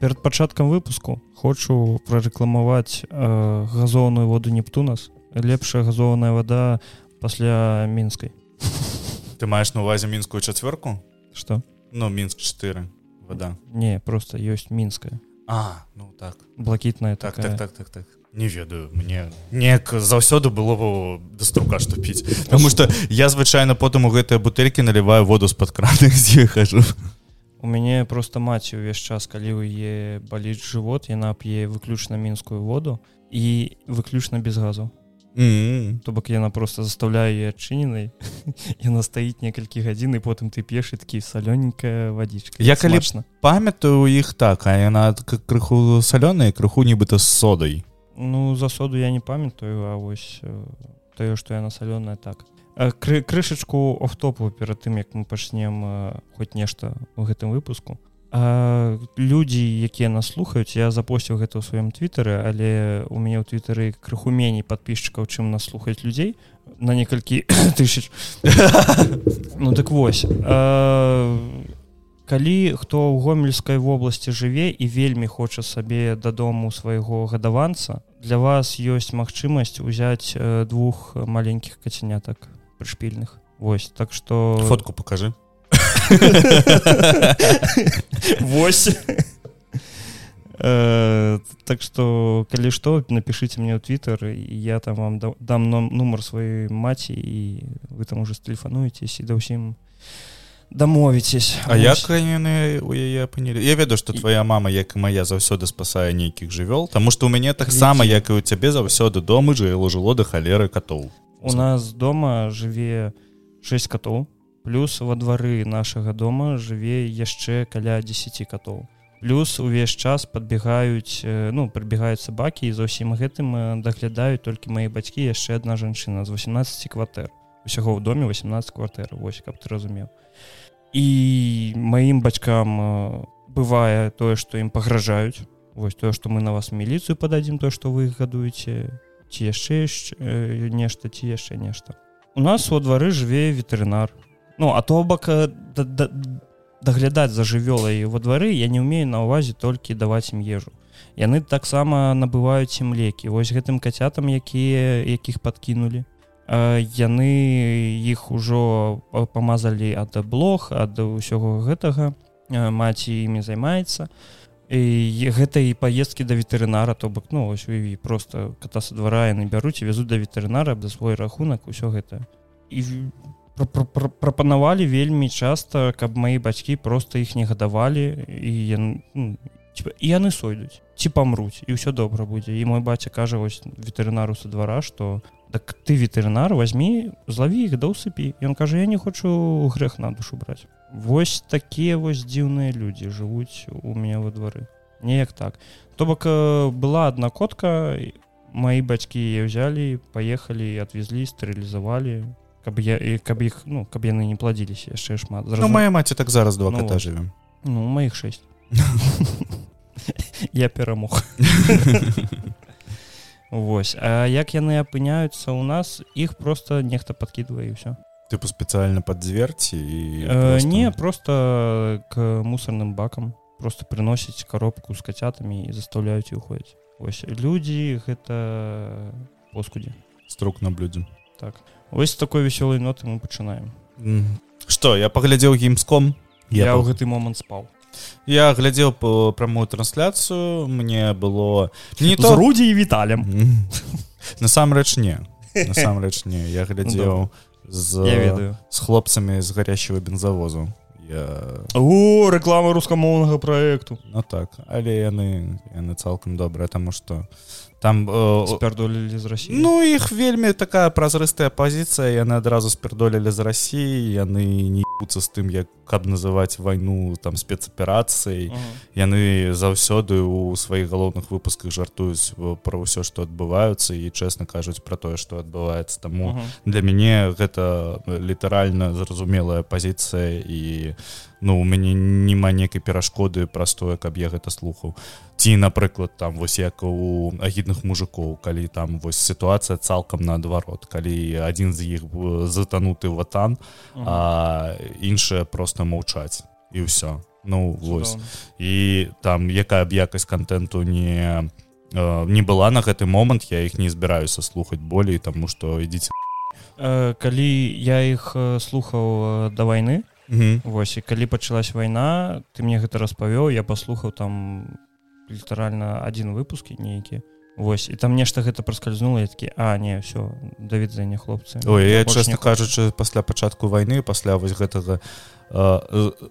перад пачаткам выпуску хочу прарэкламаваць э, газоўную воду нептунас лепшая газованая вода пасля мінскай. Ты маеш на увазе мінскую чацвёрку? Что ну мінск 4 вода не просто ёсць мінская. А ну так. Блакітная так такая. так так так так. Не ведаю мне неяк заўсёды было даструка што піць Таму что я звычайна потым у гэтыя бутэлькі наліваю воду з-пад краны дзе хожу у мяне просто маці ўвесь час калі у е баліць жывот яна п'е выключна мінскую воду і выключна без газу. Mm. то бок яна просто заставляе адчыненай яна стаіць некалькі гадзін і потым ты пеш такі салёненькая вадзічка. Я калі памятаю у іх так а яна крыху салёная крыху нібыта з содай Ну за соду я не памятаю А вось тое што яна салёная так кры крышачку офтопу перад тым як мы пачнем хоць нешта у гэтым выпуску. Людзі якія нас слухаюць я запосціў гэта ў сваім твиттары але у мяне ў твиттары крыху меней подписчикаў чым нас слухаюць людзей. На некалькі тысяч. Ну так вось. А, калі хто ў гомельскай вобласці жыве і вельмі хоча сабе дадому свайго гадаванца для вас ёсць магчымасць узяць двух маленькіх кацянятак прышпільных Вось так что фотку покажи. Вось. Э, так что калі што напишите мне ў твиттер я там вам дам нумар сваёй маці і вы там уже тэлефануецесь і да ўсім дамовіцесь А як яны у яе апынілі Я ведаю што твоя мама як і моя заўсёды спасае нейкіх жывёл Таму што у мяне таксама як і у цябе заўсёды дома жыло жыло да халеры катоў у нас дома жыве 6 катоў плюс во двары нашага дома жыве яшчэ каля 10 катоў. Плюс увесь час подбегаюць ну прыбегаюць сабакі і за ўсім гэтым даглядаюць толькі мои бацькі яшчэ одна жанчына з 18 кватэр. Усяго ў доме 18 кватэр Вось каб ты разумеў. І маім бацькам бывае тое што ім пагражаюць Вось тое што мы на вас міліцыю пададзім то што вы гадуеце ці яшчэ нешта ці яшчэ нешта. У нас во двары жыве ветэрынар. Ну а то бок да, да, даглядаць за жывёлай во двары я не умею на увазе толькі даваць ім ежу. Яны таксама набываюць ім лекі. Вось гэтым кацятам якія якіх подкінулі яны іх ужо памазалі ад блог ад усяго гэтага. Маці імі займаецца. і гэта і паездкі да ветэрынара то бок ну ось уяві просто ката са двара яны бяруць і вязуць да ветэрынара да свой рахунак усё гэта. І прапанавалі вельмі часта каб мои бацькі просто іх не гадавалі і ну, і яны сойдуць ці памруць і ўсё добра будзе. І мой баця кажа вось ветэрынару са двара что так ты ветэрынар возьми злаві іх да ўсыпі ён кажа я не хочу грэх на душу браць Вось такія вось дзіўныя людзі жывуць у меня во двары. Неяк так. То бок была одна котка мои бацькі ўзялі поехали отвезлі стэрылізавалі каб я і каб іх ну каб яны не пладзіліся яшчэ шмат ну, моя маці так зараз два ну, кота жывем ну моих 6 я перамог. Вось. А як яны апыняюцца ў нас іх просто нехта подкидывае ўсё тыпу спецыяльна под дзверці і просто... не просто к мусорным бакам. Просто приносіць коробку з кацятамі і заставляюць і уходзіць Вось людзі гэта поскудзе струк на блюдзе так. Ось такой вясёлай ноты мы пачынаем что я паглядзеў гімском я ў гэты момант спаў я глядзеў по прамую трансляцыю мне было не то рудзі і віталем насамрэч не. Насамрэч не. Я глядзеў з я ведаю. з хлопцамі з гарящего бензавозу я у реклама рускамоўнага проекту. Ну так але яны яны цалкам добрыя таму что там э, спярдолілі з Росі Ну іх вельмі такая празрыстая пазіцыя яны адразу спярдолілі з рассіі яны не з тым як каб называць вайну там спецаперацыяй uh -huh. яны заўсёды у сваіх галоўных выпусках жартуюць пра ўсё што адбываюцца і чэсна кажуць пра тое што адбываецца таму uh -huh. для мяне гэта літаральна зразумелая пазіцыя і ну у мяне няма некай перашкоды простое каб я гэта слухаў ці напрыклад там вось як у агідных мужикоў калі там вось сітуацыя цалкам наадварот калі адзін з іх затануты ватан uh -huh. а іншыя просто маўчаць і ўсё ну вось і там якая б якасць контенту не не была на гэты момант я іх не збіраюся слухаць болей тому что ідзіце калі я іх слухаў да вайны Вось і калі пачалась вайна ты мне гэта распавёў я паслухаў там літаральна адзін выпускі нейкі Вось і там нешта гэта праскальзнула такі а не все да відзення хлопцы Ой, я чесно кажучы пасля пачатку вайны пасля вось гэтага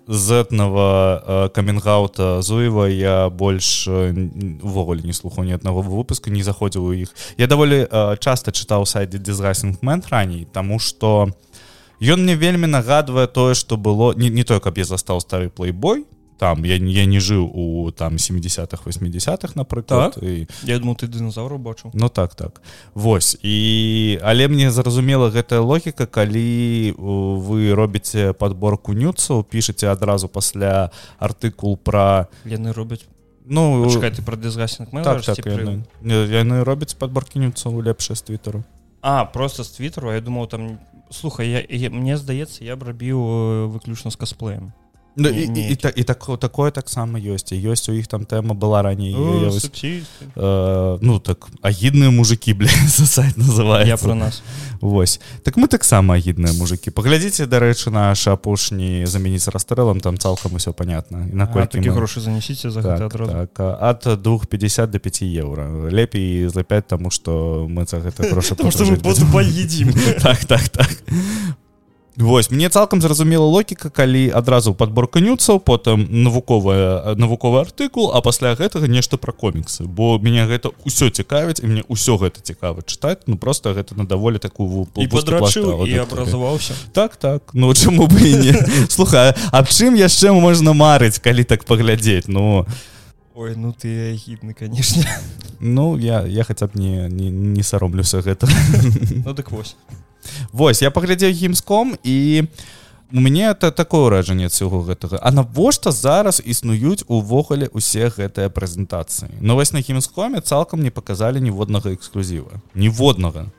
зэтнага каменгаута зуева я больш увогуле не слухаў ні аднаго выпуска не заходзіў у іх. Я даволі часта чытаў сайдзе дизрайсингмент раней тому что ён мне вельмі нагадвае тое что было не, не тое каб я застаў стары плейбой там я, я не жыў у там 70-х 80-х напрыклад так? і я думаю ты дыназаўру бачу Ну так так. Вось. І але мне зразумела гэтая логіка калі вы робіце подборку нюцаў пішаце адразу пасля артыкул про яны робяць. Ну Чакай, ты про дызгасінг так, так, яны, яны робяць подборкі нюцаў лепшае з твиттеру А просто з твиттеру я думаў там слухай я, я, мне здаецца я б рабіў выключна з касплеем Ну, і, і, і, і так такое таксама ёсць і ёсць у іх там тэма была раней О, вось, э, ну так агідныя мужики сайт называю я про нас. Вось. Так мы таксама агідныя мужики паглядзіце дарэчы наш апошні замяніць расстрэлам там цалкам усё понятно. Наколькі мы... грошы занесіце за так, так, ад 250 до 5 евро. Лепей за 5 тому что мы за гэта грошы так так так Вось мне цалкам зразумела логіка калі адразу подборка нюцаў потым навуковая навуковы артыкул а пасля гэтага нешта пра коміксы. Бо мяне гэта ўсё цікавіць і мне ўсё гэта цікава чытаць ну просто гэта на даволі такую абразаваўся так так. Ну чаму бы не? Слухай аб чым яшчэ можна марыць калі так паглядзець? Ну Ой, ну ты агідны конечно ну я я хаця б не не, не саромлюся гэта ну, дык вось Вось я паглядзеў гімском і у мяне это такое ўражанне цього гэтага. А навошта зараз існуюць увогуле усе гэтыя прэзентацыі? Ну вось на гімскоме цалкам не паказалі ніводнага эксклюзіва. Ніводнага.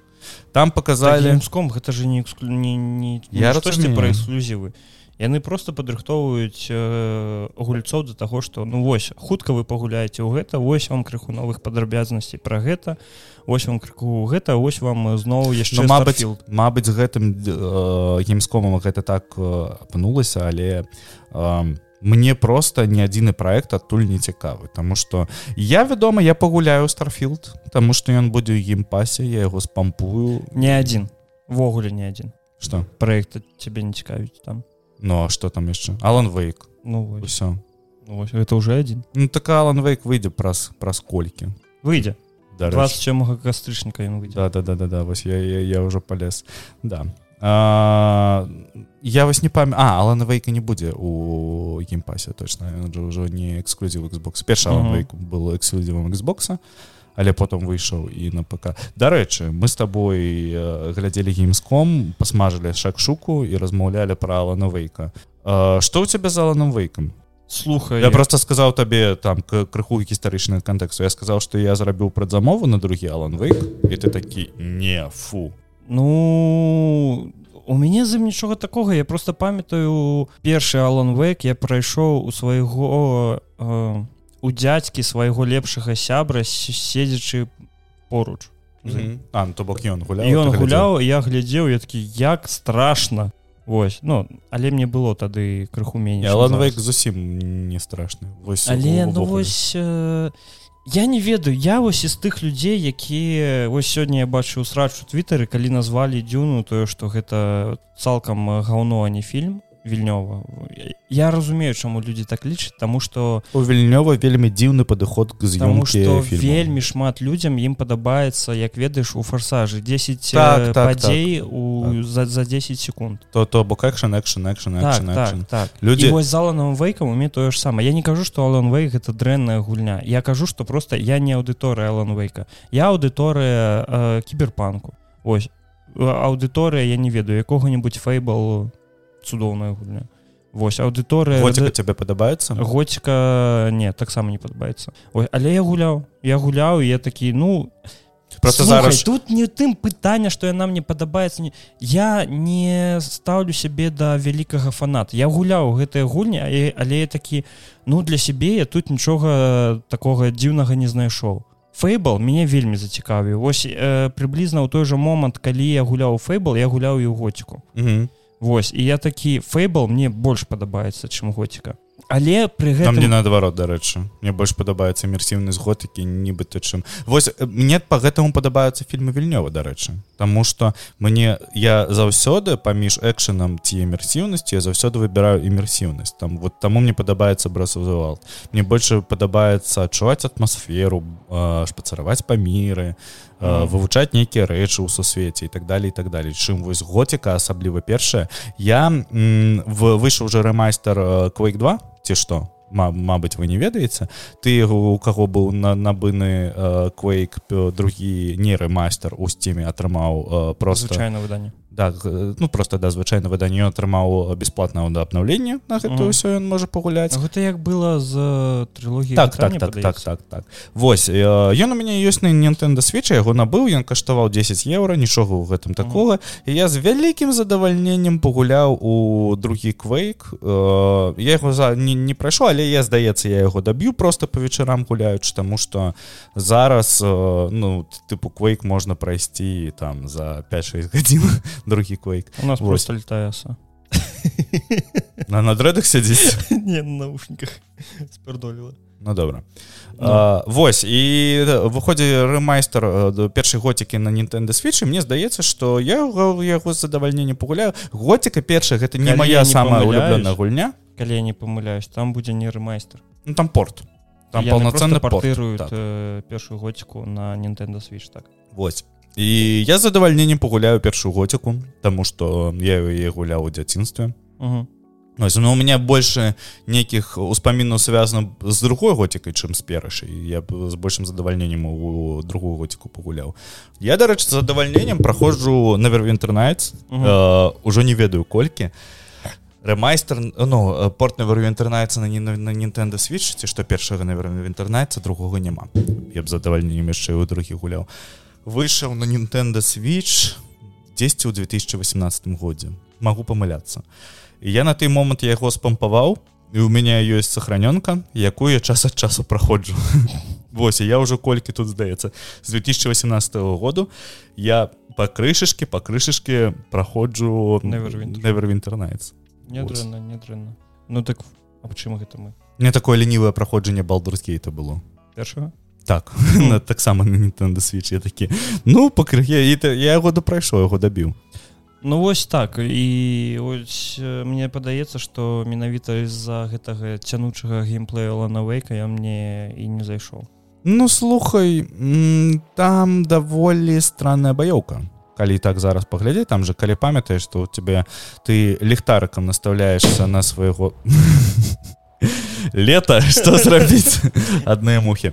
Там показалі гімском гэта же не эксклю... не, не, я штосьці пра эксклюзівы яны просто падрыхтоўваюць э, гульцоў да таго што ну вось хутка вы пагуляеце ў гэта вось вам крыху новых падрабязнасцей пра гэта ось вам крыку гэта ось вам зноў яшчэ ну, мабыць Мабыць гэтым э, геймскомам гэта так э, апынулася але э, мне просто ні адзіны проект адтуль не цікавы Таму что я вядома я пагуляю старфілд Таму что ён будзе ў геймпасе я яго спампую. Не адзін. Ввогуле не адзін. Что проект тебе не цікавіць там Ну а что там яшчэ Алан вейк. Ну все ну, это уже один. Ну так Алан вейк выйдзе праз праз колькі выйдзе 27 кастрычніка ён выйдзе да, да да да да вось я, я, я уже полез. Да. А, я вас не памя А Алана вейка не будзе у геймпасе точно. Ўжо не эксклюзів Xbox. Перша uh -huh. был эксклюзівам Xboxa але потым выйшаў і на ПК. Дарэчы мы с тобой э, глядзелі геймском посмажылі шак-шуку і размаўлялі пра Алана вейка что у тебя за Аланом вейкам слухай я просто сказаў табе там крыху гістарычны кантэксту. Я сказаў что я зрабіў прадзамову на другі Алан вейк і ты такі не фу ну у мяне за нічога такога. Я просто памятаю першы Алан вейк я прайшоў у свайго э, у дзядзькі свайго лепшага сябра седзячы поруч. Mm -hmm. а, ну, то бок ён гуляў ён гуляў я глядзеў я такі як страшно Вось ну але мне было тады крыху меней ланвейк зусім не страшны. Вось але ну, вось э, я не ведаю я вось з тых людзей якія вось сёння я бачу срач у твиттары калі назвалі дзюну тое што гэта цалкам гаўно а не фільм вільнёва я разумею чаму людзі так лічаць тому что у вільнёва вельмі дзіўны падыход к что вельмі шмат людзям ім падабаецца як ведаеш у фарсажы 10 так, так, падзей так. у так. За, за 10 секунд. То то бок экшн экшн экшн людзі вось заланым вейкам уме тое ж сама я не кажу что алан вейк это дрэнная гульня. Я кажу что просто я не аўдыторыя алан вейка. Я аўдыторыя э, кіберпанку ось. Аўдыторыя я не ведаю якога-нибудь фейбал цудоўная гульня. Вось аўдыторыя Гоціка тебе падабаецца? Гоціка не таксама не падабаецца. Ой, але я гуляў я гуляў я такі ну просто Слухай, зараз тут не тым пытання што яна мне падабаецца не я не стаўлю сябе да вялікага фаната. Я гуляў гэтыя гульні але, але я такі ну для сябе я тут нічога такога дзіўнага не знайшоў. Фэйбл мяне вельмі зацікавіў. Вось э, прыблізна ў той жа момант калі я гуляў фэйбл я гуляў і ў гоціку Мгм. Вось і я такі фэйбл мне больш падабаецца чым гоціка але пры там не гэтым наадварот дарэчы. Мне больш падабаецца імерсіўнасць готыкі нібыта чым. Вось э, мне по гэтаму падабаюцца фільмы вільнёва дарэчы. Таму что мне я заўсёды паміж экшанам ці імерсіўнасці я заўсёды выбіраю імерсіўнасць. Там вот таму мне падабаецца брасавал мне больше падабаецца адчуваць атмасферу шпацараваць па міры Мгм. Вывучаць нейкія рэчы ў сусвеце і так далее і так далее. Чым вось гоціка асабліва першая. Я выйшаў уже рэмайстер квейк 2 ці што Ма- Мабыць вы не ведаеце ты у каго быў на набыны квейк другі не рэмайстер у сцеме атрымаў э, просто звычайна выданне да, ну просто да звычайна выданне атрымаў бясплатна да абнаўлення на гэта ўсё ён можа пагуляць гэта як было з трылогіі так так так так так так. Вось э, ён у мяне ёсць на Nintendo switch я яго набыў ён каштаваў 10 еўра нічога ў гэтым такога і я з вялікім задавальненнем пагуляў у другі квейк я яго за не, не прайшоў але я здаецца я яго даб'ю просто по вечарам гуляючы таму что зараз ну тыпу квейк можна прайсці там за 5-6 гадзін другі квейк у нас Вось. просто летаяса на на дрэдах сядзіць не на наушниках. Спирдолила Ну добра Ну. А, Вось і выходзе рэмайстер э, да першай гоцікі на Nintendo switch мне здаецца што я яго- з задавальнення пагуляю гоціка першая гэта не Калі моя не самая улюбленая гульня. Калі я не памыляюсь там будзе не рэмайстер ну, там порт. Там полноценны просто порт. партыруюць так. э, першую гоціку на Nintendo switch так. Вось і я задавальненнем пагуляю першую гоціку таму што я яе гуляў у дзяцінстве. Угу. Ось, ну, у меня больше нейкіх успамінаў связано з другой готікай чым з перашай я з большим задавальненнем у другую готику пагуляў. Я дарэчы задавальненнем праходжу навервінтер Nights Мгм. э, ужо не ведаю колькі. Рэмайстер ну порт навервінтернайцца на, на, на Nintendo switch ці што першага навервінтернайца другога няма. Я б задавальненнем яшчэ ў другі гуляў выйшаў на Nintendo switch 10 у 2018 годзе. Могу памыляцца. Я на той момант я яго спампаваў і у меня ёсць сохранёнка якую я час ад часу праходжу. Вось я ўжо колькі тут здаецца з 2018 году я па крышашке па крышашке праходжу Nights. нядрэнна нядрэнна ну так аб чым гэта мы? Мне такое лінівае праходжанне балдурскейта было. Першага так на- таксама на Nintendo switch. Я такі ну пакры я, і та- я яго яго дабіў Ну вось так. І ось мне падаецца што менавіта з-за гэтага цянучага геймплея ланавейка я мне і не зайшоў Ну слухай там даволі странная баёўка калі так зараз паглядзець там же калі памятаеш што у тебе ты ліхтарыкам наставляешься на свайго лета что зрабіць адныя мухі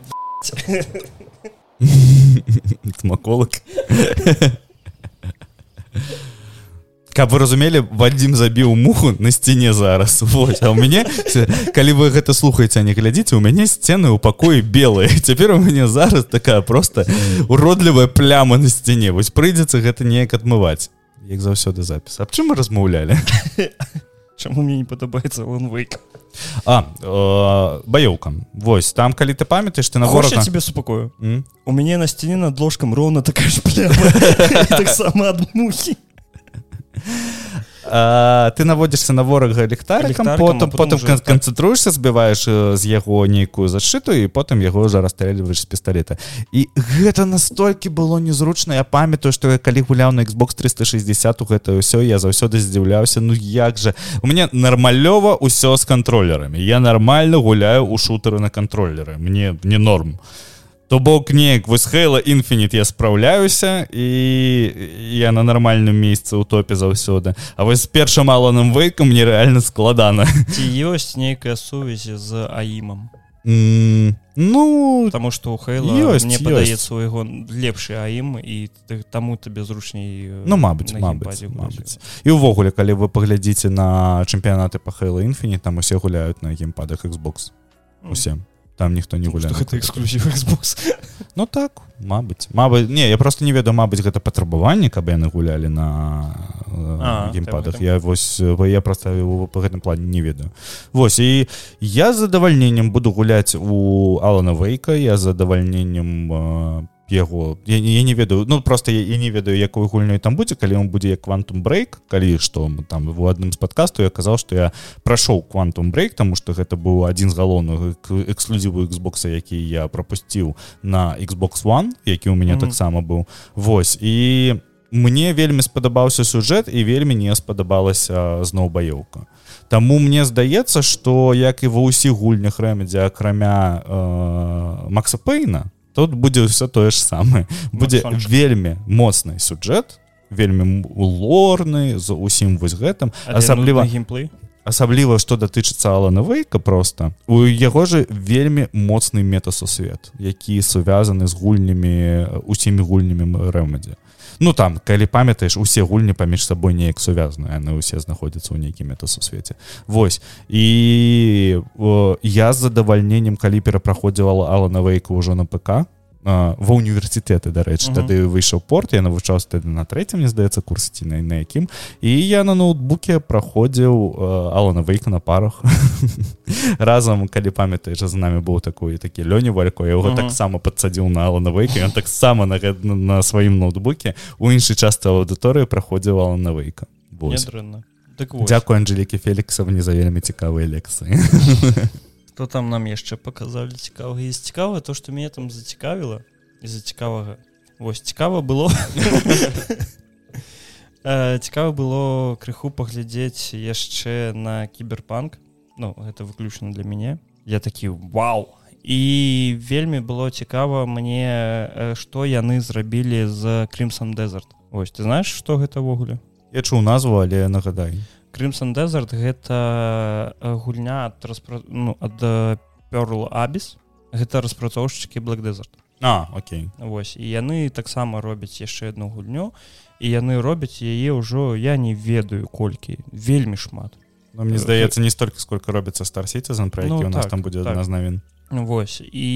смаколак каб вы разумелі вадзім забіў муху на сцяне зараз. Вось, а у мяне калі вы гэта слухаеце а не глядзіце у мяне сцены ў пакоі белыя. Цяпер у мяне зараз такая просто уродлівая пляма на сцяне вось прыйдзецца гэта неяк адмываць як заўсёды запіс. Аб чым мы размаўлялі Чаму мне не падабаецца ланвейк а э, баёўка Вось там калі ты памятаеш ты на Хоча ворага тебе супакою у мяне на сцяне над ложкам роўна такая ж пляма. Таксама ад мухі А, ты наводзішся на ворага ліхтарыкам потым а потым потым уже кан- так. канцэнтруешся збіваеш з яго нейкую зашыту і потым яго ўжо расстрэльваеш з пісталета і гэта настолькі было незручна я памятаю што я калі гуляў на Xbox 360 у гэта ўсё я заўсёды здзіўляўся ну як же? У мяне нармалёва ўсё з кантролерамі я нармальна гуляю у шутары на кантролеры мне не норм то бок неяк вось Хейла Infinite я спраўляюся і я на нармальным месцы ў топе заўсёды. А вось з першым аланым вейкам мне рэальна складана. Ці ёсць нейкая сувязь з аімам? М, ну Таму што у Хейла Ёсць, мне падаецца яго лепшы аім і ты- таму табе зручней ну мабыць мабыць мабыць. І ўвогуле калі вы паглядзіце на чэмпіянаты па Хейла Infinite там усе гуляюць на геймпадах Xbox. Усе там ніхто не гуляе гэта эксклюзив Xbox Ну так Мабыць Мабыць не я просто не ведаю Мабыць гэта патрабаванне каб яны гулялі на геймпадах. я вось я просто по гэтым плане не ведаю. Вось і я з задавальненнем буду гуляць у Алана вейка я задавальненнем по яго я, я не ведаю ну просто я, я не ведаю якую гульню там будзе калі он будзе як квантум брейк калі што там в адным з падкасту я казаў што я прайшоў квантум брейк тому что гэта быў адзін з галоўных эксклюзіву Xбокса які я пропусціў на Xbox one які у мяне mm -hmm. таксама быў Вось і мне вельмі спадабаўся сюжэт і вельмі не спадабалася зноў баёўка Таму мне здаецца што як і ва ўсіх гульнях рэмедзе акрамя э, Макса пейна тут будзе все тое ж самае будзе вельмі моцны сюджэт вельмі лорны з усім вось гэтым. Асабліва геймплей? Асабліва што датычыцца алана вейка просто у яго же вельмі моцны метасусвет які сувязаны з гульнямі усімі гульнямі рэмадзе ну там калі памятаеш усе гульні паміж сабой неяк сувязаны яны ўсе знаходзяцца ў нейкім метасусвеце Вось. І о, я з задавальненнем калі перапраходзіла алана вейка ўжо на ПК ва універсітэты дарэчы uh -huh. тады выйшаў порт я навучаўся тады на трэцім мне здаецца курс ці на на якім. І я на ноутбуке праходзіў алана вейка на парах. Разам калі памятаеш за нами быў такой такі лёні валько. Яго uh -huh. таксама падсадзіў на алана вейка ён таксама на на, на сваім ноутбуке. У іншай частцы аўдыторыі праходзіў алана вейка так дзякую Анжелікі Феліксаў не за вельмі цікавыя лекцыі что там нам яшчэ показалі цікава есть цікава то что мяне там зацікавіла из-за цікавага вось цікава было цікава было крыху паглядзець яшчэ на кіберпанк. Ну гэта выключна для мяне я такі вау! І вельмі было цікава мне што яны зрабілі з крымсан дезерт Вось ты знаешь что гэта ввогуле я чуў назву але нагадай крымсон дезерт гэта гульня ад распра... ну, ад перл абіс гэта распрацоўшчыкі black дезерт а окей. Вось і яны таксама робяць яшчэ одну гульню і яны робяць яе ўжо я не ведаю колькі вельмі шмат. Но мне здаецца не столько сколько робіцца старсіцезан про які ну, у нас так, там будзе так. нас навін Вось і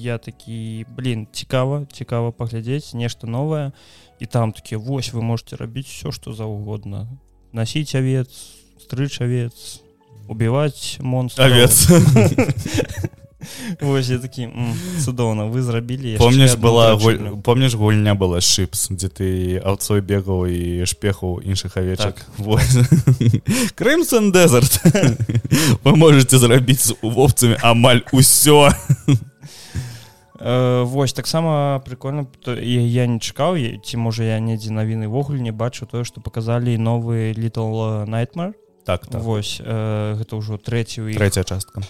я такі блин цікава цікава паглядзець нешта новае. І там такі вось вы можете рабіць все что заўгодна носить овец стрыч овец убивать монстр овец. Вось, такі цудоўна вы зрабілі помніш была гуль... помніш гульня была шипс дзе ты аўцой бегаў і шпеху іншых авечак так. крымсон дезерт вы можете зрабіць з увовцамі амаль усё Э, вось таксама прикольно я не чакаў ці можа я недзе навіны ввогуле не бачу тое што показалі новы little nightmare. Так, так. вось э, гэта ўжо трэці трэця частка.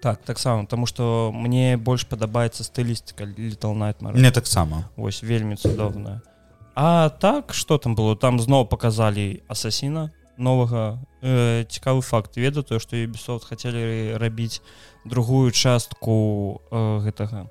Так таксама тому что мне больш падабаецца стылістыка little nightmare. Не таксама. Вось вельмі цудоўная. А так что там было? Там зноў показалі асасіна новага. Э, цікавы факт. Ведаю тое што Ubisoft хацелі рабіць другую частку э, гэтага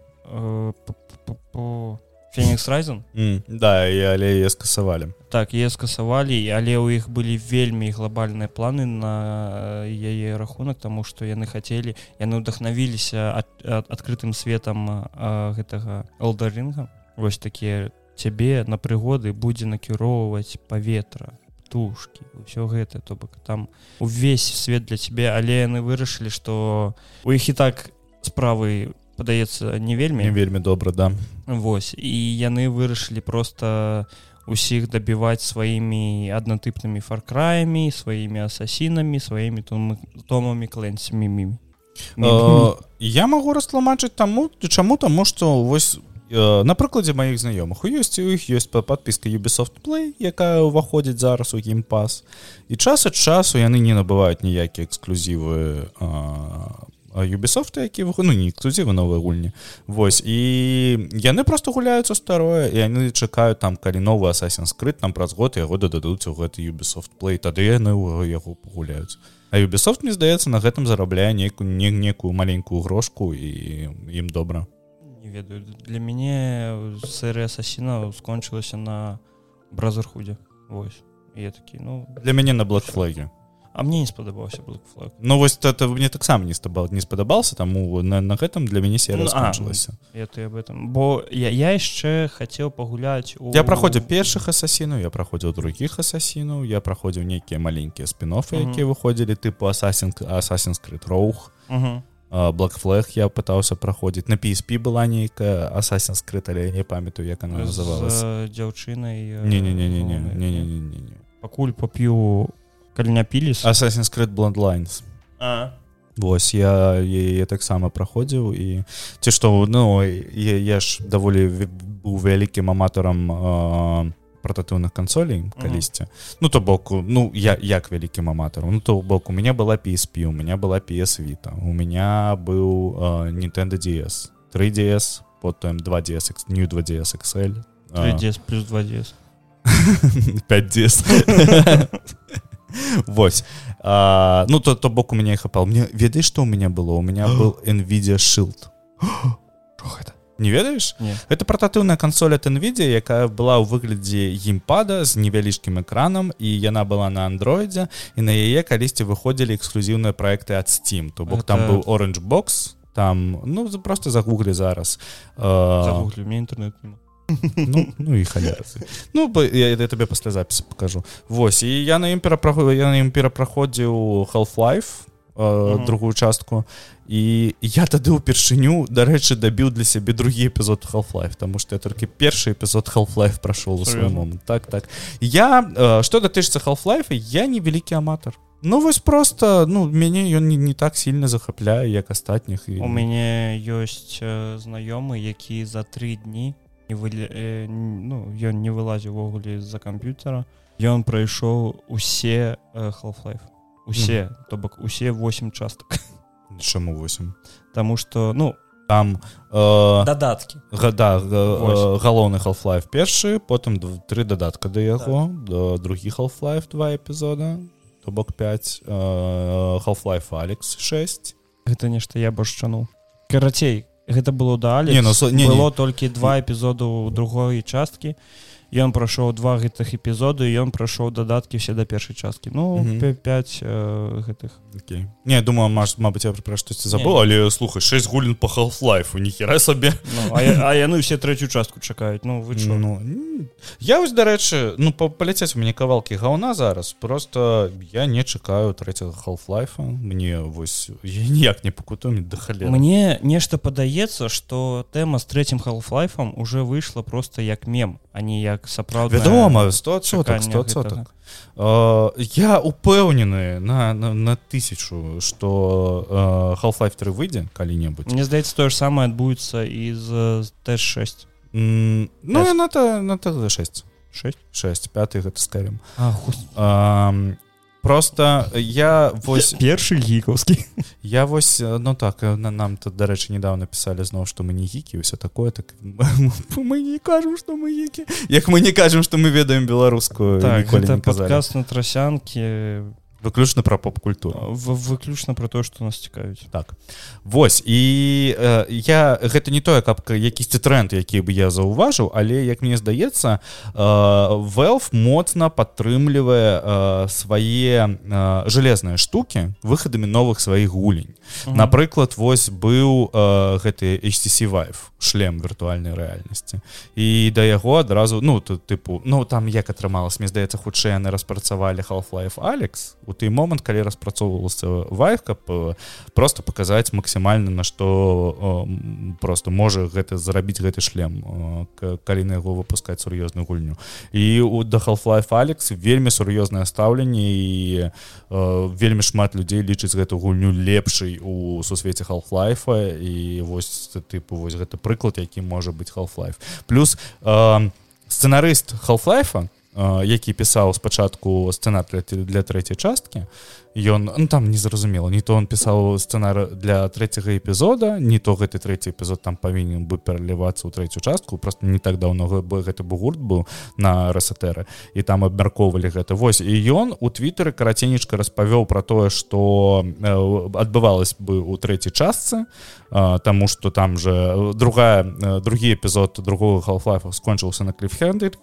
фенікс райзен да і але е скасавалі так е скасавалі але ў іх былі вельмі глобальныя планы на яе рахунак тому что яны хацелі яны ўдахнавіліся ад, ад, адкрытым светом гэтага алдаринга вось такія цябе на прыгоды будзе накіроўваць паветра тушки ўсё гэта то бок там увесь свет для цябе але яны вырашылі что у іх і так справы у падаецца не вельмі не вельмі добра да. Вось і яны вырашылі просто усіх дабіваць сваімі аднатыпнымі фаркраямі сваімі асасінамі сваімі томамі кленцамі мімі я магу растлумачыць таму чаму таму што вось на прыкладзе маіх знаёмых у ёсць у іх ёсць па падпіска Ubisoft play якая ўваходзіць зараз у геймпас і час ад часу яны не набываюць ніякія эксклюзівы Ubisoft які ну, не эксклюзівы новыя гульні. Вось і яны просто гуляюцца старое і яны чакаюць там калі новы асасін скрыт нам праз год яго дададуць у гэты Ubisoft play. Тады яны яго пагуляюць А Ubisoft мне здаецца на гэтым зарабляе нейкую не некую маленькую грошку і ім добра. Не ведаю. Для мяне серыя асасіна скончылася на бразерхудзе Вось. Я такі ну для мяне на блокфлаге А мне не спадабаўся флаг Ну вось это мне таксама не стабал не спадабаўся таму на, на гэтым для мяне серыя ну, скончылася я ты об этом. Бо я, я яшчэ хацеў пагуляць у... я праходзіў першых асасінаў я праходзіў другіх асасінаў я праходзіў нейкія маленькія спінофы якія выходзілі тыпу асасін асасінскрыт роух блэкфлэг я пытаўся праходзіць на PSP была нейкая асасін скрыта але не памятаю як она называлась. дзяўчынай не не не не не не не не не пакуль поп'ю калі не піліс асасін скрыт бландлайнс Вось я яе таксама праходзіў і ці што ну я, я ж даволі быў вялікім аматарам прататыўных кансолей калісьці mm -hmm. ну то боку ну я як вялікім аматарам ну то бок у меня была PSP у меня была PS віта у меня быў uh, Nintendo DS 3ds потым 2ds new 2ds XL 3ds плюс 2ds 5ds Вось. А, ну то то бок у меня хапал мне ведаеш что у меня было? У меня был nvidia shield. Гэта не ведаеш это портатыўная кансоль от nvidia якая была ў выглядзе геймпада з невялічкім экранам і яна была на андроидзе і на яе калісьці выходзілі эксклюзіўныя проекты ад steam. То бок это... там быў orange box там ну просто загуглі зараз. Интернет ну, ну і халярцы ну я, я табе пасля запісу покажу. Вось і я на ім перапраху я на ім перапраходзіў half-life э, mm -hmm. другую частку і я тады ўпершыню дарэчы дабіў для сябе другі эпізод half-life тому что я толькі першы эпізод half-life прайшоў у свой момант так так. Я э, что датычыцца half-life я невялікі аматар Ну вось просто ну мяне ён не, не так сильно захапляе як астатніх і у мяне ёсць э, знаёмы які за тры дні не вы э, ну ён не вылазіў увогуле з-за камп'ютера ён прайшоў усе э, half-life. Усе mm. то бок усе 8 частак чаму 8 Таму что ну там э, дадаткі гада э, галоўны half-life першы потым три дадатка да яго так. да другі half-life два эпізода то бок 5 э, half-life алекс 6 гэта нешта я башчану карацей гэта было далі не, ну, не, было не. толькі два эпізоду другой часткі ён прайшоў два гэтых эпізоду ён прайшоў дадаткі все да першай часткі ну 5 э, гэтых. Okay. не думаю маш Мабыць я пра штосьці забыл але слухай 6 гулін по half-лайфу ніхера сабе ну, а, а яны все трэцюю частку чакаюць ну вы чо? ну я вось дарэчы ну паляцяць у мяне кавалкі гаўна зараз просто я не чакаю трэцяга half-лайфа мне вось ніяк не пакуту да хале мне нешта падаецца что тэма з трэцім half-лайфам уже выйшла просто як мем а не як сапраўды вядома 100 100 Uh, я упэўнены на, на, на тысячу что uh, half-life 3 выйдзе калі-небудзь. Мне здаецца тое ж самае адбудзецца из т6 mm, ну на на 6 6 6 5 гэта скажем просто я вось першы гікаўскі я вось ну так на нам тут дарэчы недавно писали зноў что мы не гікі все такое так мы не кажам что мы гікі як мы не кажам что мы ведаем беларускую так, на трасянке выключна про поп-культуру. Выключна про то что нас цікавіць так. Вось і э, я гэта не тое каб якісьці тренд які бы я заўважыў але як мне здаецца велф э, моцна падтрымлівае э, свае э, жалезныя штуки выхадамі новых сваіх гулень -hmm. напрыклад вось быў э, гэты HTC вайф шлем віртуальнай рэальнасці. І да яго адразу ну тут тыпу ну там як атрымалось мне здаецца хутчэй яны распрацавалі half-life Алекс у той момант калі распрацоўвалася вайф каб э, просто паказаць максімальна на што просто можа гэта зарабіць гэты шлем калі на яго выпускаць сур'ёзную гульню і у да half-life Алекс вельмі сур'ёзнае стаўленне і вельмі шмат людзей лічыць гэту гульню лепшай у сусвеце half-лайфа і вось тыпу вось гэта прыклад які можа быць half-life. Плюс э, сцэнарыст half-лайфа які пісаў спачатку сцэнар для, для трэцяй часткі ён ну, там незразумела. Не то он пісаў сцэнар для трэцяга эпізода не то гэты трэці эпізод там павінен бы пералівацца ў трэцюю частку. Просто не так даўно гэты бугурт быў на расатэры і там абмяркоўвалі гэта. Вось і ён у твиттары караценечка распавёў про тое что адбывалось бы у трэцяй частцы Таму что там же другая другі эпізод другого халфлайфа скончыўся на кліфхендер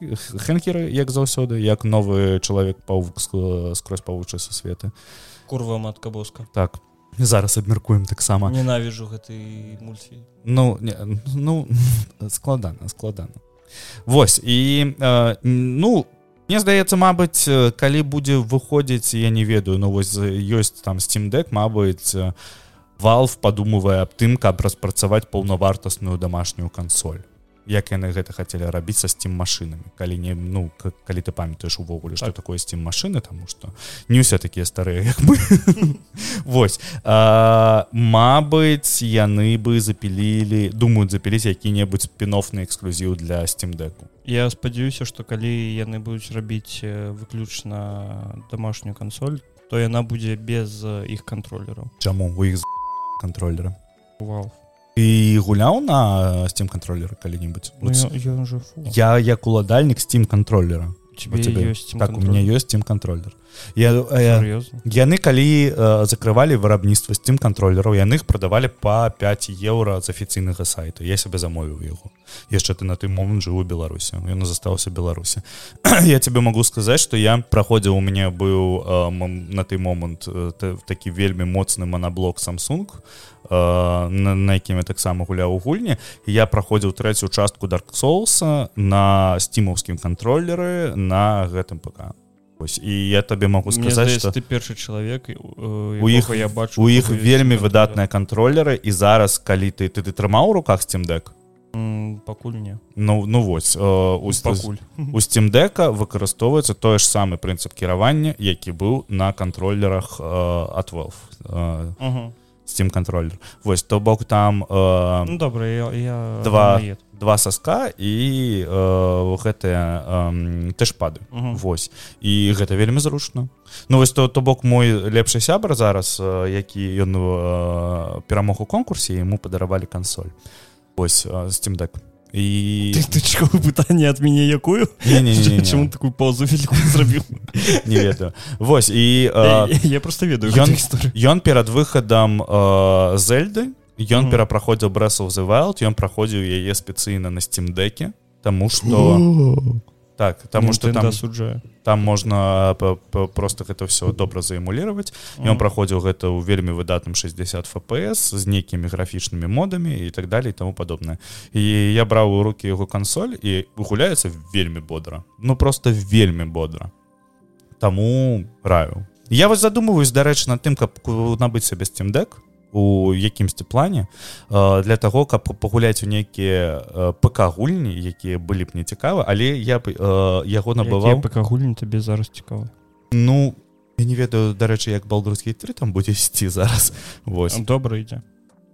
хэнкеры як за заўсёды як новы чалавек павук скрозь павучы са светы курва матка боска. Так зараз абмяркуем таксама ненавіжу гэты мульфі ну не, ну складана складана Вось і э, ну мне здаецца Мабыць калі будзе выходзіць я не ведаю но ну, вось ёсць там steam deck Мабыць валв падумывае аб тым каб распрацаваць паўнавартасную домашнюю кансоль як яны гэта хацелі рабіць са steam машинамі калі не ну калі ты памятаеш увогуле что так. такое steam машины тому что не ўсе такія старыя як бы Вось. Мабыць яны бы запілілі думаюць запіліць які-небудзь спінофны эксклюзіў для steam деку Я спадзяюся что калі яны будуць рабіць выключна домашнюю кансоль то яна будзе без іх контроллераў Чаму? У іх контроллера Вау і гуляў на steam контроллера калі-нибудь ну, я, я як уладальнік steam контроллера. Так у меня ёсць тем контроллер я, я яны калі э, закрывалі вырабніцтва steam контроллераў яны іх прадавалі по 5 еўра з афіцыйнага сайта я себе замовіў яго. Яшчэ ты на той момант жыву беларусі. Ён застаўся беларусі. Я тебе могу сказаць что я праходзіў у мяне быў э, на той момант э, такі вельмі моцны моноблок samsung на, на якім я таксама гуляў у гульні. Я праходзіў трэцюю частку дарк соуса на стимаўскім контроллеры на гэтым пока Ось, і я табе могу сказаць что ты першы чалавек у іх я бачу у іх вельмі выдатныя контроллеры і зараз калі ты ты, ты трымаў у руках steamдек пакуль не. Ну ну вось у пакуль. у steamдека выкарыстоўваецца той ж самы прынцып кіравання які быў на контроллерах от Valve. Uh -huh steam контроллер вось то бок там э, ну, добра я, я два два соска і э, гэтыя э, тэшпады. Вось і гэта вельмі зручна Ну вось то то бок мой лепшы сябар зараз э, які ён э, перамог у конкурсе ему падаравалі кансоль ось э, steam deck і пытанне ад мяне якую? Чаму такую паузу зрабіў не ведаю. Вось і я просто ведаю ён перад выхадам зельды ён перапраходзіў брэсаў the wild ён праходзіў яе спецыйна на steamдеке Таму что так тому что там суджае там можна просто гэта все добра заэмулировать. Ён праходзіў гэта ў вельмі выдатным 60 фпс з нейкімі графічнымі модамі і так далее тому падобное і я браў у руки яго кансоль і гуляецца вельмі бодра ну просто вельмі бодра таму раю. Я вас задумываюсь дарэчы над тым каб набыць сабе steamдек у якімсьці плане для того каб пагуляць у нейкія ПК гульні якія былі б не цікавы але я б яго набываў. ПК гульні табе зараз цікава. Ну я не ведаю дарэчы як балдурскі 3 там будзе ісці зараз. Восьось добра ідзе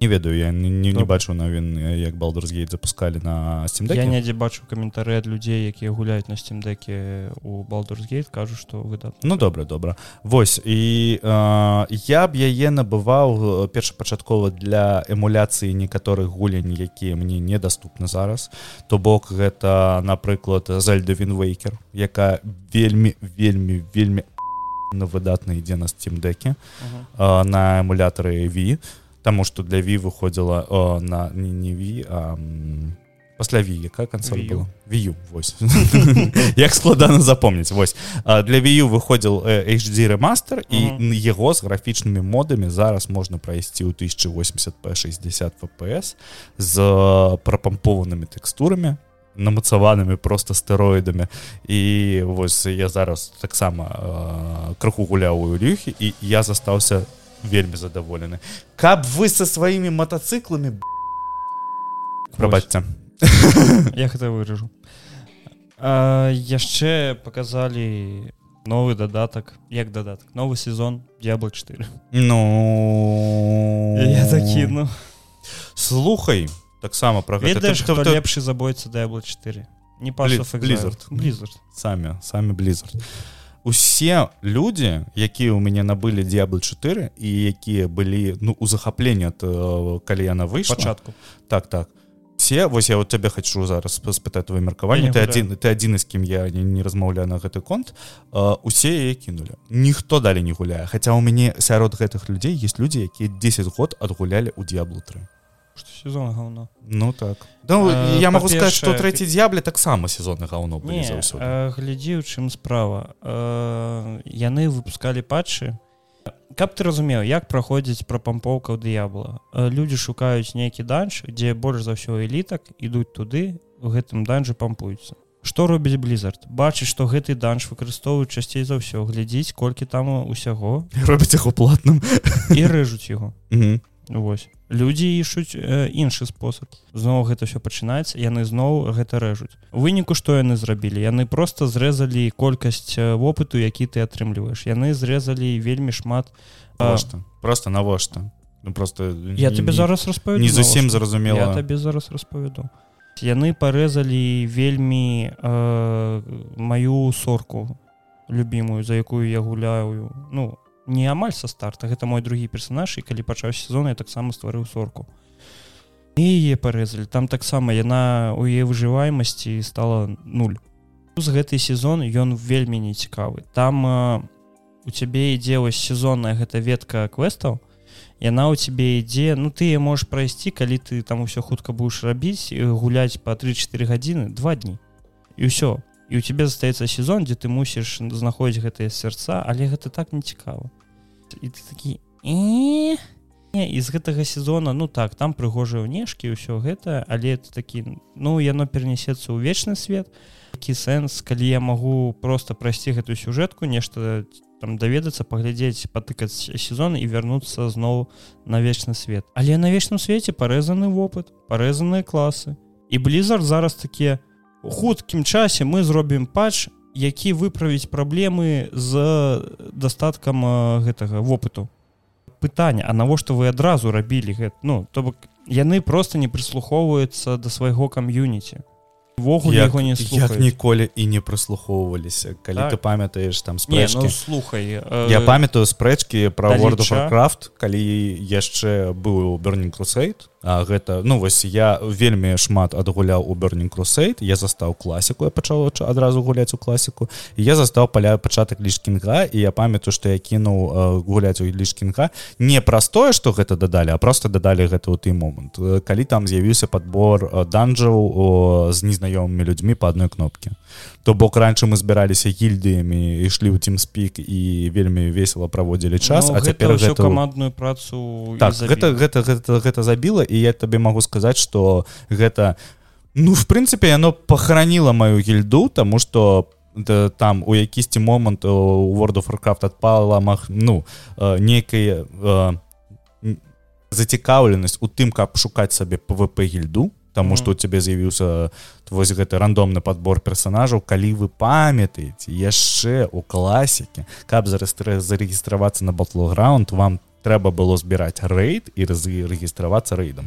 не ведаю я не, не, не бачу навін як балдурсгейт запускалі на steam я недзе бачу каментары ад людзей якія гуляюць на steamдеке у балдурсгейт кажу что выда ну добра добра Вось і э, я б яе набываў першапачаткова для эмуляцыі некаторых гулень якія мне недаступны зараз то бок гэта напрыклад зальдавінвейкер якая вельмі вельмі вельмі на выдатна ідзе на steamдеке uh -huh. э, на эмулятары то Таму што для ві выходзіла на не, не ві а пасля ві якая кансоль была? Вю вось. Як складана запомніць вось. Для вю выходзіл HD ремастер і яго з графічнымі модамі зараз можна прайсці ў 1080 p 60 фпс з прапампованымі тэкстурамі намацаванымі просто стэроідамі і вось я зараз таксама крыху гуляў у люхі і я застаўся вельмі задаволены. Каб вы со сваімі мотоцикламі прабачце. Я гэта выражу. Яшчэ показалі новы дадатак як дадатак новы сезон дьябл 4 ну. Я закіну слухай таксама про ведаеш хто лепшы забойца дьябл 4 не па blizzard. Blizzard. Самі самі blizzard усе людзі якія ў мяне набылі дьябл 4 і якія былі ну у захапленні ад калі яна выйшла. Пачатку. Так так. Все вось я вот цябе хочу зараз спытаць твоё меркаванне. Ты адзін ты адзін з кім я не, не размаўляю на гэты конт. Усе яе кінулі. Ніхто далі не гуляе. Хаця у мяне сярод гэтых людзей есть людзі якія 10 год адгулялі у дьяблу 3 сезон гаўно ну так. Да, э, я могу сказать что трэці з'ябле таксама сезонны гаўно э, глядзі у чым справа. Э, яны выпускалі патчы каб ты разумеў як праходзіць пра пампоўка ў дыябла э, людзі шукаюць нейкі данж дзе больш за ўсё элітак ідуць туды у гэтым данжы пампуюцца Што робіць blizzard? Бачыць што гэты данж выкарыстоўваюць часцей за ўсё глядзіць колькі там усяго. Робіць яго платным і рэжуць яго Вось людзі ішуць э, іншы спосаб. Зноў гэта все пачынаецца яны зноў гэта рэжуць. Выніку што яны зрабілі? Яны просто зрэзалі колькасць вопыту які ты атрымліваеш. Яны зрэзалі вельмі шмат навошта? Просто навошта? Ну просто я тебе зараз распавяду не зусім зразумела табе зараз распавяду яны парэзалі вельмі э, маю сорку любімую за якую я гуляю. Ну не амаль са старта. Гэта мой другі персонаж і калі пачаў сезон я таксама стварыў сорку. І яе парэзалі. Там таксама яна у яе выжываемасці стала нуль. З гэты сезон ён вельмі не цікавы там э, у цябе ідзе вось сезонная гэта ветка квестаў яна у цябе ідзе ну ты можешь прайсці калі ты там усё хутка будешь рабіць гуляць по 3-4 гадзіны два дні. І ўсё. І у тебе застаецца сезон дзе ты мусіш знаходзіць гэтыя сэрца але гэта так не цікава і ты такі і з гэтага сезона ну так там прыгожыя ўнешкі ўсё гэта але это такі ну яно перенесецца ў вечны свет. Такі сэнс калі я магу просто прайсці гэтую сюжэтку нешта там даведацца паглядзець патыкаць сезон і вярнуцца зноў на вечны свет. Але на вечным свеце парэзаны вопыт парэзаныя класы. І blizzard зараз такія у хуткім часе мы зробім патч які выправіць праблемы з дастаткам гэтага вопыту. Пытання а навошта вы адразу рабілі гэта ну то бок яны просто не прыслухоўваюцца да свайго кам'юніці. Вогуле яго не як ніколі і не прыслухоўваліся. Калі так. ты памятаеш там спрэчкі ну, слухай я памятаю спрэчкі про крафт калі яшчэ быў бернинг крусейт А гэта ну вось я вельмі шмат адгуляў у бернинг крусейт я застаў класіку я пачаў адразу гуляць у класіку. Я застаў паля пачатак лішкінга і я памятаю што я кінуў гуляць у лішкінга не простое што гэта дадалі а просто дадалі гэта ў той момант. Калі там з'явіўся подбор данжаў з незнаёмымі людзьмі по адной кнопке то бок раньше мы збіраліся гільдыямі ішлі ў спік і вельмі весело праводзілі час ну, а цяпер гэта... камандную працу так, гэта, гэта, гэта, гэта забіла і я табе могу сказаць что гэта ну в прынцыпе яно похоронила мою гільду тому что да, там у якісьці момант у world of warcraft адпала мах ну некая зацікаўленасць у тым каб шукаць сабе пвп гільду Таму што mm -hmm. у цябе з'явіўся вось гэты рандомны падбор персонажаў калі вы памятаеце яшчэ у класікі каб зарэгістравацца на батлграунд вам трэба было збіраць рэйд і рэгістравацца рэйдам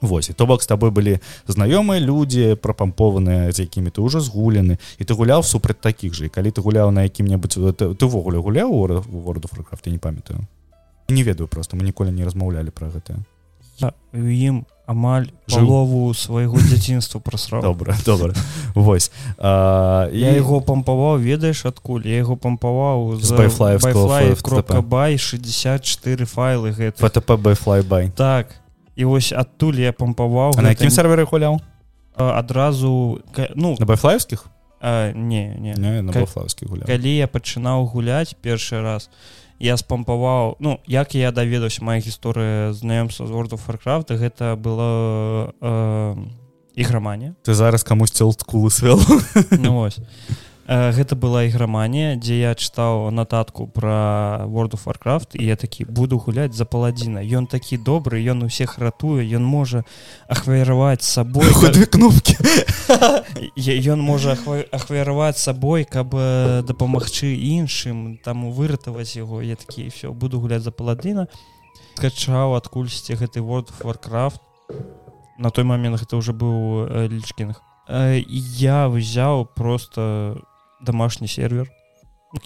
Вось то бок з табой былі знаёмыя людзі прапампованыя з якімі ты ўжо згулены і ты гуляў супраць такіх жа і калі ты гуляў на якім-небудзь ты ўвогуле гуляў у ворду фракрафт не памятаю? Не ведаю просто мы ніколі не размаўлялі пра гэтае. Ім амаль жылову свайго дзяцінства прасраў. Добра добра. Восьось а, я і... яго пампаваў ведаеш адкуль? Я яго пампаваў кропка бай 64 файлы гэта фтп байфлайбай так. І вось адтуль я пампаваў на якім серверы гуляў? Адразу ну на байфлаевскіх? Не не, не на гуля калі я пачынаў гуляць першы раз то я спампаваў ну як я даведаўся моя гісторыя знаёмства з world of warcraft гэта было э, іграманія. Ты зараз камусьці олдку высвел ну, гэта была іграманія дзе я чытаў нататку про world of warcraft і я такі буду гуляць за паладзіна ён такі добры ён усіх ратуе ён можа ахвяраваць сабой две кнопки. Ён можа ахвяраваць сабой каб дапамагчы іншым там выратаваць яго я такі все буду гуляць за паладзіна качаў адкульсьці гэты world of warcraft. На той момент гэта уже быў лічкінг я взяў просто домашні сервер.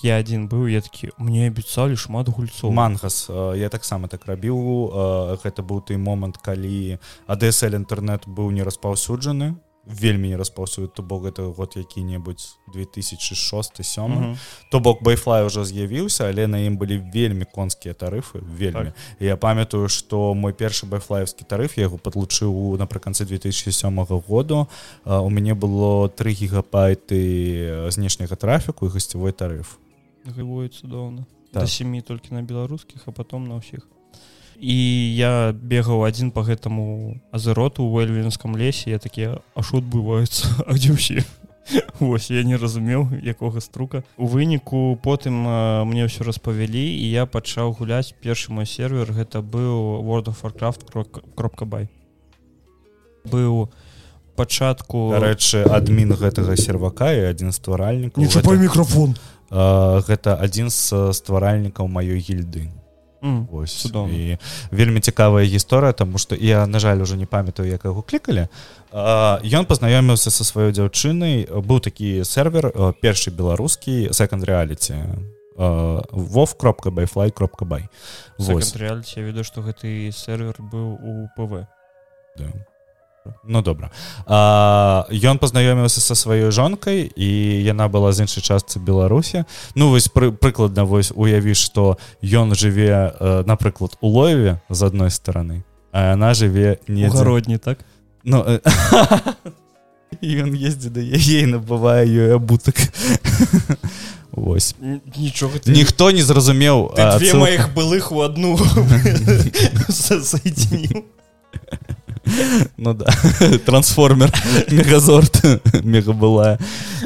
Я один быў я такі мне абяцалі шмат гульцоў мангас я таксама так рабіў гэта быў той момант калі адСл інтэрнет быў не распаўсюджаны вельмі не распаўсюд то бок гэта год які-небудзь 2006 сём mm -hmm. то бок байфлай уже з'явіўся але на ім былі вельмі конскія тарыфы вельмі так. я памятаю что мой першы байфлаевскі тарыф я яго падлучыў напрыканцы 2007 году а, у мяне было 3 гігапайты знешняга трафіку і гасцевой тарыф цудоўна так. 7 толькі на беларускіх а потом на ўсіх і я бегаў адзін по гэтаму азероту у эльвінском лесе я такія аж адбываюцца а дзе ўсе Вось я не разумеў якога струка. У выніку потым а, мне ўсё распавялі і я пачаў гуляць. Першы мой сервер гэта быў world of warcraft кропка бай. Быў пачатку рэчы адмін гэтага сервака і адзін стваральнік гэта... мікрофон гэта адзін з стваральнікаў маёй гільды Ось, і вельмі цікавая гісторыя тому что я на жаль уже не памятаю як яго клікалі ён пазнаёміўся со сваёй дзяўчынай. Быў такі сервер першы беларускі секонд реаліці вов кропка байфлай кропка бай ведаю что гэты сервер быў у пв да. Ну добра ён пазнаёміўся са сваёй жонкай і яна была з іншай частцы беларусі ну вось пры, прыкладна вось уяві што ён жыве напрыклад у лоеве з адной стороны а яна жыве не гародні так ну ён ездзі да яе набывае ёй абутак Вось нічога ты... ніхто не зразумеў маіх былых у адну ну да. Трансформер мегазорт мега была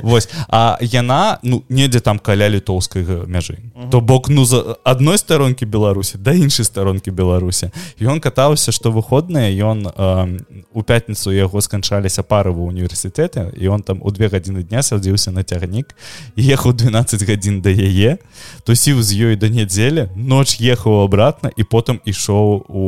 Вось. А яна ну недзе там каля літоўскай мяжы. То бок ну за адной старонкі беларусі да іншай старонкі беларусі. Ён катаўся што выходныя ён у пятніцу яго сканчаліся пары ва універсітэты і он там у две гадзіны дня садзіўся на цягнік ехаў 12 гадзін да яе тусіў з ёй да нядзелі ноч ехаў обратно і потым ішоў у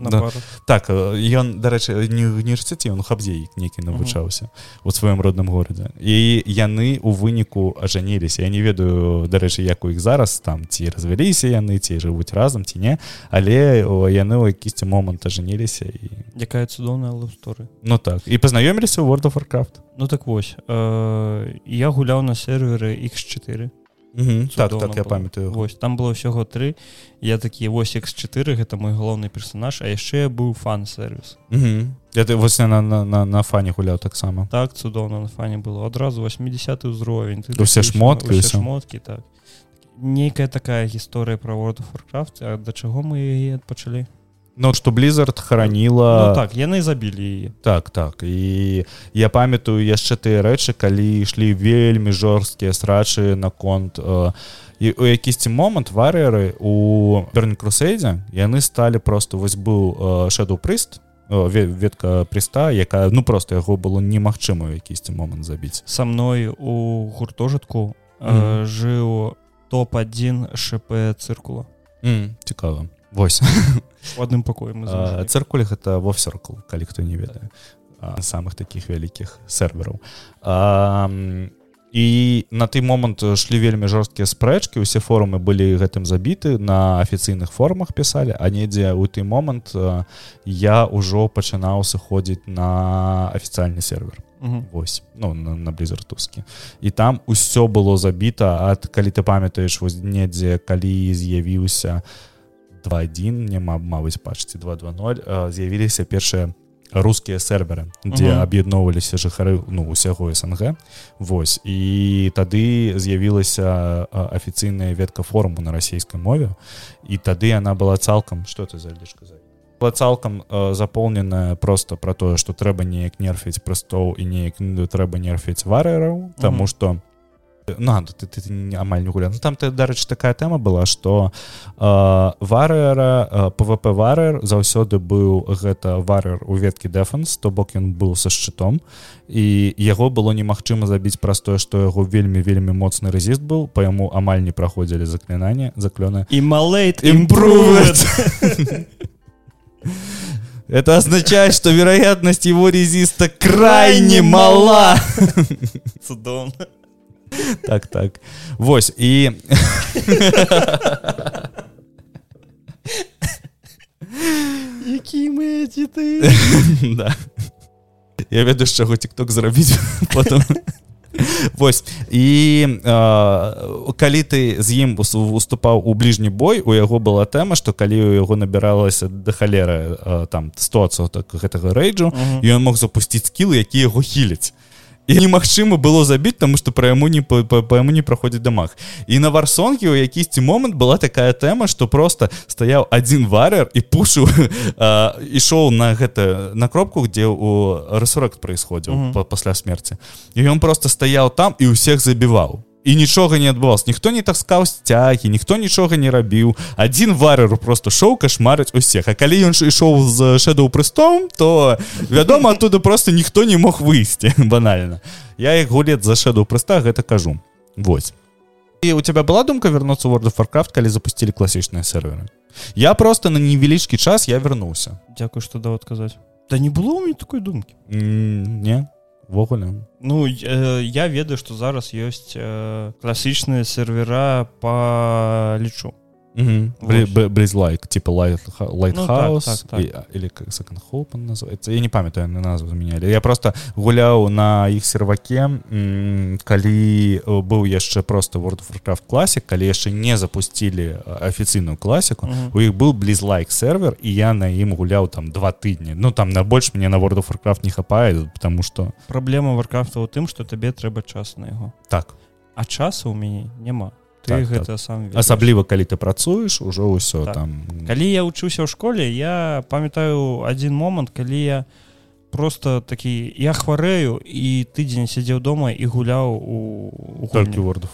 да, так ён дарэчы не універсіце ён хабдзе нейкі навучаўся у сваім родным горадзе і яны у выніку ажаніліся я не ведаю дарэчы як у іх зараз там ці развяліся яны ці жывуць разам ці не але яны ў якісьці момант ажаніліся і якая цудоўная лаўсторы Ну так. І пазнаёміліся ў world of warcraft. Ну так вось э, я гуляў на серверы x4 так, так я памятаю вось там было ўсяго тры я такі вось x4 гэта мой галоўны персонаж а яшчэ быў фан-сервіс. Я ты вось на, на, на, на фане гуляў таксама так цудоўна на фане было адразу 80 ўзровень ты усе шмоткі шмоткі так. Нейкая такая гісторыя про world of warcraft а да чаго мы яе пачалі Ну что blizzard хараніла ну, так яны забілі так так і я памятаю яшчэ тыя рэчы калі ішлі вельмі жорсткія срачы наконт э, і у якісьці момант варыеры у бернкрусейдзе яны сталі просто вось быў шэду прыст ветка прыста якая ну просто яго было немагчыма якісьці момант забіць са мной у гуртожытку mm -hmm. э, жыў топ-1 шп цыркула mm, цікава Вось у адным пакоем цыркуль гэта вовсеркл калі хто не ведае самых таких вялікіх сервераў і на той момант шлі вельмі жорсткія спрэчкі усе форумы былі гэтым забіты на афіцыйных формах пісалі а недзе ў той момант я ўжо пачынаў сыходзіць на афіцыяльны сервер. Вось ну, на, на блізартускі і там усё было забіта ад калі ты памятаеш вось недзе калі з'явіўся у 21 няма мабыць пачці 220 з'явіліся першыя рускія серверы дзе uh -huh. аб'ядноўваліся жыхары ну усяго снг. Вось і тады з'явілася афіцыйная ветка форуму на расійскай мове і тады яна была цалкам что ты зайдзеш казаць? Цалкам запоўненая просто про тое что трэба неяк нерфіць прыстоў і неяк трэба нерфіць варэраў тому что uh -huh на ну, ты, ты, ты амаль не гуля ну, там ты дарэч такая тэма была что э, варыра э, пвп варыр заўсёды быў гэта варыр у веткі дэфанс то бок ён быў са шчытом і яго было немагчыма забіць праз тое што яго вельмі вельмі моцны рэзіст быў по яму амаль не праходзілі заклінанне заклёна і малейт імпру Это означает, что вероятность его резиста крайне мала. Судом так так. Вось і які мы ты я ведаю з чаго тикток зрабіць потом Вось і э, калі ты з ім уступаў у бліжні бой у яго была тэма што калі у яго набіралася да халеры э, там 100 так гэтага рэйджу ён мог запусціць скілы які яго хіляць і немагчыма было забіць тому что пра яму не па, па, па яму не праходзіць дамах і на варсонкі у якісьці момант была такая тэма что просто стаяў один варер і пушу ішоў на гэта на кропку где у рэсурак происходзіў mm -hmm. пасля смерти і ён просто стаяў там і ўсіх забіваў і нічога не адбывалось ніхто не таскаў сцягі ніхто нічога не рабіў один вареру просто шоу кашмарыць усех. А калі ён ішоў з шэдоў прыстом то вядома оттуда просто ніхто не мог выйсці банальна я як гулет за шэдоў прыста гэта кажу. Вось і у тебя была думка вернуцца World of Warcraft калі запусцілі класічныя серверы? Я просто на невялічкі час я вярнуўся Дякую что да адказаць Да не было у мне такой думкі не ввогуле ну э, я ведаю что зараз ёсць э, класічныя сервера по лічу близлайк типа лайтхаус или как называется. Я не памятаю на назву заменяли. Я просто гуляў на іх серваке калі э, быў яшчэ просто world of warcraft класік калі яшчэ не запустили афіцыйную класіку у іх быў близлайк сервер і я на ім гуляў там два тыдні ну там на больш мне на world of warcraft не хапае потому что праблема варкрафта у тым что табе трэба час на яго так. А часу у мяне няма ты так, гэта так. сам ведаеш. асабліва калі ты працуеш ужо ўсё так. там калі я вучуся ў школе я памятаю один момант калі я просто такі я хварэю і тыдзень сядзеў дома і гуляў у, у толькі world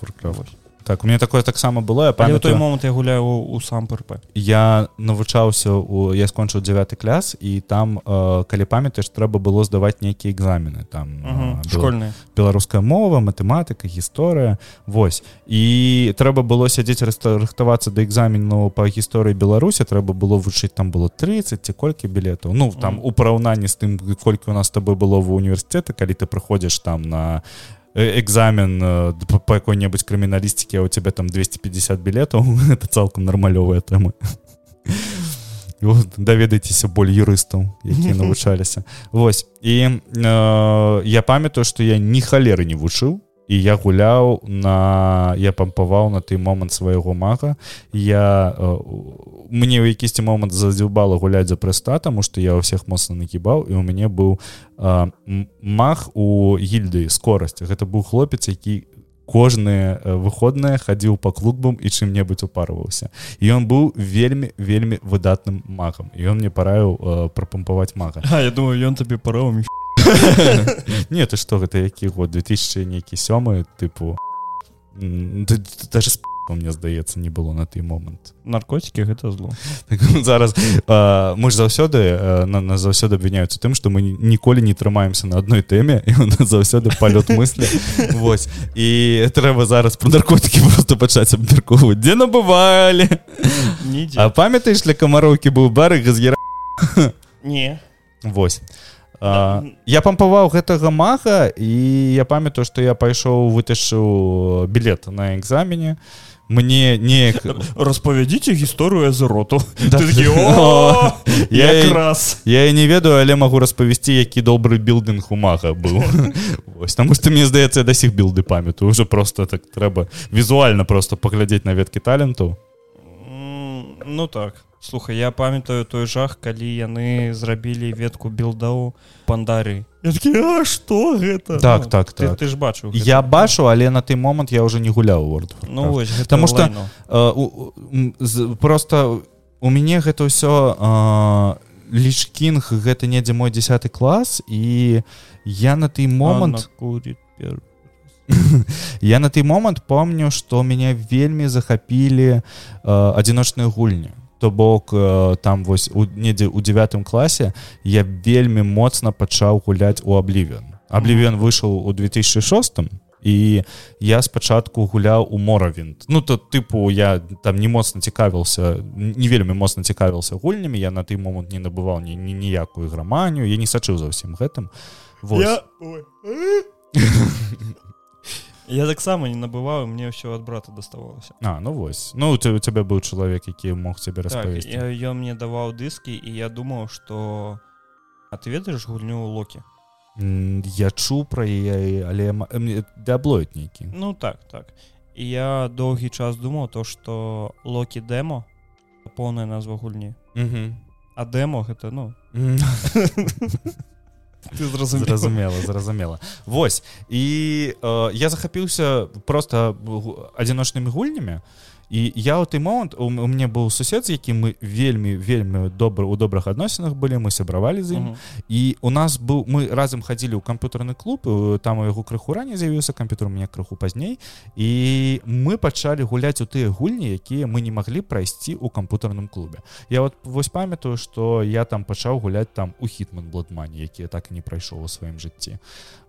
так. У меня такое таксама было я памятаю той момант я гуляю у сам ПРП я навучаўся у я скончыў 9 кляс і там э, калі памятаеш трэба было здаваць нейкія экзамены там э, школьная беларуская мова матэматыка гісторыя Вось і трэба было сядзець рыхтавацца да экзамену по гісторыі беларусі трэба было вучыць там было 30 ці колькі білетаў ну там у параўнанні з тым колькі у нас табой было в універсітэты калі ты прыходзіш там на экзамен э, по какой-нибудь крыміналістике а у тебя там 250 билетаў это цалкам нармалёвая тэма даведайцеся боль юрыстаў якія навучаліся Вось і э, я памятаю что я ні халеры не вучыў і я гуляў на я пампаваў на той момант свайго мага я э, мне ў якісьці момант задзюбала гуляць за прыста таму што я ўсіх моцна накібаў і у мяне быў э, мах у гільдыі скорасці гэта быў хлопец які кожныя выходныя хадзіў па клубам і чым-небудзь упарваўся. І ён быў вельмі вельмі выдатным магам і ён мне параіў прапампаваць мага. А я думаю ён табе параў не ты што гэта які год? 2000 нейкі сёмы тыпу даже мне здаецца не было на той момант наркотики гэта зло. Так, зараз а, мы ж заўсёды на нас заўсёды абвіняюцца тым что мы ніколі не трымаемся на одной тэме і заўсёды палёт мысли. Вось і трэба зараз про наркотики просто пачаць абмярковваць дзе набывалі А памятаеш для камароўкі быў барыг з не. Вось а, я пампаваў гэтага мага і я памятаю што я пайшоў выцяшу білет на экзамене мне не распавядзіце гісторыю з роту. Я раз я не ведаю але магу распавесці які добры білдынг у мага быў. Вось таму што мне здаецца да сіх білды памятаю. Уже просто так трэба візуальна просто паглядзець на веткі таленту ну так. Слухай я памятаю той жах калі яны зрабілі ветку білдау пандарый что гэта так ну, так ты, так. ты ж бачу я бачу але на той момант я уже не гуляў word ну вось, потому что э, просто у мяне гэта ўсё э, лішкінг гэта недзе мой 10 клас і я на той момант я на той момант помню что меня вельмі захапілі э, адзіночныя гульні то бок э, там вось у недзе у девятым класе я вельмі моцна пачаў гуляць у аблівен аблівен выйшаў у 2006 і я спачатку гуляў у моравінт ну то тыпу я там не моцна цікавіўся не вельмі моцна цікавіўся гульнямі я на той момант не набываў ні ніякую граманню я не сачыў за ўсім гэтым. Я... я таксама не набываю мне ўсё ад брата даставалася А ну вось. Ну у цябе быў чалавек які мог цябе распавесці так, ён мне даваў дыскі і я думаў что а ты ведаеш гульню локі я чу пра яе але дяблоид нейкі ну так так. І я доўгі час думаў то что локі дэмо поўная назва гульні а дэмо гэта ну зразумела. Зразумела Вось і э, я захапіўся просто адзіночнымі гульнямі і я ў той момант у, у мне быў сусед з якім мы вельмі вельмі добра у добрых адносінах былі мы сябравалі з ім uh -huh. і у нас быў мы разам хадзілі ў камп'ютарны клуб там у яго крыху раней з'явіўся камп'ютар у меня крыху пазней і мы пачалі гуляць у тыя гульні якія мы не маглі прайсці ў камп'ютарным клубе. Я вот вось памятаю что я там пачаў гуляць там у хітман бладмане які так і не прайшоў у сваім жыцці.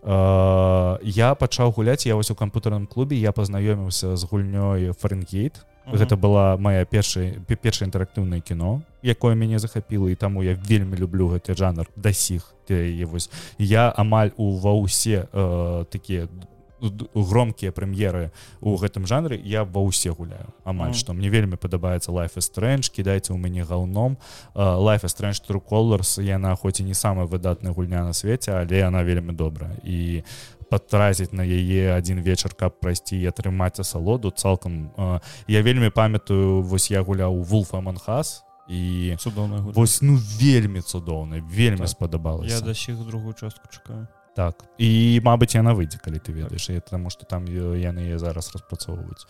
Uh, я пачаў гуляць я вось у камп'ютарным клубе я пазнаёміўся з гульнёй фаренгейт -huh. гэта была моя першая першае інтэрактыўнае кіно якое мяне захапіла і таму я вельмі люблю гэты жанр да сіх вось я амаль у ва ўсе э, такія громкія прэм'еры у гэтым жанры я ва ўсе гуляю амаль што mm. мне вельмі падабаецца life стрэнж кідайце ў мяне галном life стрэнж true colors яна хоць і не самая выдатная гульня на свеце але яна вельмі добрая і патраціць на яе адзін вечар каб прайсці і атрымаць асалоду цалкам я вельмі памятаю вось я гуляў вулфа манхас і цудоўна вось ну вельмі цудоўна вельмі так. спадабалася. Я да сіх другую частку чакаю. Так. І мабыць яна выйдзе калі ты ведаеш так. таму што там яны зараз распрацоўваюць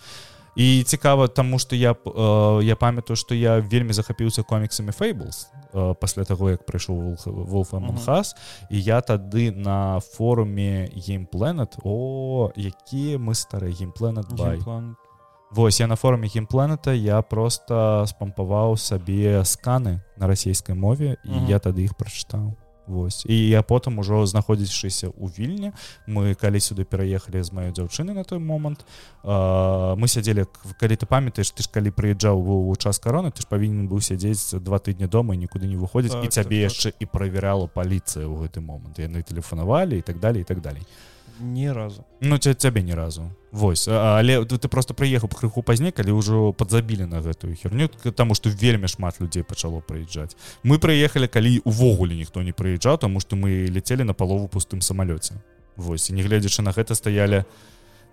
і цікава таму што я э, я памятаю што я вельмі захапіўся коміксамі фейблс э, пасля таго як прыйшоў волфамонхас і я тады на форуме геймпленет о якія мы стары геймпленет Вось я на форуме геймпленета я просто спампаваў сабе сканы на расійскай мове і я тады іх прачытаў Вось. І я потым ужо знаходзячыся ў вільні мы калі сюды пераехалі з маёй дзяўчыны на той момант э, мы сядзелі калі ты памятаеш ты ж калі прыязджаў у час кароны ты ж павінен быў сядзець два тыдні дома нікуды не выходзіць так, і цябе так, яшчэ так. і правярала паліцыя ў гэты момант. Яны тэлефанавалі і так далее і так далей ні разу. Ну цябе ні разу. Вось. Але ты просто прыехаў крыху пазней калі ўжо падзабілі на гэтую херню таму што вельмі шмат людзей пачало прыязджаць. Мы прыехалі калі увогуле ніхто не прыязджаў таму што мы ляцелі на палову пустым самалёце Вось. І нягледзячы на гэта стаялі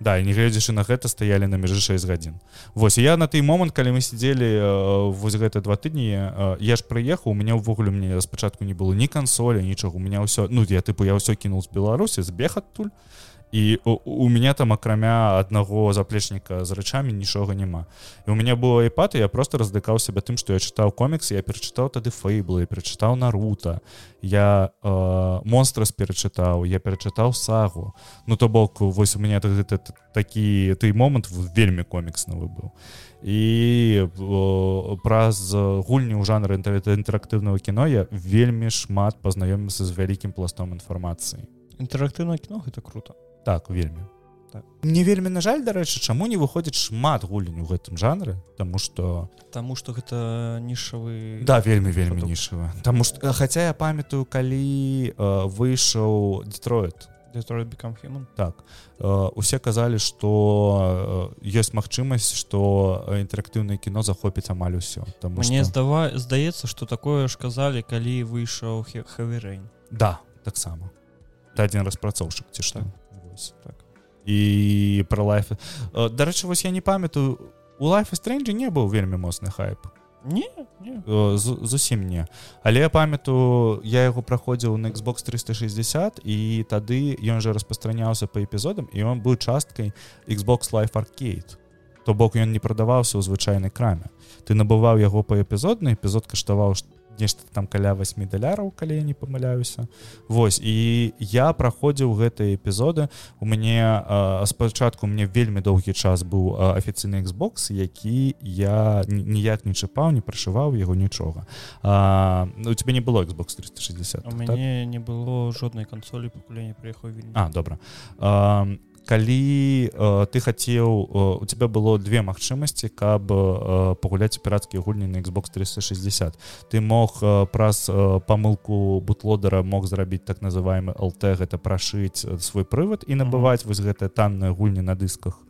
Да нягледзячы на гэта стаялі на межы 6 гадзін Вось я на той момант калі мы сидзелі вось гэта два тыдні я ж прыехаў у меня ўвогуле мне спачатку не было ні кансоля нічога у меня ўсё ну я тыпу я ўсё кінул з беларусі збег адтуль і у, меня там акрамя аднаго заплечніка з рэчамі нічога няма. І у меня было іпад я просто раздыкаў сябе тым што я чытаў комікс я перачытаў тады фейблы перачытаў нарута я э, монстрас перачытаў я перачытаў сагу. Ну то бок вось у меня гэта такі той момант вельмі коміксны выбыў. І праз гульні ў жанры інтэрактыўнага кіно я вельмі шмат пазнаёміцца з вялікім пластом інфармацыі. Інтэрактыўна кіно гэта круто так вельмі. Так. не вельмі на жаль дарэчы чаму не выходзіць шмат гулень у гэтым жанры тому что тому что гэта нішавы да вельмі вельмі нішава там что хаця я памятаю калі э, выйшаў детроид так. Э, усе казалі что э, ёсць магчымасць что інтэрактыўнае кіно захопіць амаль усё там мне что... здава здаецца что такое ж казалі калі выйшаў хеверейн да таксама. Адзін распрацоўшчык ці што? Так так. І про лайф дарэчы вось я не памятаю у лайфа стрэнджа не быў вельмі моцны хайп. Не, не. зусім не але я памятаю я яго праходзіў на Xbox 360 і тады ён жа распастраняўся по эпізодам і он быў часткай Xbox life arcade. То бок ён не прадаваўся ў звычайнай краме ты набываў яго па эпізодны эпізод каштаваў што нешта там каля 8 даляраў калі я не памыляюся. Вось і я праходзіў гэтыя эпізоды. У мяне спачатку мне вельмі доўгі час быў афіцыйны Xbox які я ніяк не чапаў не прашываў яго нічога. А, у тебе не было Xbox 360 у мяне так? не было жоднай кансолі пакулення прыехаў А добра. А, калі э, ты хацеў э, у тебя было две магчымасці каб э, пагуляць пірацкія гульні на Xbox 360 ты мог э, праз э, памылку бутлодера мог зрабіць так называемый ЛТ гэта прашыць свой прывод і набываць mm -hmm. вось гэтыя танныя гульні на дысках.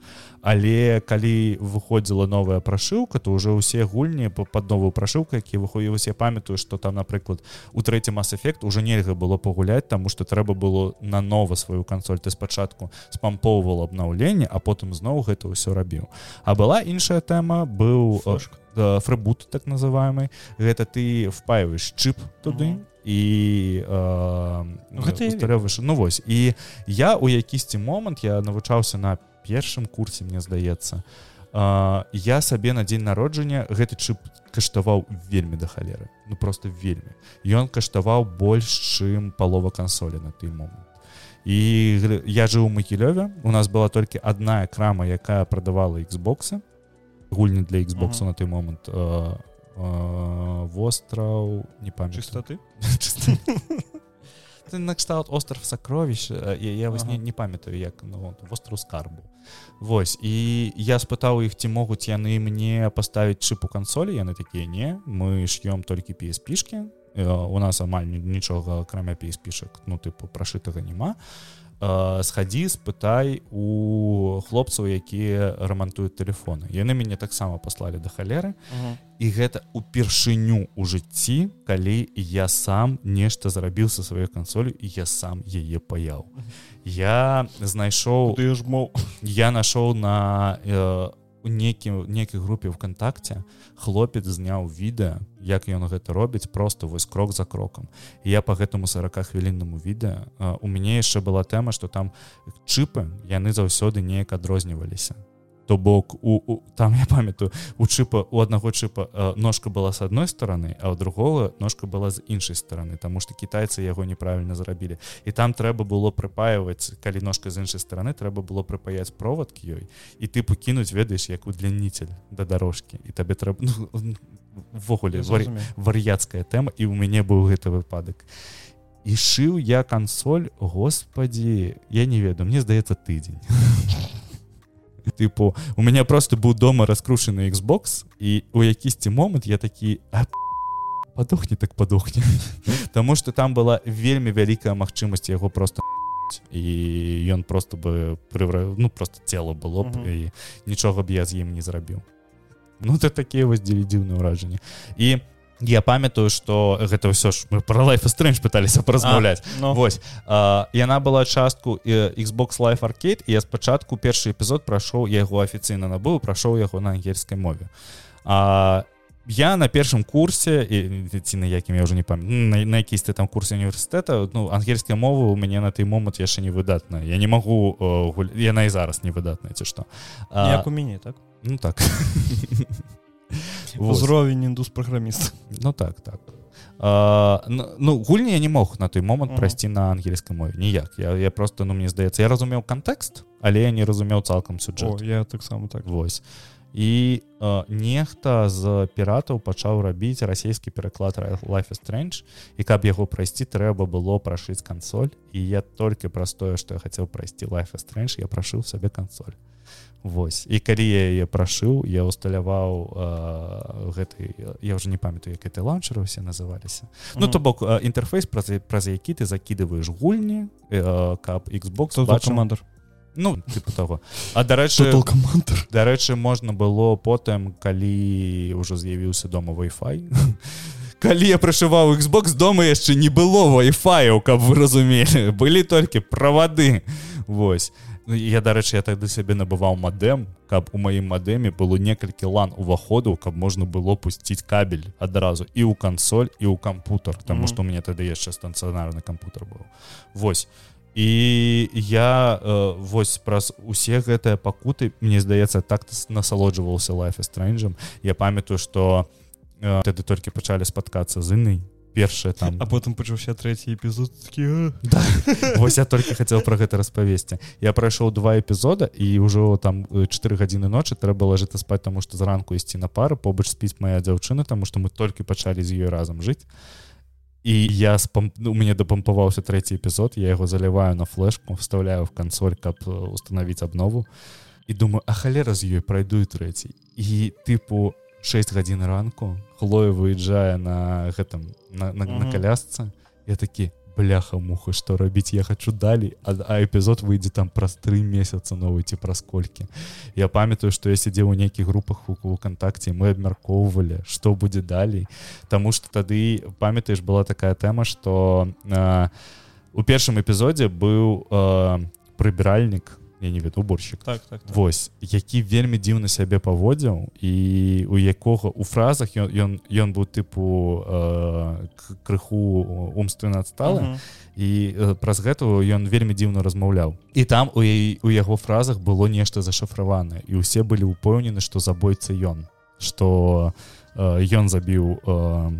Але калі выходзіла новая прашыўка то уже ўсе гульні под новую прашыўку які выходзі вось я памятаю что там напрыклад у трэці мас-эфект уже нельга было пагуляць тому что трэба было на нова сваю кансоль. Ты спачатку спампоўвал обнаўленне а потым зноў гэта ўсё рабіў. А была іншая тэма быў фрыбут так называемый гэта ты впаиваешь чып туды mm -hmm і э, ну вось і я у якісьці момант я навучаўся на першым курсе мне здаецца. Я сабе на дзень народжання гэты чып каштаваў вельмі да халеры. Ну просто вельмі. Ён каштаваў больш чым палова кансолі на той момант і я жыў у макілёве у нас была толькі адна крама якая прадавала Xбоксы гульні для Xбоксу uh -huh. на той момант востраў не памяць чыстоты накшталт остров сакровіш я, я вось ага. не, не памятаю як ну, востраў скарбу Вось і я спытаў іх ці могуць яны мне паставіць чыпу кансолі яны такія не мы ш'ём толькі піспішки у нас амаль нічога акрамя піспішак ну тыпу прашытага няма схадзі спытай у хлопцаў якія рамантуюць телефоны яны мяне таксама паслалі да халеры і гэта упершыню у жыцці калі я сам нешта зрабіў са сваёй кансолю і я сам яе паяў. Я знайшоў ты ж мог? Я нашоў на э, некі нейкай групе вКтакце хлопец зняў відэа як ён гэта робіць просто вось крок за крокам. Я по гэтаму 40 хвіліннаму відэа у мяне яшчэ была тэма что там чыпы яны заўсёды неяк адрозніваліся то бок у, у там я памятаю у чыпа у аднаго чыпа э, ножка была с адной стороны а у другого ножка была з іншай стороны тому что китайцы яго неправільна зрабілі. І там трэба было прыпаиваць калі ножка з іншай стороны трэба было прыпаяць провод к ёй і ты пакінуць ведаеш як удлінніцель да дорожкі і табе трэба ну, ввогуле вар... вар'яцкая тэма і у мяне быў гэты выпадак. І шыў я кансоль Господі я не ведаю мне здаецца тыдзень тыпу у меня просто быў дома раскрушаны Xbox і у якісьці момант я такі падохне так падохне Таму что там была вельмі вялікая магчымасць яго просто і ён просто бы прывра... ну просто цела было б і нічога б я з ім не зрабіў Ну ты такія вось дзівідзіўныя ўражанні і у я памятаю что гэта ўсё ж мы про лайф стрэнж пыталіся паразмаўляць ну. Вось. А, яна была частку Xbox life аркейд і я спачатку першы эпізод прайшоў яго афіцыйна набыў прайшоў яго на ангельскай мове. А я на першым курсе і ці на якім я уже не памят на, на якісь ты там курсе універсітэта ну ангельская мова у мяне на той момант яшчэ не выдатная я не магу гуль... яна і зараз не выдатная ці што як у мяне так? ну так узровень індус праграміст ну так так. А, ну, ну гульні я не мог на той момант прайсці на ангельскай мове. Ніяк я, я просто ну мне здаецца я разумеў кантэкст але я не разумеў цалкам сюджэт я таксама так. Вось і э, нехта з піратаў пачаў рабіць расійскі пераклад life strange. І каб яго прайсці трэба было прашыць кансоль. І я толькі праз тое што я хацеў прайсці life strange я прашыў сабе кансоль. Вось. І калі я яе прашыў я усталяваў гэты я уже не памятаю як это ланчеры усе называліся. Mm -hmm. Ну то бок інтэрфейс праз праз які ты закидываешь гульні каб Xbox командр Ну типа того. А дарэчы дарэчы можна было потым калі ўжо з'явіўся дома Wi-Fi. Калі я прашываў Xbox дома яшчэ не было Wi-Fi каб вы разумелі былі толькі правады Вось Ну, я дарэчы я тады сябе набываў мадэм каб у маім мадэме было некалькі лан уваходу каб можна было пусціць кабель адразу і ў кансоль і ў кампутар што mm -hmm. мне тады яшчэ станцыянарны кампутар быў Вось і я э, вось праз усе гэтыя пакуты мне здаецца так насалоджваўся лайфе стрэнджам я памятаю што э, тады толькі пачалі спаткацца з інай першае там. А потым пачаўся трэці эпізод да. Вось я толькі хацеў пра гэта распавесці. Я прайшоў два эпізода і ўжо там 4 гадзіны ночы трэба лажыцца спаць таму што зранку ісці на пары побач спіць моя дзяўчына таму што мы толькі пачалі з ёй разам жыць. і я спам... у мяне дапампаваўся трэці эпізод я яго заліваю на флешку вставляю в кансоль каб установіць абнову і думаю а халера з ёй прайду трэці і тыпу 6 гадзін ранку хлоя выязджае на гэтым на, на, на калясцы я такі бляха муха что рабіць я хочу далей а, а эпізод выйдзе там праз тры месяца новый ці праз колькі я памятаю что я сидзеў у нейкіх групах у вКтакце мы абмяркоўвалі что будзе далей Таму что тады памятаеш была такая тэма что э, у першым эпізодзе быў э, прыбіральнік я не веду уборщик так, так, так. Вось які вельмі дзіўна сябе паводзіў і у якога у фразах ён ён ён быў тыпу э, крыху умственно адсталы uh -huh. і э, праз гэтую ён вельмі дзіўна размаўляў і там у у яго фразах было нешта зашафраванае і ўсе былі упэўнены што забойца ён што э, ён забіў э,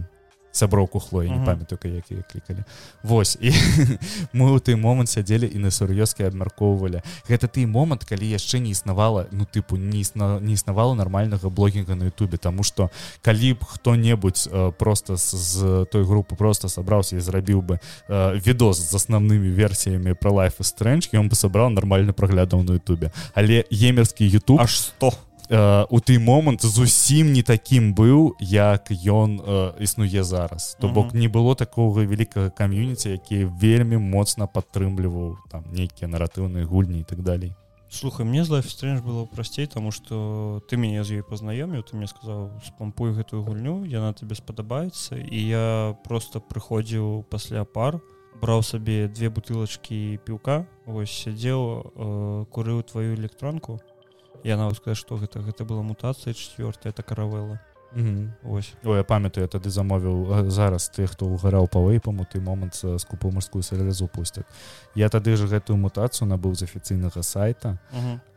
сяброўку хлоі не памятаю якія клікалі Вось і мы ў той момант сядзелі і на сур'ёзкі абмяркоўвалі гэта ты момант калі яшчэ не існавала ну тыпу не існа, не існавала нармальнага блогінга на Ютубе. Таму што калі б хто-небудзь э, просто з, з той групы просто сабраўся і зрабіў бы э, відос з асноўнымі версіямі про лайф стрэнч ён бы сабраў нармальны праглядаў на Ютубе. Але емерскі YouTube аж 100 э, у той момант зусім не такім быў як ён э, існуе зараз. То бок не было такого вялікага кам'юніці які вельмі моцна падтрымліваў там нейкія наратыўныя гульні і так далей. Слухай мне з лайфстрэнж было прасцей тому что ты мяне з ёй пазнаёміў ты мне сказаў спампуй гэтую гульню яна тебе спадабаецца. І я просто прыходзіў пасля пар браў сабе две бутылачкі піўка ось сядзеў э, курыў твою электронку я нават сказать что гэта гэта была мутацыя четвертая это каравела ось О, я памятаю я тады замовіў зараз ты хто угараў па вейпаму ты момант скупу морскую сальрезу пусцяць. Я тады ж гэтую мутацыю набыў з афіцыйнага сайта.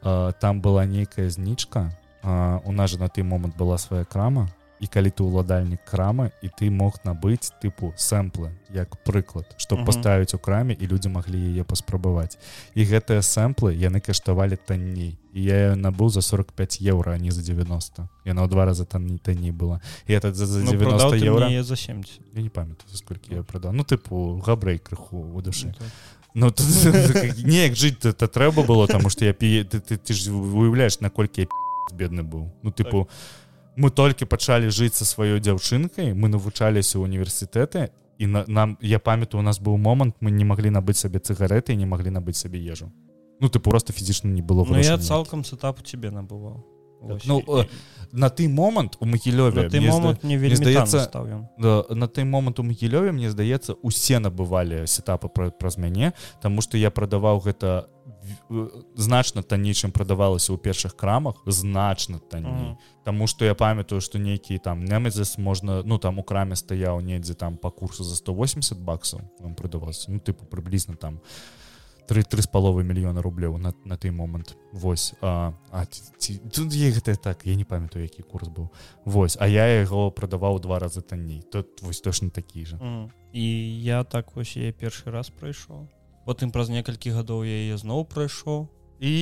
А, там была нейкая знічка. У нас же на той момант была свая крама і калі ты ўладальнік крамы і ты мог набыць тыпу сэмплы як прыклад што -huh. паставіць у краме і людзі маглі яе паспрабаваць і гэтыя сэмплы яны каштавалі танней. І я набыў за 45 еўра не за 90 яна ў два раза там не танней была. І этот за, за 90 ну, еўра за 70 я не памятаю сколькі я прадаў ну. тыпу габрэй крыху у душы Ну, неяк жыць это трэба было таму што я пі ты, ты, ты ж выяўляеш наколькі бедны быў ну тыпу так мы толькі пачалі жыць са сваёй дзяўчынкай мы навучаліся універсітэты і на, нам я памятаю у нас быў момант мы не маглі набыць сабе цыгареты не маглі набыць сабе ежу. Ну ты просто фізічна не было ну, я цалкам с этапу тебе набываў ну э, на ты момант у магілёве ты момант не вельмі здаецца на той момант у магілёве мне здаецца усе набывалі сетапы праз мяне Таму што я прадаваў гэта Э, значна танней чым прадавалася ў першых крамах значна танней Таму што я памятаю што нейкі там немезес можна ну там у краме стаяў недзе там па курсу за 180 баксаў вам прадаваўся ну тыпу прыблізна там три три з паловы мільёна рублёў на, на той момант Вось а, а ці, ці, гэта так я не памятаю які курс быў Вось а я яго прадаваў два разы танней тут вось точно такі же. І я так вось я першы раз прайшоў потым праз некалькі гадоў я яе зноў прайшоў і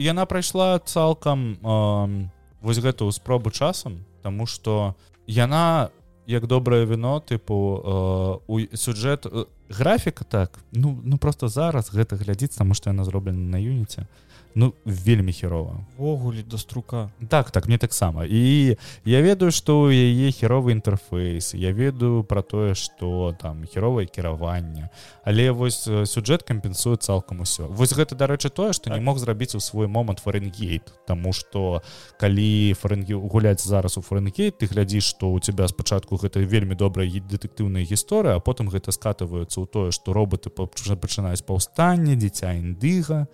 яна прайшла цалкам э, вось гэтую спробу часам тому что яна як добрае вино тыпу э, у сюджэт графіка так ну ну просто зараз гэта глядзіць таму што яна зроблена на юніце ну вельмі херова ввогуле да струка. Так так мне таксама. І я ведаю что у яе херовы інтэрфейс я ведаю про тое что там херовае кіраванне. Але вось сюджэт кампенсуе цалкам усё. Вось гэта дарэчы тое что так. не мог зрабіць у свой момант фаренгейт тому что калі фарэнгі гуляць зараз у фаренгейт ты глядзіш что у тебя спачатку гэта вельмі добрая дэтэктыўная гісторыя а потым гэта скатываюцца ў тое что роботы пачынаюць паўстанне дзіця індыга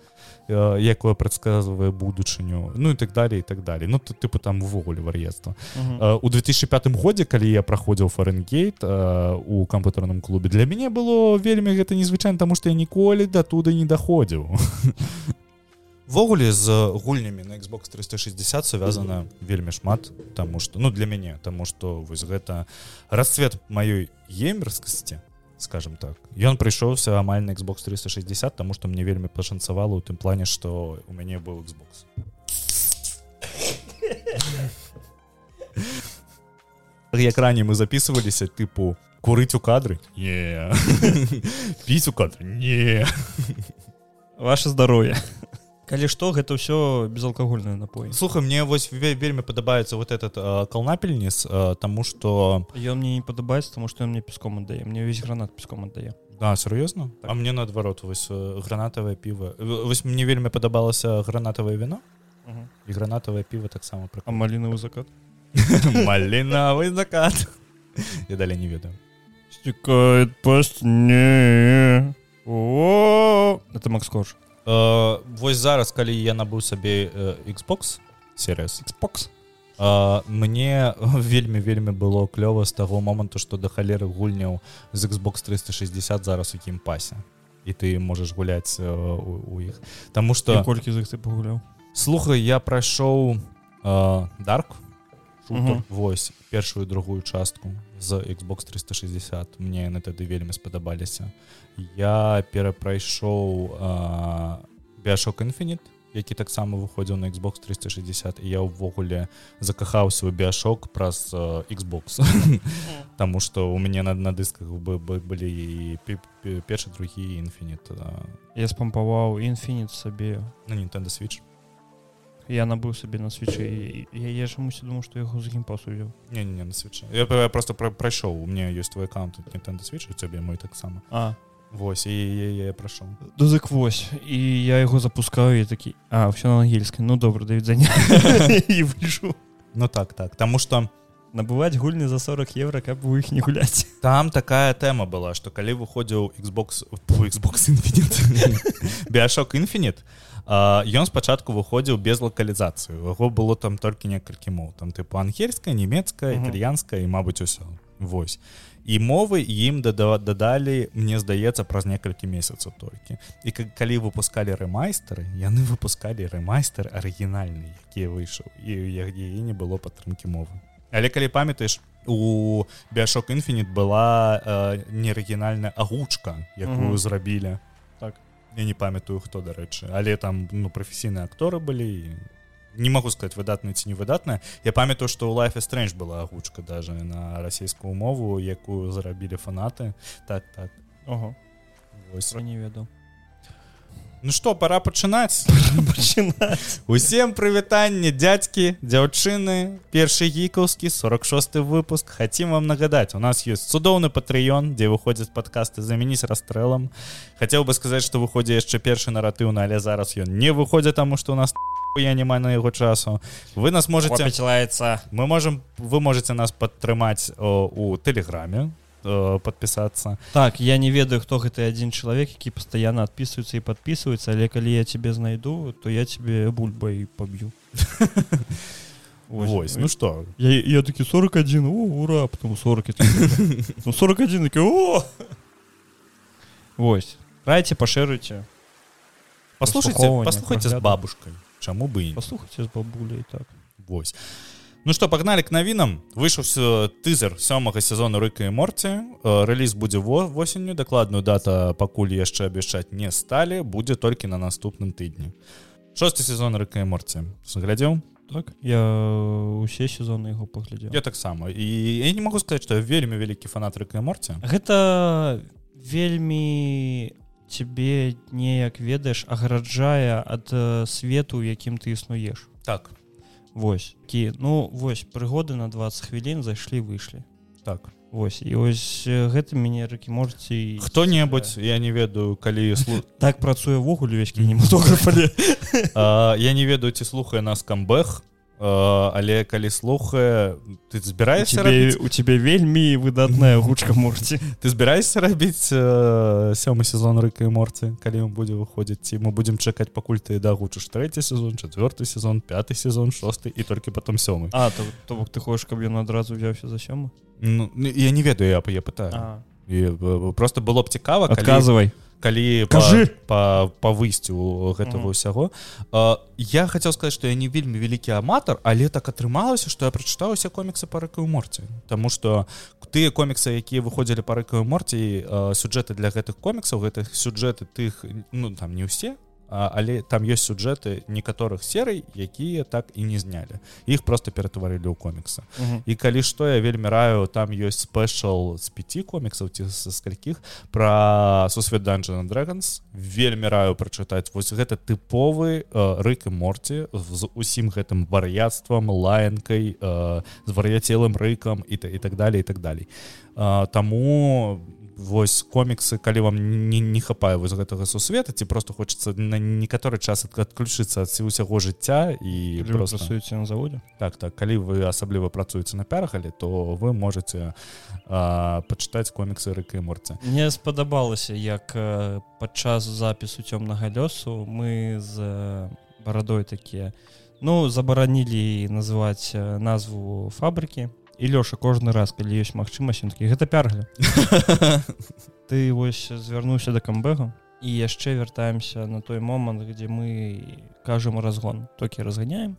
якое прадказвае будучыню ну і так далее і так далее ну ты тыпу там увогуле вар'ецтва у 2005 годзе калі я праходзіў фаренгейт у камп'ютарным клубе для мяне было вельмі гэта незвычайна тому что я ніколі да туды не даходзіў ввогуле з гульнямі на Xbox 360 связана вельмі шмат тому что ну для мяне тому что вось гэта расцвет маёй емерскасці скажем так. Ён прыйшоўся амаль на Xbox 360 тому что мне вельмі пашанцавала у тым плане что у мяне быў Xbox. Як раней мы записываліся тыпу курыць у кадры? Не піць у кадры? Не ваше здароўе калі што гэта ўсё безалкагольнае напой слухай мне вось вельмі падабаецца вот этот калнапельніс тому что ён мне не падабаецца тому что ён мне песком аддае. Мне весь гранат песком аддае. Да, сур'ёзна так. А мне наадварот вось гранатавае піва. Вось мне вельмі падабалася гранатавае віно. І гранатавае піва таксама пра малінавы закат? Малінавы закат. Я далей не ведаю. Сцікает пост не о! Это макс кош вось зараз калі я набыў сабе xbox сервис xbox? мне вельмі вельмі было клёва з таго моманту што да халеры гульняў з xbox 360 зараз у кім пасе і ты можаш гуляць у, у іх. Таму што колькі з іх ты пагуляў? Слухай я прайшоў дарк Вось першую другую частку з xbox 360 мне яны тады вельмі спадабаліся. Я перапрайшоў бяшок інфініт які таксама выходзіў на xbox 360 і я ўвогуле закахаўся ў біашок праз xbox. Таму што у мяне на на дысках бы былі першы другі інфініт я спампаваў інфініт сабе. На Nintendo switch я набыў сабе на свечы яе ж мусі думаю што яго з ім пасудзіў не, не на свечы. Я, я просто прайшоў. У мне ёсць твой аккаунт Nintendo switch у цябе мой таксама. А. Вось і я прашу дузык вось і я яго запускаю і такі а все на ангельскай ну добра да відзання і выйшу Ну так так. Таму что набываць гульні за 40 евро каб вы іх не гуляць. Там такая тэма была что калі выходзіў xbox xbox біашок інфініт ён спачатку выходзіў без лакалізацыі яго было там толькі некалькі моў там тыпу ангельская нямецкая італьянская і мабыць усё Вось. І мовы ім дадалі мне здаецца праз некалькі месяцаў толькі і калі выпускалі рэмайстары яны выпускалі рэмайстер арыгінальны які выйшаў і яе не было падтрымкі мовы. Але калі памятаеш у біашок інфініт была э, неарыгінальная агучка якую mm -hmm. зрабілі так я не памятаю хто дарэчы але там ну прафесійныя акторы былі і не могу сказать выдатная ці не выдатная я памятаю что у life стрэндж была агучка даже на расійскую мову якую зарабілі фанаты. Так так. Ого. не веду Ну что пора пачынаць усім прывітанне дядзькі дзяўчыны першы гікаўскі 46 выпуск. Хотим вам нагадаць у нас есть цудоўны патрыён дзе выходзяць подкасты замяніць расстрэлам хацеў бы сказаць что выходзе яшчэ першы наратыўны але зараз ён не выходзя таму что у нас я не маю на яго часу. Вы нас можете пачалаецца мы можем вы можете нас падтрымаць у тэлеграме подпісацца так я не ведаю хто гэты адзін чалавек які пастаянна адпісваюцца і подписывается але калі я тебе знайду то я тебе бульбай поб'ю Вось, ну что? Я, я таки 41 о, ура! Потом 40 ну, 41 таки, о! Вось райце пашырыце послушайте послухайте з бабушкой. Чаму бы послухайте з бабуляй так. Вось Ну что погнали к навінам выйшаў тызер сёмага сезону рыка і морці рэліз будзе во восенню дакладную дата пакуль яшчэ абяшчаць не сталі будзе толькі на наступным тыдні шосты сезон рыка і морці глядзеў так я усе сезоны яго паглядзеў я таксама і я не могу сказаць што вельмі вялікі фанат рыка і морці гэта вельмі цябе неяк ведаеш агараджае ад свету якім ты існуеш. Так Вось. Кі ну вось прыгоды на 20 хвілін зайшлі выйшлі. Так. Вось. І ось гэта мяне рыкі можете хто-небудзь я не ведаю калі слу... так працуе ввогуле весь кінематограф я не ведаю ці слухае нас камбэх але калі слухае ты збіраешься у тебе вельмі выдатная гучка морці ты збіраешься рабіць сёмы сезон рыка і морцы калі ён будзе выходзіць? Ці мы будзем чакаць пакуль ты дагучыш трэці сезон четверты сезон пятый сезон шосты і толькі потом сёмы? А то, то бок ты хочаш каб ён адразу взяўся за сёмы? Ну, я не ведаю я я пытаю. І просто было б цікава адказвай. калі калі кажы! па, па, па выйсцю гэтага ўсяго. Я хацеў сказаць што я не вельмі вялікі аматар але так атрымалася што я прачытаўся коміксы па рэкаю морці Таму што тыя коміксы якія выходзілі па рэкаю морці сюджэты для гэтых коміксаў гэтых сюджэты тых ну там не ўсе але там ёсць сюджэты некаторых серый якія так і не знялі. Іх просто ператварылі ў комікса uh -huh. і калі што я вельмі раю там ёсць спешл з пяти коміксаў ці са скалькіх пра сусвет данжана dragons вельмі раю прачытаць. Вось гэта тыповы э, рык і морці з усім гэтым вар'яцтвам лаянкай э, з вар'яцелым рыкам і і так далее і так далей. Э, таму вось коміксы калі вам не, не хапае вось гэтага сусвета ці просто хочется на некаторы час адключыцца ад усяго жыцця і просуеце на заводе так так. Калі вы асабліва працуеце на пярахалі то вы можете пачытаць коміксы і морцы мне спадабалася як падчас запісу цёмнага лёсу мы з барадой такія ну забаранілі называць назву фабрыкі і лёша кожны раз калі ёсць магчымасць такі гэта пяргля ты вось звярнуўся да камбэга і яшчэ вяртаемся на той момант где мы кажам разгон. Толькі разганяем.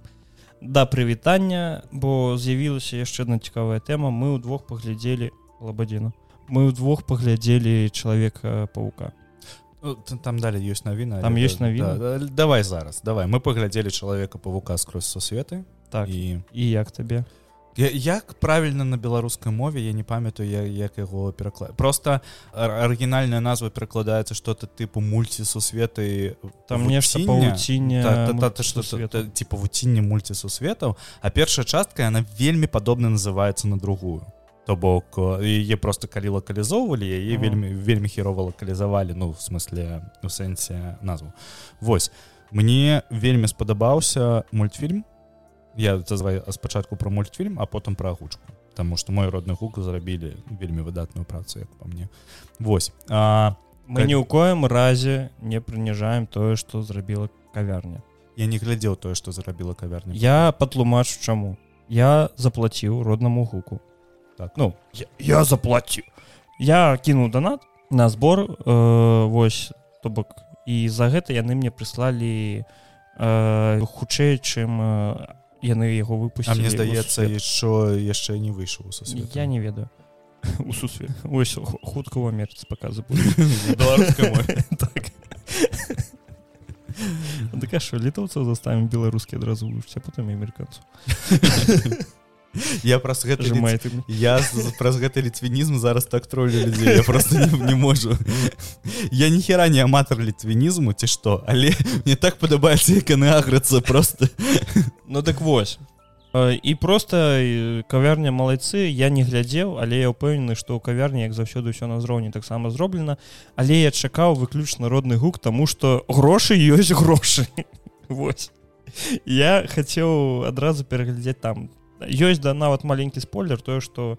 Да прывітання бо з'явілася яшчэ одна цікавая тэма. Мы ўдвох паглядзелі лабадзіну. Мы ўдвох паглядзелі чалавека паука. Ну, там далее ёсць навіна там ёсць навіна. да, давай зараз давай. Мы паглядзелі чалавека павука скрозь сусветы. Так. І і як табе як правильно на беларускай мове я не памятаю я, як яго пераклад просто арыгінальная назва перакладаецца что-то тыпу мульці сусветы там нешта павуцінне типа вуцінне мульці сусветаў а першая частка она вельмі падобна называется на другую. То бок яе просто калі лакалізоўвалі яе вельмі вельмі херова лакалізавалі ну в смысле у сэнсе назву. Вось. Мне вельмі спадабаўся мультфільм я зазваю спачатку про мультфільм а потым про гучку тому что мой родны гук зрабілі вельмі выдатную працу як по мне. Вось а мы как... ні ў коем разе не прыніжаем тое что зрабіла кавярня. Я не глядзеў тое что зарабіла кавярня. Я патлумачу чаму я заплаціў роднаму гуку так. Ну я, я заплаціў я кінуў донат на збор э, вось то бок і за гэта яны мне прыслалі э, хутчэй чым а яны яго выпусцілі мне здаецца що яшчэ не выйшаў я не ведаю. У сусвет. Ось хутка ў амерыцы показы так. Що літоўцаў заставім беларускі адразу вучце потым амерыканцу я праз гэта я праз гэты ліцвінізм зараз так троллю людзей я просто не, не можу. Я ніхера не аматар літвінізму ці што але мне так падабаецца як яны аграцца просто. Ну так вось і просто кавярня малайцы я не глядзеў але я ўпэўнены што ў кавярні як заўсёды ўсё на ўзроўні таксама зроблена. Але я чакаў выключна родны гук тому что грошы ёсць грошы Вось я хацеў адразу пераглядзець там ёсць да нават маленькі спойлер тое что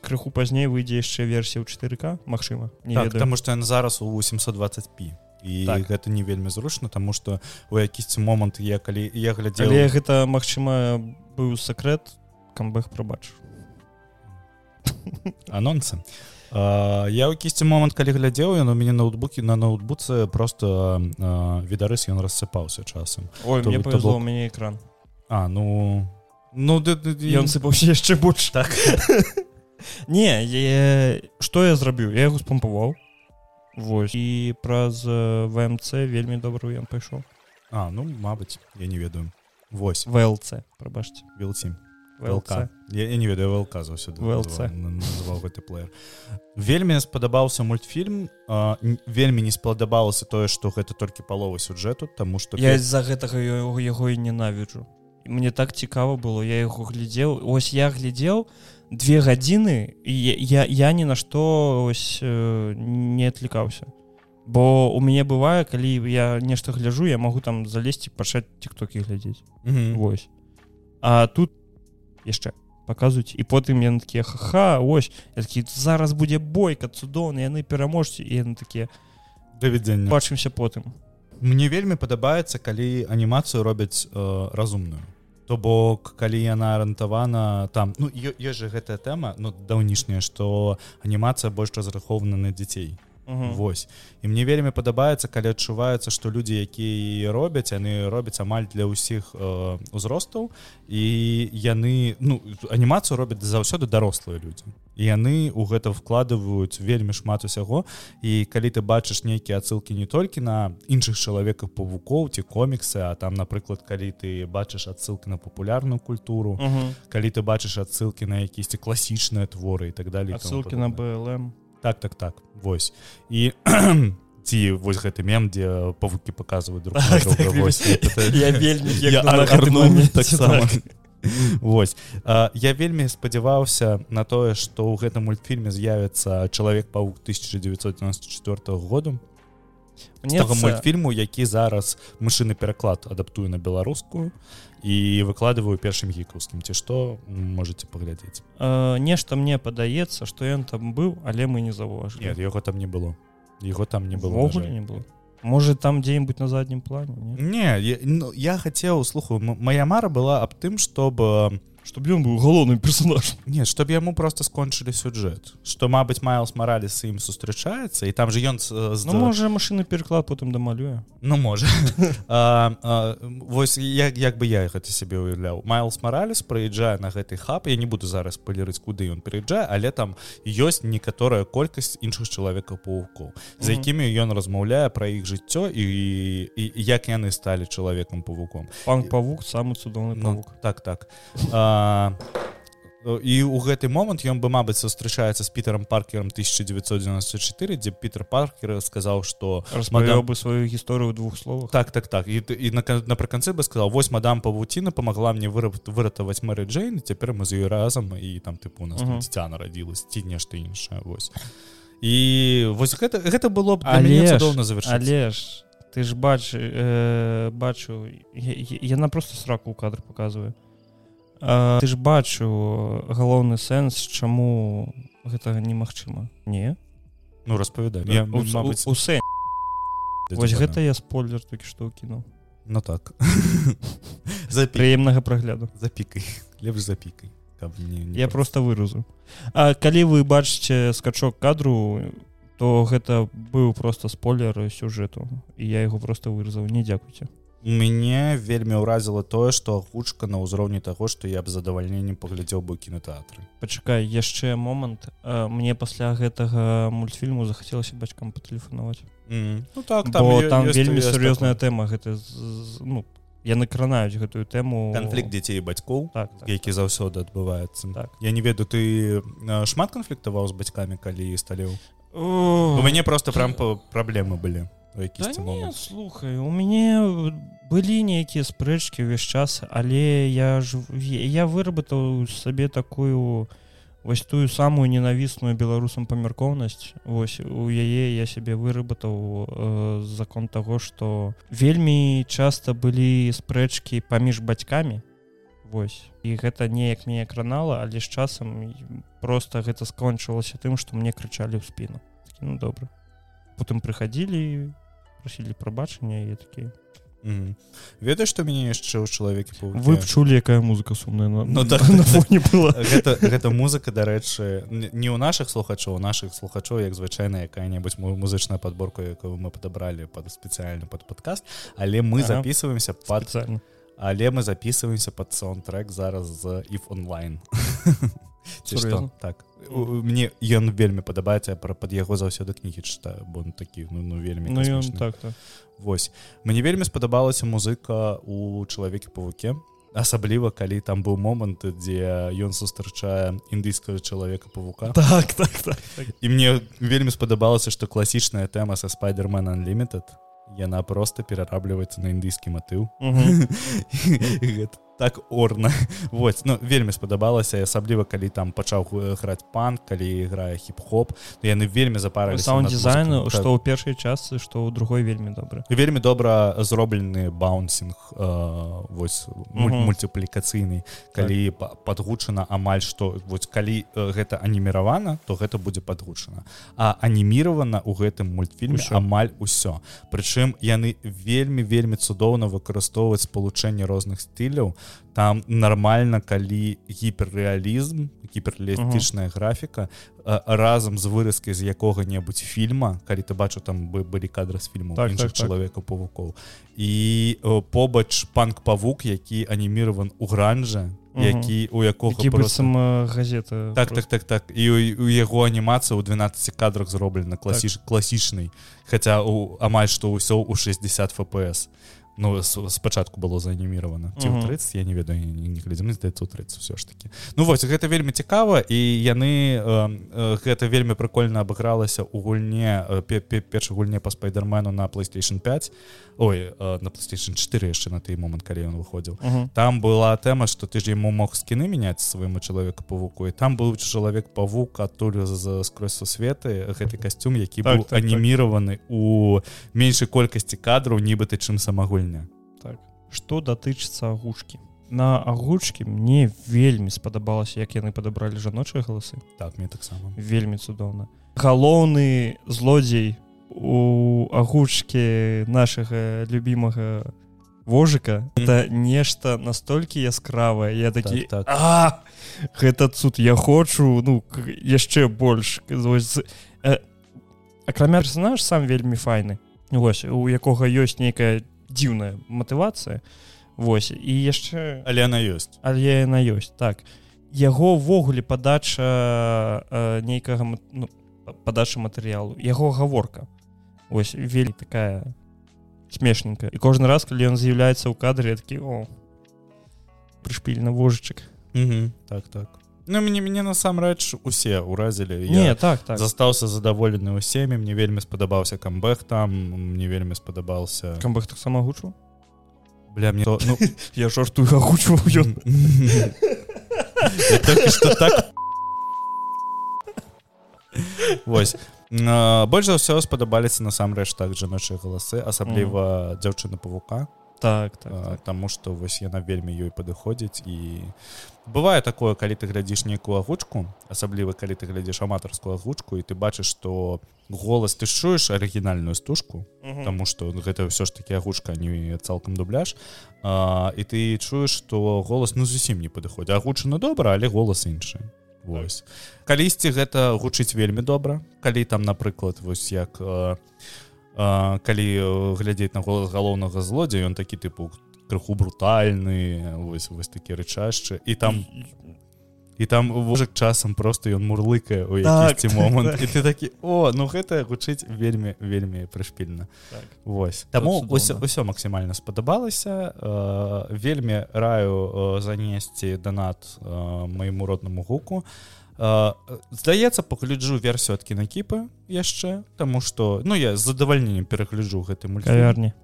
крыху пазней выйдзе яшчэ версія ў 4к Мачыма так, потому что ён зараз у 820p і так. гэта не вельмі зручна тому что у якісьці момант я калі я глядзеў Але гэта Мачыма быў сакрэт камбэх прабачу анонсы. Я ў кісьці момант калі глядзеў ён у мяне ноутбукі на ноутбуцы просто відарыс ён рассыпаўся часам Ой, то, мне то, бок... мяне экран. А ну Ну ён сыпаўся яшчэ больш так. Не што я зрабіў я яго спампаваў Вось і праз вМц вельмі добры ён пайшоў А ну мабыць я не ведаю. Вось ВЛЦ прабачце Вілці ВЛК. Я, я не ведаю ВЛК заўсёды гэты плеер. Вельмі спадабаўся мультфільм а, вельмі не спадабалася тое што гэта толькі палова сюджэту таму што я з-за гэтага яго і ненавіджу мне так цікава было я яго глядзеў. Ось я глядзеў две гадзіны і я я ні на што ось э, не адклікаўся бо у мяне бывае калі я нешта гляжу я могу там залезці пачаць тиктокі глядзець. Mm -hmm. Вось. А тут яшчэ паказваюць і потым яны такія ха ось такі зараз будзе бойка цудоўны яны пераможці і яны такія давядзення бачымся потым мне вельмі падабаецца калі анімацыю робяць э, разумную то бок калі яна арыентавана там ну ёсць же гэтая тэма ну даўнішняя что анімацыя больш разрахована на дзяцей Вось. І мне вельмі падабаецца калі адчуваецца што людзі якія робяць яны робяць амаль для ўсіх э, узростаў і яны ну анімацыю робяць заўсёды дарослыя людзі. І яны у гэта вкладываюць вельмі шмат усяго. І калі ты бачыш нейкія адсылкі не толькі на іншых чалавеках павукоў ці коміксы а там напрыклад калі ты бачыш адсылкі на папулярную культуру калі ты бачыш адсылкі на якісьці класічныя творы і так далее адсылкі на БЛМ так так так вось. І ці вось гэты мем дзе павукі показваюць друг Вось. я вельмі спадзяваўся на тое што ў гэтым мультфільме з'явіцца чалавек павук 1994 году. Мультфільму які зараз мышыны пераклад адаптую на беларускую і выкладываю першым гікаўскім ці што можете паглядзець? Нешта мне падаецца што ён там быў але мы не заўважылі. Яго там не было. Яго там не было не было? Может там дзе-нибудь на заднім плане не, не я, ну, я хацеў слухаю моя мара была аб тым чтобы чтобы ён быў галоўным персонаж не чтобы яму просто скончылі сюжэт что Мабыць майлз мараліс ім сустрачаецца і там же ён з... ну, можа машины переклад потым дамалюе ну можа восьось як як бы я гэта сябе уяўляў майлз мараліс прыязджае на гэты хаб я не буду зараз палірыць куды ён прыязджае але там ёсць некаторая колькасць іншых чалавека паукоў за якімі ён размаўляе пра іх жыццё і, і, і як яны сталі чалавекам павуком пан павук самы цудоўны ну, так так. А і ў гэты момант ён бы мабыць сустрачаецца з пітером паркером 1994 дзе Пітер паркер сказаў что размаўляў бы сваю гісторыю двух словах. Так так так. І, і напрыканцы бы сказал вось мадам павуціна помогла мне выраб выратаваць мэры Джейн цяпер мы з ёй разам і там тыпу у нас uh -huh. дзіця нарадзілась ці нешта іншае вось і вось гэта гэта было б цудоўна завершаць але ж ты ж бач э, бачу яна просто сраку кадр показываю ты ж бачу галоўны сэнс чаму гэтага немагчыма. Не? Ну распавядай. Усе вось гэта я спойлер толькі што кіну ну так. За прыемнага прагляду. Запікай. Лепш запікай я просто выразу А калі вы бачыце скачок кадру то гэта быў просто спойлер сюжэту. І я яго просто выразаў не дзякуйце мяне вельмі ўразіла тое што хутчка на ўзроўні таго што я б задавальненнем паглядзеў бы кінотэатры пачакай яшчэ момант. Мне пасля гэтага мультфільму захацелася бацькам патэлефанаваць. Mm. ну, так там, там вельмі сур'ёзная тэма гэта ну яны кранаюць гэтую тэму. Канфлікт дзяцей бацькоў так, так, які так. заўсёды адбываецца. Так. Я не ведаю ты шмат канфліктаваў з бацькамі калі сталеў? У мяне просто прям праблемы былі да не, слухай у мяне былі нейкія спрэчкі ўвесь час але я ж я выработаў сабе такую вось тую самую ненавісную беларусам памяркоўнасць восьось у яе я сябе выработаў э, закон таго что вельмі часта былі спрэчкі паміж бацькамі. Вось. І гэта неяк мяне кранала але з часам просто гэта скончылася тым што мне крычалі ў спіну. Ну добра потым прыходили і просілі прабачання і такі ведаеш што мяне яшчэ ў чалавеке вы б чулі якая музыка сумная на, ну, да, на фоне была. Гэта, гэта музыка дарэчы не ў наших слухачоў наших слухачоў як звычайна якая-небудзь музычная подборка якую мы падабралі под спецыяльны под подкаст але мы ага. записываемся под але мы записываемся под саундтрек зараз з if онлайн так. Мне ён вельмі падабаецца пра пад яго заўсёды кнігі чытаю бо он такі ну, ну вельмі ну, ён, так, так. восьось мне вельмі спадабалася музыка у чалавеке павуке асабліва калі там быў момант дзе ён сустрачае індыйскага чалавека павука так, так, так, так. і мне вельмі спадабалася што класічная тэма са спайдермен unlimited яна просто перарабліваецца на індыйскі матыў так орна. Вот ну вельмі спадабалася асабліва калі там пачаў граць пан калі грае хіп-хоп яны вельмі запарылі саунд дизайну што ў першай частцы што ў другой вельмі добра вельмі добра зроблены баунсинг э, вось мультиплікацыйны. Калі так. подгучана амаль што вось калі э, гэта аніміравана то гэта будзе подгучана а аніміравана ў гэтым мультфільме Усё. амаль усё. Прычым яны вельмі вельмі цудоўна выкарыстоўваць спалучэнне розных стыляў там нармальна калі гіперрэалізм гіперреалістычная uh -huh. графіка разам з выразкай з якога-небудзь фільма калі ты бачу там бы былі кадры з фільму так, так, чалавека так. павукоў і побач панк павук які аніміраван у гранжа які у якога просто... газета так так так так і у яго анімацыя ў 12 кадрах зроблена класіш так. класічнай хаця у амаль што ўсё ў 60 фпс ну спачатку было зааніміравана ці uh -huh. 30 я не ведаю не глядзім здаецца 30 все ж таки ну вось гэта вельмі цікава і яны э, гэта вельмі прыкольна абыгралася у гульне першай гульне па спайдермену на playstation 5 ой на playstation 4 яшчэ на той момант калі ён выходзіў uh -huh. там была тэма что ты ж яму мог скіны мяняць свайму чалавеку павуку і там быў чалавек павук адтуль з скрозь сусветы гэты касцюм які так, быў так, аніміраваны так. у меншай колькасці кадраў нібыта чым самагульня прикольная. Так. Что датычыцца агучки на агучки мне вельмі спадабалася як яны падабралі жаночыя галасы. Так мне таксама. Вельмі цудоўна. Галоўны злодзей у агучке нашага любимага вожыка это нешта настолькі яскравае. Я такі так, так. а гэта цуд я хочу ну яшчэ больш э, акрамя персонаж сам вельмі файны. Вось у якога ёсць нейкая дзіўная матывацыя. Вось і яшчэ але она ёсць. Але яна ёсць так. Яго ввогуле падача э, нейкага ну, падача матэрыялу яго гаворка. Ось вельмі такая смешненькая. І кожны раз калі ён з'яўляецца ў кадры такі о прышпільна вожачак так так Ну мне мяне насамрэч усе ўразілі не так так. застаўся задаволены усімі мне вельмі спадабаўся камбэх там мне вельмі спадабаўся камбэх таксама гучу бля мне то, ну... я жартую агучу ён так Вось. Больш за ўсё спадабаліся насамрэч так жаночыя галасы асабліва дзяўчына павука так, так, так. Таму што вось яна вельмі ёй падыходзіць і бывае такое калі ты глядзіш нейкую агучку асабліва калі ты глядзіш аматарскую агучку і ты бачыш што голас ты чуеш арыгінальную стужку Таму што гэта ўсё ж такі агучка не цалкам дубляж. А, і ты чуеш што голас ну зусім не падыходзі агучана добра але голас іншы. Вось. Калісьці гэта гучыць вельмі добра. Калі там напрыклад вось як а, калі глядзець на голас галоўнага злодзея ён такі тыпу крыху брутальны вось вось такі рычашчы і там і там вожак часам просто ён мурлыкае у так, момант. так. і ты такі о ну гэта гучыць вельмі вельмі прышпільна так. Вось. Таму ўсё максімальна спадабалася. Э, вельмі раю занесці данат э, майму роднаму гуку. а здаецца пагляджу версію ад кінакіпы яшчэ тому что ну я з задавальненнем перагляджу гэты мультвярні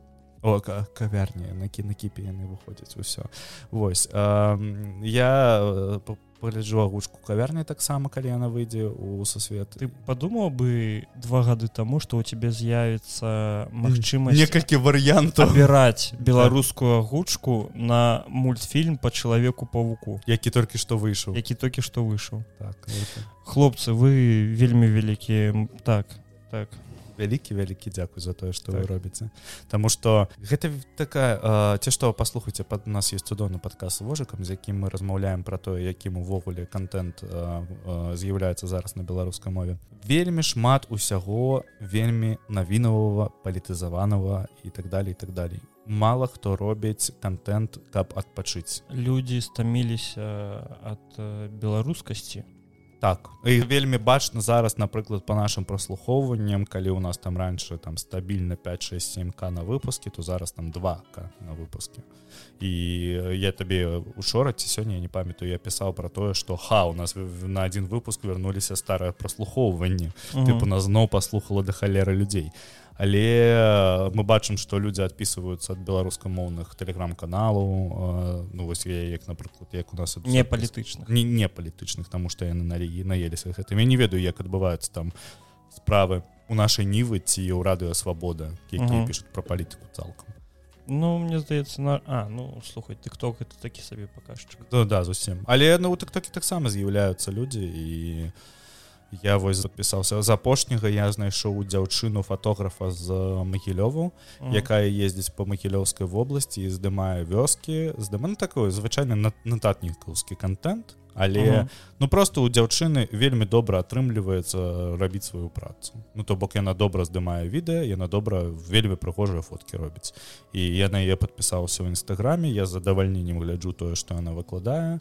кавярні. На кінакіпе яны выходзяць усё. Восьось я по пагляджу агучку кавярні таксама калі яна выйдзе у сусвет ты падумаў бы два гады таму што у тебе з'явіцца магчымасць некалькі варыянтаў абіраць беларускую агучку на мультфільм по чалавеку павуку які толькі што выйшаў які толькі што выйшаў так, хлопцы вы вельмі вялікія так так вялікі вялікі дзякуй за тое что так. вы робіце. Таму что гэта такая ці што паслухайце под нас есть цудоўны падказ вожыкам з якім мы размаўляем про тое якім увогуле контент з'яўляецца зараз на беларускай мове. Вельмі шмат усяго вельмі навінавага палітызаванага і так далее і так далей. Мало хто робіць контент каб адпачыць. Людзі стаміліся ад беларускасці так. І вельмі бачна зараз напрыклад по нашим прослухоўванням калі у нас там раньше там стабільна 567к на выпуске то зараз там 2к на выпуске і я табе учора ці сёння не памятаю я пісаў про тое что ха у нас на один выпуск вярнуліся старое прослухоўванне ты у нас зноў паслухала да халеры людзей а але мы бачым што людзі адпісваюцца ад беларускамоўных тэлеграм-каналаў ну вось як напрыклад як у нас не палітычных не не палітычных таму што яны налегі наеліся гэтым. Я не ведаю як адбываюцца там справы у нашай нівы ці ў радыё свабода які пішуць пра палітыку цалкам. Ну мне здаецца на а ну слухай ты хто гэта такі сабе паказчык. Да, да зусім. Але ну так такі таксама з'яўляюцца людзі і я вось запісаўся з апошняга я знайшоў дзяўчыну фатографа з магілёву якая ездзіць по магілёўскай вобласці здымае вёскі здыман такой звычайны нататнікаўскі контент але uh -huh. ну просто у дзяўчыны вельмі добра атрымліваецца рабіць сваю працу. Ну то бок яна добра здымае відэа яна добра вельмі прыгожыя фоткі робіць. І я на яе подпісаўся ў нстаграме я задавальненнем гляджу тое што она выкладае.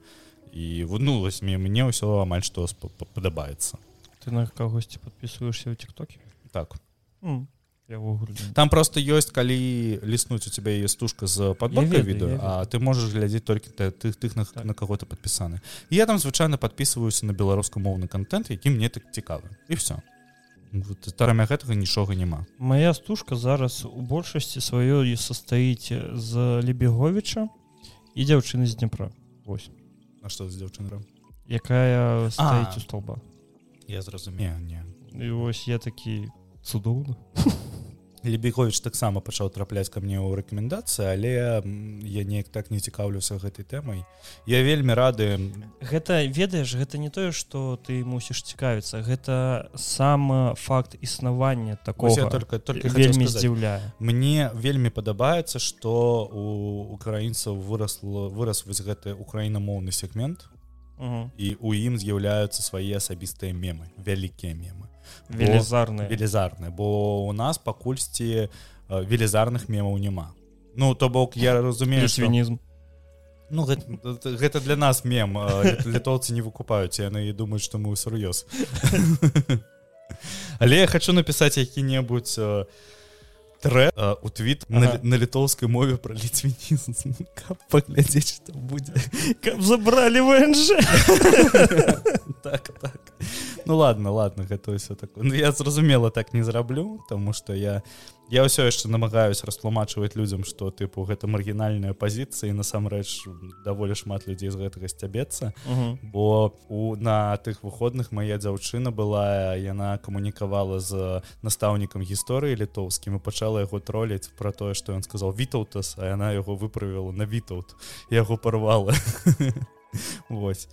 І вынулась мне мне ўсё амаль што падабаецца ты на кагосьці подписываешься ў тиктоке? Так. Mm. там просто ёсць калі ліснуць у тебя є стужка з подборкой відэо а ты можешь глядзець толькі тых тых на, так. на кого-то подпісаны я там звычайно подписываюся на беларускамоўны контент які мне так цікавы і все старамя гэтага нічога няма моя стужка зараз у большасці сваёй состаіць з лебеговича і дзяўчыны з днепра. Ось на что з дзяўчына якая стаіць у столба я зразумею не і вось я такі цудоўна лебегович таксама пачаў трапляць ка мне ў рэкамендацыі але я неяк так не цікаўлюся гэтай тэмай я вельмі рады гэта ведаеш гэта не тое что ты мусіш цікавіцца. Гэта сам факт існавання такого только только вельмі здзіўляе. Мне вельмі падабаецца что у украінцаў вырасло вырас вось гэты украінамоўны сегмент і у ім з'яўляюцца свае асабістыя мемы вялікія мемы. Велізарны велізарны бо у нас пакульсьці велізарных мемаў няма ну то бок я разумею свінізм ну гэта, гэта для нас мем літоўцы не выкупаюць яны і думаюць што мы сур'ёз. Але я хочу напісаць які-небудзь трэ у твіт ага. на, на літоўскай мове пра ліцвінізм паглядзець што будзе каб забралі вэнж так так. Ну ладно ладно гэта все так ну, я зразумела так не зраблю тому что я я ўсё яшчэ намагаюсь растлумачваць людзям что тыпу гэта маргінальная пазіцыі насамрэч даволі шмат людзей з гэтага сцябецца. Бо у на тых выходных моя дзяўчына была яна камунікавала з настаўнікам гісторыі літоўскім і пачала яго троліць про тое что ён сказал вітаўтас а яна яго выправіла на вітаут яго порвала Вось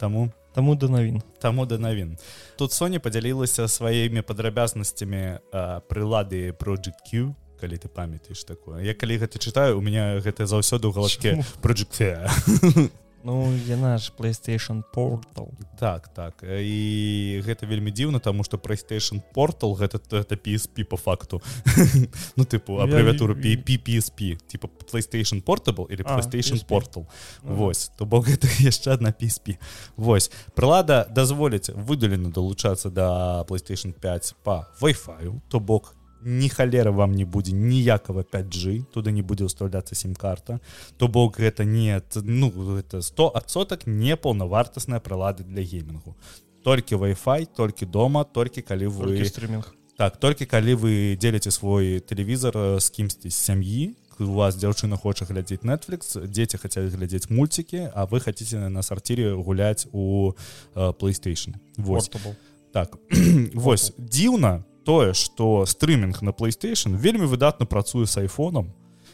таму Таму да навін таму да навін тут Соня подзялілася сваімі падрабязнасцямі прылады project Q калі ты памятаеш такое. Я калі гэта чытаю у меня гэта заўсёды ў галачке project Ну яна ж PlayStation портал так так. І гэта вельмі дзіўна тому что PlayStation портал гэта это PSP по факту. Ну тыпу абрэвіатуру PPSP типа PlayStation портабл или PlayStation портал Вось то бок гэта яшчэ одна PSP Вось. Прылада дазволіць выдалена далучацца до PlayStation 5 по Wi-Fi то бок ні халера вам не будзе ніякага 5G туды не будзе ўстаўляцца сім-карта то бок гэта не ну это 100сотак не паўнавартасная прылады для геймінгу толькі Wi-Fi толькі дома толькі калі вы стрімінг так толькі калі вы дзеліце свой тэлевізор з кімсьці з сям'і у вас дзяўчына хоча глядзець Netflix дзеці хацяць глядзець мульцікі а вы хаце на сарцірі гуляць у uh, PlayStation. 8 так вось. Дзіўна тое что стрымінг на playstation вельмі выдатна працуе с айфоном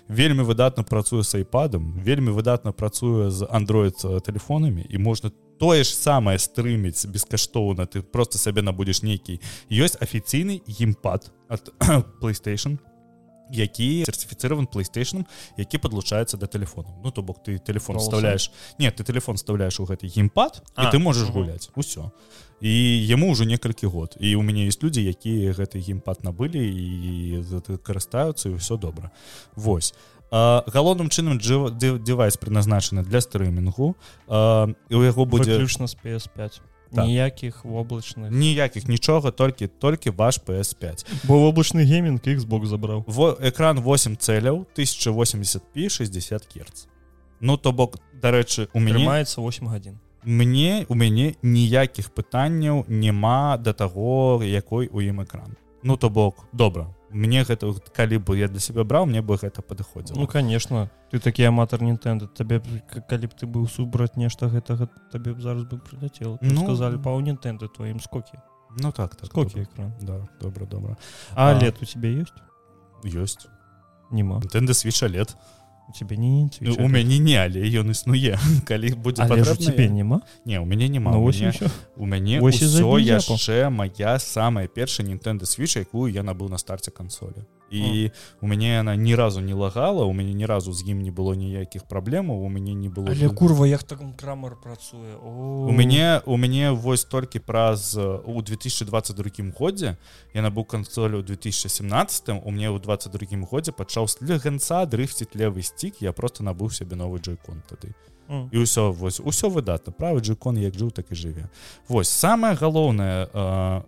вельмі выдатна працуе с айпадам вельмі выдатна працуе з android телефонамі і можна тое ж самае стрыміць бескаштоўна ты просто сабе набудзеш нейкі ёсць афіцыйны геймпад от playstation які сертифіцирован playstation які подлучаецца до телефону. Ну то бок ты телефон вставляешь нет ты телефон вставляешь у гэты геймпад а ты можешь гуляць усё і яму ўжо некалькі год. І у мяне есть людзі якія гэты геймпад набылі і карыстаюцца і ўсё добра. Вось. Галоўным чынам девайс прызначаны для стрымінгу. У яго будзе ключна з PS5 так. ніякіх воблачных. Ніякіх нічога толькі толькі ваш PS5 бо воблачны геймінг Xbox забраў. Во экран 8 цэляў 1080p 60 керц Ну то бок дарэчы у мяне маецца 8 гадзін мне у мяне ніякіх пытанняў няма да таго якой у ім экран. Ну то бок добра мне гэта калі бы я для себе браў мне бы гэта падыходзіла. Ну конечно ты такі аматар Нтэнда табе калі б ты быў субраць нешта гэтага табе б зараз бы прыляцел ну, сказали па Нтэнды тваім скокі? Ну так так скокі экран? Да добра добра. А, а. лет у тебе ёсць ёсць нема. Нтэнда свеча лет у тебе не Ну, у мяне не але ён існуе калі будзе тебе няма не у мяне няма Ну, у мяне, ўсё. у мяне ўсё яшчэ моя самая першая Nintendo switch якую я набыў на старце кансолі і у мяне яна ні разу не лагала у мяне ні разу з ім не было ніякіх праблемаў у мяне не было але курва як так крамар працуе у мяне у мяне вось толькі праз э, у 2022 годзе я набыў кансолю ў 2017 у мне ў 22 годзе пачаў слегенца дрыфціць левы сцік я просто набыў сябе новы джойкон тады. І ўсё вось усё выдатна правы джойкон як жыў так і жыве. Вось самое галоўнае э,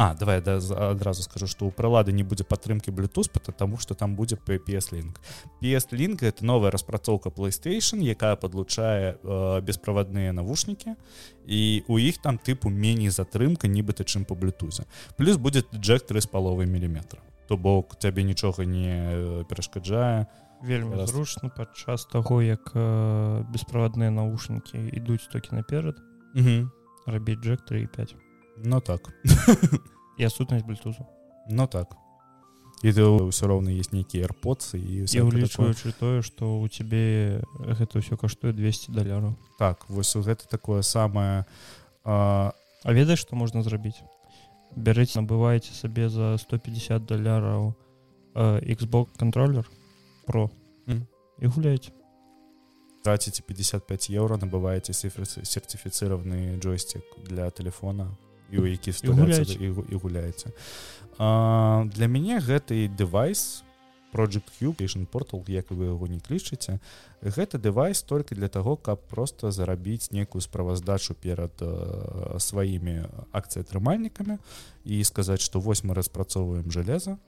А давай да, адразу скажу што ў прылады не будзе падтрымкі Bluetooth потому что там будзе PS лінк PS лінк это новая распрацоўка PlayStation якая подлучае э, бесправадныя навушнікі і у іх там тыпу меней затрымка нібыта чым по блютузе плюс будет джек 3 з паловай міліметра то бок цябе нічога не э, перашкаджае вельмі Раз. зручна падчас таго як э, бесправадныя наушнікі ідуць токі наперад рабіць джек 3 і 5 Ну так. І адсутнасць блютузу ну так. І ты ўсё роўна есть нейкія airpods і улічваючы тое што у цябе гэта ўсё каштуе 200 даляраў так вось у гэта такое самае а, А ведаеш што можна зрабіць бярэце набываеце сабе за 150 даляраў э, Xbox контроллер про Мгм. і гуляйце траціце 55 еўра набываеце сертыфіцыраваны джойстик для телефона і у які гуляйце. і, і гуляеце а, для мяне гэты девайс project Q Patient портал як вы яго не клічыце гэта девайс только для того каб просто зарабіць некую справаздачу перад э, сваімі акцыятрымальнікамі і сказаць что вось мы распрацоўваем железа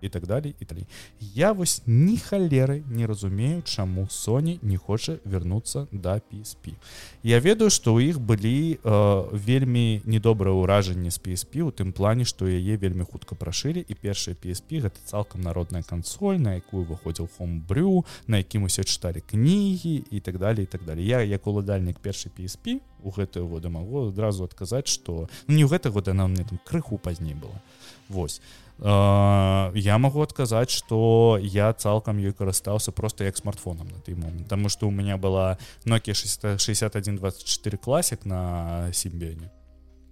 і так далей і далей я вось ні халеры не разумею чаму Sony не хоча вярнуцца да PSP я ведаю што ў іх былі э, вельмі недобрае ўражанне з PSP у тым плане што яе вельмі хутка прашылі і першая PSP гэта цалкам народная кансоль на якую выходзіў хомбрю на якім усе чыталі кнігі і так далее і так далее. Я як уладальнік першай PSP у гэтыя годы магу адразу адказаць што ну, не ў гэты год она мне там крыху пазней была. Вось Э, я магу адказаць что я цалкам ёй карыстаўся просто як смартфонам на той момант Таму что у меня была Nokia 6124 класік на сімбене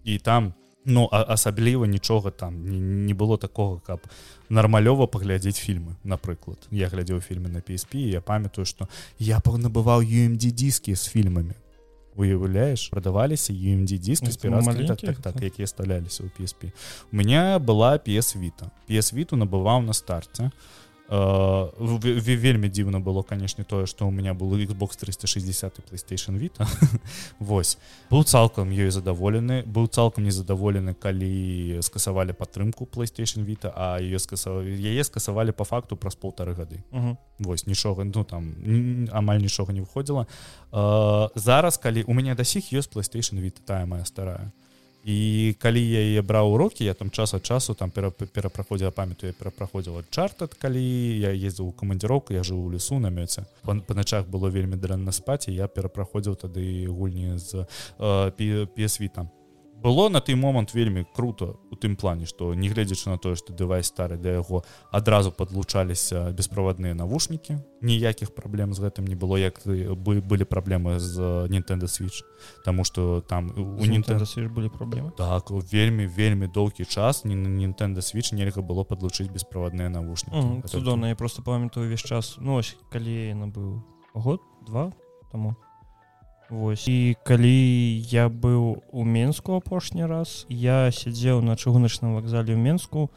і там ну асабліва нічога там не, не было такого каб нармалёва паглядзець фільмы напрыклад я глядзеў фільмы на PSP я памятаю что я набываў UMD дискі з фільмамі уяўляеш прадаваліся UMD дискі з Ну, так, маленькія, так, так, так. якія сталяліся ў PSP у меня была PS Vita. PS Vita набываў на старце в- вельмі дзіўна было канешне тое што у меня был Xbox 360 і PlayStation Vita. Вось. Быў цалкам ёй задаволены быў цалкам незадаволены калі скасавалі падтрымку PlayStation Vita а ее скасавалі яе скасавалі по факту праз полторы гады угу. вось нічога ну там амаль нічога не выходзіла э, зараз калі у мяне да сіх ёсць PlayStation Vita тая моя старая і калі я яе браў урокі я там час ад часу там пера- перапраходзіла памятаю перапраходзіла чартат калі я ездзіў у камандзіроўку я жыў у лесу на мёце па, начах было вельмі дрэнна спаць і я перапраходзіў тады гульні з э, псві там было на той момант вельмі круто у тым плане што не гледзячы на тое што дэвайс стары да яго адразу падлучаліся бесправадныя навушнікі ніякіх праблем з гэтым не было як ты- бы- былі праблемы з Nintendo switch. Таму что там у Nintendo Switch былі праблемы? Так вельмі вельмі доўгі час не на Nintendo switch нельга было падлучыць бесправадныя навушнікі. Гэта цудоўна я просто памятаю увесь час. Ну ось калі яна быў год два тому Вось. І калі я быў у Менску апошні раз я сядзеў на чыгуначным вакзале ў Менску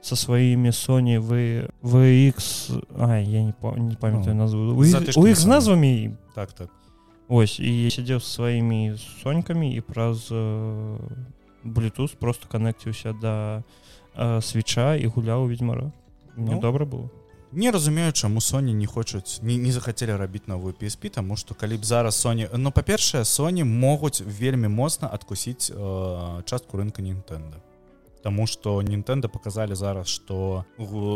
со сваімі Sony вы VX А я не, па- не памятаю назву. У затычкамі іх з назвамі так так. Ось і сядзеў сваімі сонькамі і праз э, Bluetooth просто канекціўся да э, свеча і гуляў ведьмара мне Ну. добра было не разумею чаму Sony не хочуць не, не захацелі рабіць новую PSP тому что калі б зараз Sony ну па-першае Sony могуць вельмі моцна адкусіць э, частку рынка Nintendo. Таму что Nintendo показалі зараз что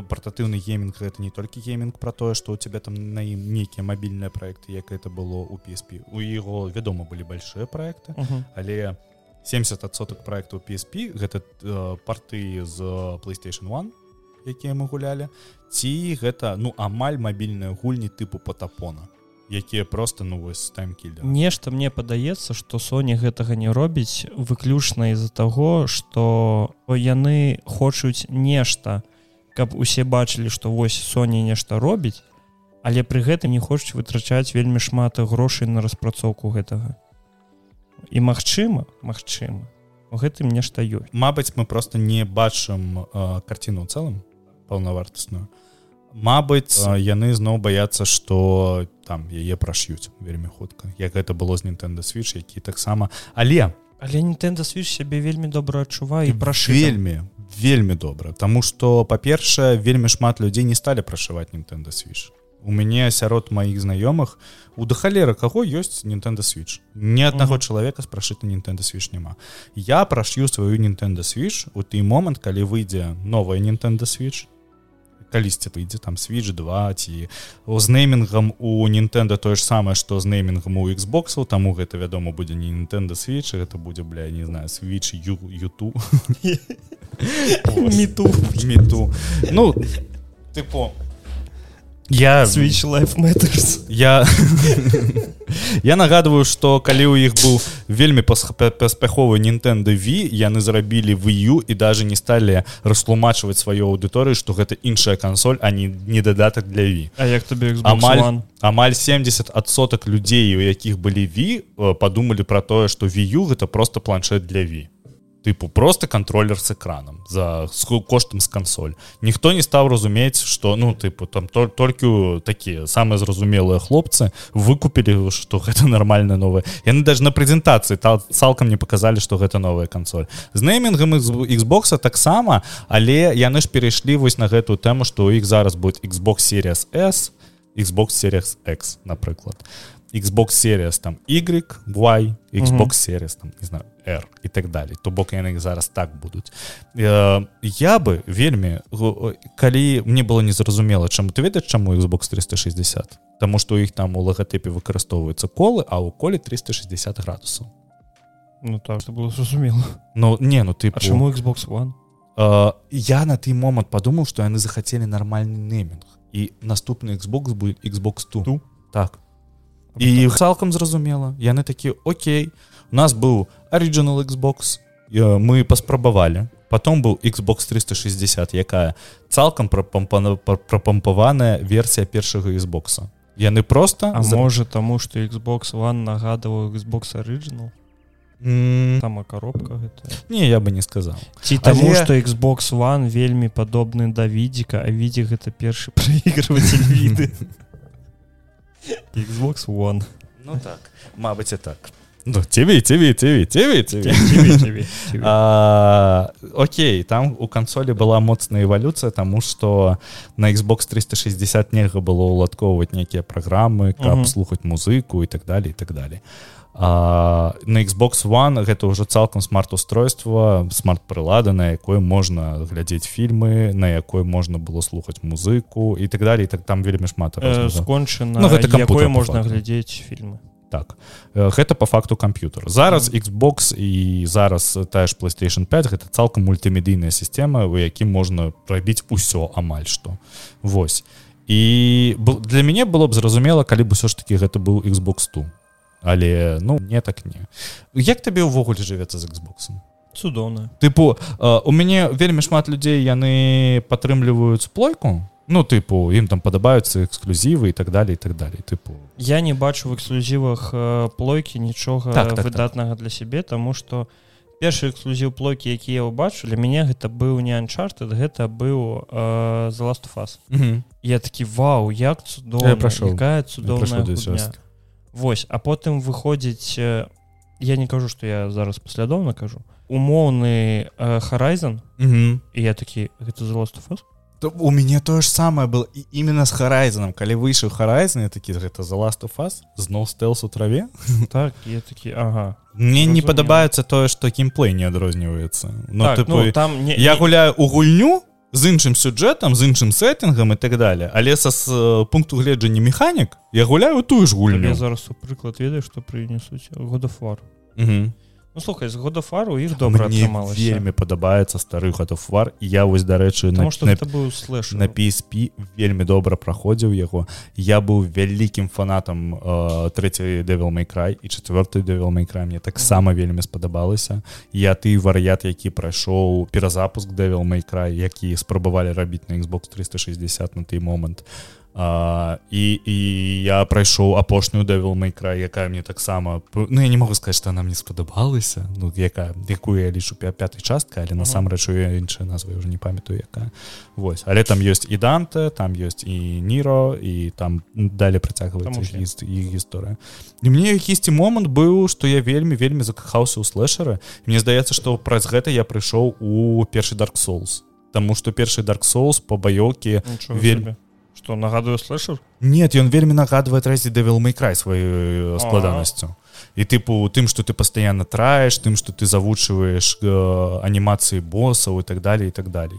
партатыўны гейминг гэта не толькі гейминг про тое что у тебя там на ім нейкія мабільныя проекты як это было у PSP у яго вядома былі большие проекты. Але 70соток проектаў PSP гэта э, порты з PlayStation 1 якія мы гулялі ці гэта ну амаль мабільныя гульні тыпу патапона якія просто ну вось таймкілі нешта мне падаецца что Соня гэтага не робіць выключна из-за таго что яны хочуць нешта каб усе бачылі что вось Соня нешта робіць але пры гэтым не хочуць вытрачаць вельмі шмат грошай на распрацоўку гэтага. І магчыма Мачыма у гэтым нешта ёсць. Мабыць мы просто не бачым э, карціну цэлым паўнавартасную Мабыць яны зноў баяцца что там яе праш'юць вельмі хутка. Як гэта было з Nintendo switch які таксама але але Nintendo switch сябе вельмі добра адчуваю і прашу вельмі вельмі добра. Таму что па-першае вельмі шмат людзей не сталі прашываць Nintendo switch. У мяне сярод маіх знаёмых у дахалера каго ёсць Nintendo switch? Ни аднаго чалавека спрашыта Nintendo switch няма. Я праш'ю сваю Nintendo switch у той момант калі выйдзе новая Nintendo switch калісьці выйдзе там switch 2 ці з неймінгам у Нінтэнда тое ж самае што з неймінгам у Xбоксу таму гэта вядома будзе не Нінтэнда switch гэта будзе бля не знаю switch юту. Мету мету ну тыпу я switch life matters. я я нагадываю что калі у іх быў вельмі паспяховы Nintendo V яны зрабілі выю і даже не сталі растлумачваць сваю аўдыторыю что гэта іншая кансоль а не не дадатак для V А як табе амаль амаль 70 адсотак людзей у якіх былі V подумалі про тое что вю гэта просто планшет для V тыпу просто контроллер с экраном за коштам з кансоль ніхто не стаў разумець что ну тыпу там то, толькі такія самыя зразумелыя хлопцы выкупілі что гэта нормальная новая яны даже на прэзентацыі цалкам не показалі что гэта новая кансоль з неймінгам Xбокса таксама але яны ж перайшлі вось на гэтую тэму что у іх зараз будет Xbox series s Xbox series X напрыклад Xbox series там y y Xbox series там не знаю R і так далей то бок яны зараз так будуць э, я бы вельмі калі мне было незразумела чаму ты ведаеш чаму Xbox 360 Таму што у іх там у лагатыпе выкарыстоўваюцца колы а ў коле 360 градусаў Ну так что было зразумела Ну не ну ты чаму Xbox one? Э, я на той момант подумаў што яны захацелі нармальны неймінг і наступны Xbox будет Xbox ту так і цалкам зразумела яны такі Окей у нас быў оригинал Xbox мы паспрабавалі потом быў Xbox 360 якая цалкам прапампаваная версія першага Xбокса яны просто а за... можа таму что Xbox one нагадываў Xbox оригинал Mm. там коробка гэта. не я бы не сказал ці таму Але... что Xbox one вельмі падобны да відзіка а відзе гэта першы проигрыватель віды Xbox one ну так Мабыць і так Ну, тебе, тебе, тебе, тебе, тебе. тебе, тебе, тебе. А, окей, там у консоли была моцная эволюция, тому что на Xbox 360 нельга было уладковывать некие программы, как угу. слухать музыку и так далее, и так далее. А, на Xbox One гэта ўжо цалкам смарт-устройство смарт-прылада на якой можна глядзець фільмы на якой можна было слухаць музыку і так далее так там вельмі шмат э, скончана ну, гэта якое можна глядзець фільмы. Так. Гэта по факту камп'ютер зараз Xbox і зараз тая ж PlayStation 5 гэта цалкам мультымедыйная сістэма у якім можна рабіць усё амаль што. Вось. І для мяне было б зразумела калі б усё ж таки гэта быў Xbox 2 але ну не так не. Як табе ўвогуле жывецца з Xбоксом цудоўна. Тыпу у мяне вельмі шмат людзей яны падтрымліваюць плойку. Ну тыпу ім там падабаюцца эксклюзівы і так далее і так далее тыпу я не бачу в эксклюзівах плойкі нічога так, так, выдатнага так. для сябе тому что першы эксклюзіў плойкі які я ўбачу для мяне гэта быў не анчарты гэта быў за ласт фас я такі вау як цудоўна прашу якая цудоўная Вось а потым выходзіць я не кажу что я зараз паслядоўна кажу. Умоўны харайзан і я такі гэта за ласт фас у мяне тое ж самае было і именно з харайзаном калі выйшаў харайзан такі гэта за last фас зноў стэлс у траве? Так я такі ага мне не падабаецца тое што кімплей не адрозніваецца. Но так, ну, там не, я гуляю у гульню з іншым сюджэтам з іншым сеттингам і так далее. Але са з пункту гледжання механік я гуляю тую ж гульню. Зараз у прыклад ведаю што прынесуць годафар Ну, слухай з года фару іх добра атрымалася вельмі падабаецца стары гатофвар я вось дарэчы на што это быў слэш на PSP вельмі добра праходзіў яго я быў вялікім фанатам трэцяй devil may край і четверты devil may край мне таксама вельмі спадабалася я ты варыят які прайшоў перазапуск devil may край які спрабавалі рабіць на Xbox 360 на той момант а Uh, і і я прайшоў апошнюю дэвел майкра якая мне таксама ну я не могу сказать что она мне спадабалася ну якая якую я лічу пятай частка але насамрэч іншая назва уже не памятаю якая Вось але там ёсць і данте там ёсць і ніро і там далее працягваецца і гісторыя і мне якісьці момант быў што я вельмі вельмі закахаўся ў слэшары мне здаецца што праз гэта я прыйшоў у першы dark souls. Таму што першы dark souls по баёўкі вельмі что нагадываю слышал нет ён вельмі нагадывае трэці дэвел майкрай сваю складанасцю і тыпу тым что ты постоянно траеш тым что ты завучваешь э, анімацыі босаў і так далее і так далей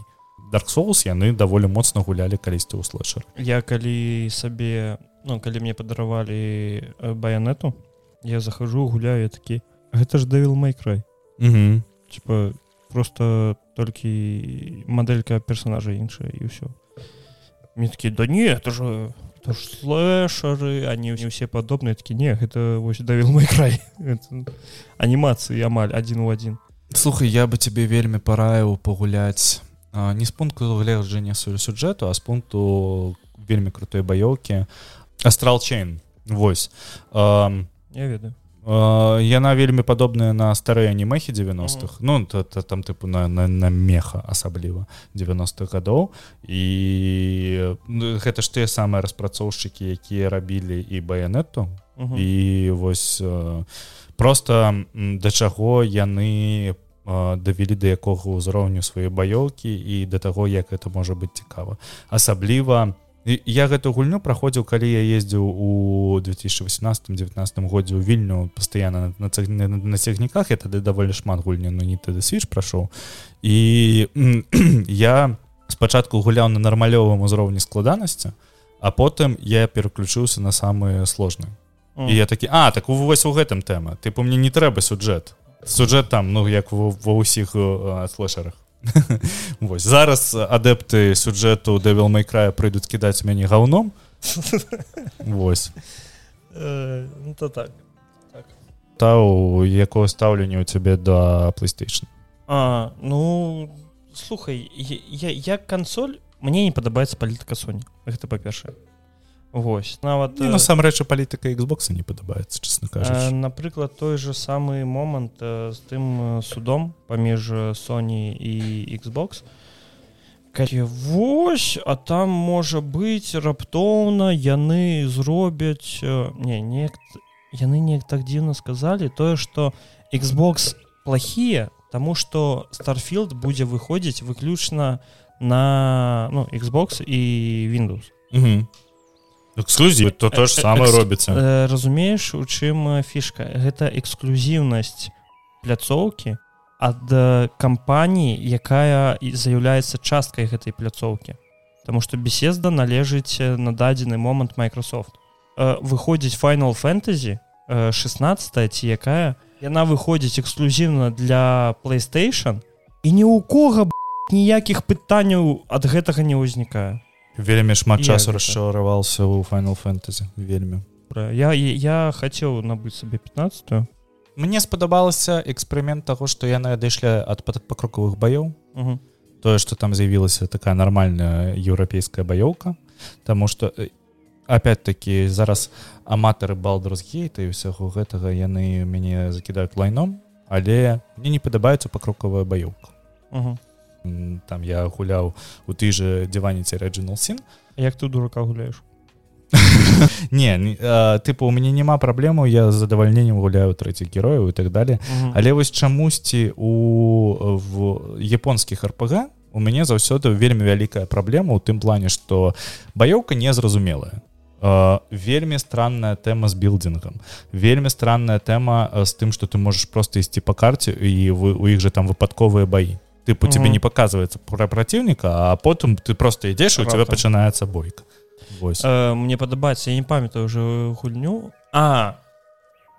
dark souls яны даволі моцна гулялі калісьці ў слэшер я калі сабе ну калі мне падаравалі э, баянету я захожу гуляю такі гэта ж дэвил майкрай типа просто толькі мадэлька персонажа іншая і ўсё мне такі да не это же это ж слэшары они не ўсе падобныя такі не гэта вось давіл мой край анімацыі амаль адзін у адзін слухай я бы тебе вельмі параіў пагуляць не з пункту гледжання сваю сюджэту а з пункту вельмі крутой баёўкі. Астралчейн вось. Я ведаю яна вельмі падобная на старыя анімехі 90-х ну то, то, там тыпу на, на, на меха асабліва 90-х гадоў і гэта ж тыя самыя распрацоўшчыкі якія рабілі і баянету і вось просто да чаго яны давялі да якога ўзроўню свае баёўкі і да таго як это можа быць цікава. Асабліва на я гэту гульню праходзіў калі я ездзіў у 2018-19 годзе ў вільню пастаянна на, на, на цягніках. Я тады даволі шмат гульня ну не тады свіч прайшоў. І я спачатку гуляў на нармалёвым узроўні складанасці а потым я пераключыўся на самыя сложныя і я такі а так вось у гэтым тэма. Ты по мне не трэба сюджэт. Сюджэт там ну як ва ўсіх слэшарах Вось зараз адэпты сюджэту дэвел майкрая прыйдуць кідаць мяне гаўном. Вось. Э, ну, то так. Та у якое стаўленне ў цябе да playstation? А ну слухай я як кансоль мне не падабаецца палітыка Соні гэта па-першае Вось. Нават насамрэч палітыка Xbox не падабаецца чесна кажа напрыклад той же самы момант з тым судом паміж Sony і Xbox. Калі вось а там можа быць раптоўна яны зробяць не не яны неяк так дзіўна сказалі тое что Xbox плохія тому что starfield будзе выходзіць выключна на ну, Xbox і Windows угу эксклюзів то то ж саме робіцца разумееш у чым фішка гэта эксклюзіўнасць пляцоўкі ад кампаніі якая з'яўляецца часткай гэтай пляцоўкі Таму што беседа належыць на дадзены момант Microsoft. Выходзіць final фэнтэзі 16 ці якая яна выходзіць эксклюзіўна для playstation і ні ў кого ніякіх пытанняў ад гэтага не ўзнікае вельмі шмат часу расчараваўся ў final фэнтэзі вельмі я я хацеў набыць сабе 15 мне спадабалася эксперымент таго што яны адышлі ад пакрокавых баёў тое што там з'явілася такая нармальная еўрапейская баёўка Таму што опять-таки зараз аматары балдерсгейта і ўсяго гэтага яны мяне закідаюць лайном але мне не падабаецца пакрокавая баёўка там я гуляў у ты же диваніце Реджинал син як ты дурака гуляешь не тыпу у мяне няма праблему я з задавальненнем гуляю трэціх герояў і так далее. Але вось чамусьці у в японскіх рпг у мяне заўсёды вельмі вялікая праблема у тым плане что баёўка незразумелая. Вельмі странная тэма з билдингам вельмі странная тэма з тым что ты можешь просто ісці по карце і вы у іх же там выпадковыя баі тыпу тебе не показывается про противника а потым ты просто ідзеш у тебя пачынаецца бойка. Э, мне падабаецца я не памятаю уже гульню а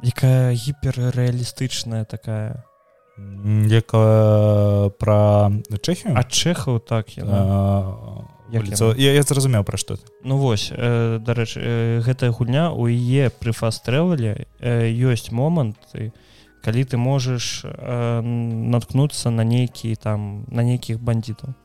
якая гіперрэалістычная такая. Якая пра чэхію а чэхаў так яна Як я, я зразумеў пра што Ну вось э, дарэчы э, гэтая гульня у яе пры фастрэлеле э, ёсць моманты калі ты можаш э, наткнуцца на нейкі там на нейкіх бандітаў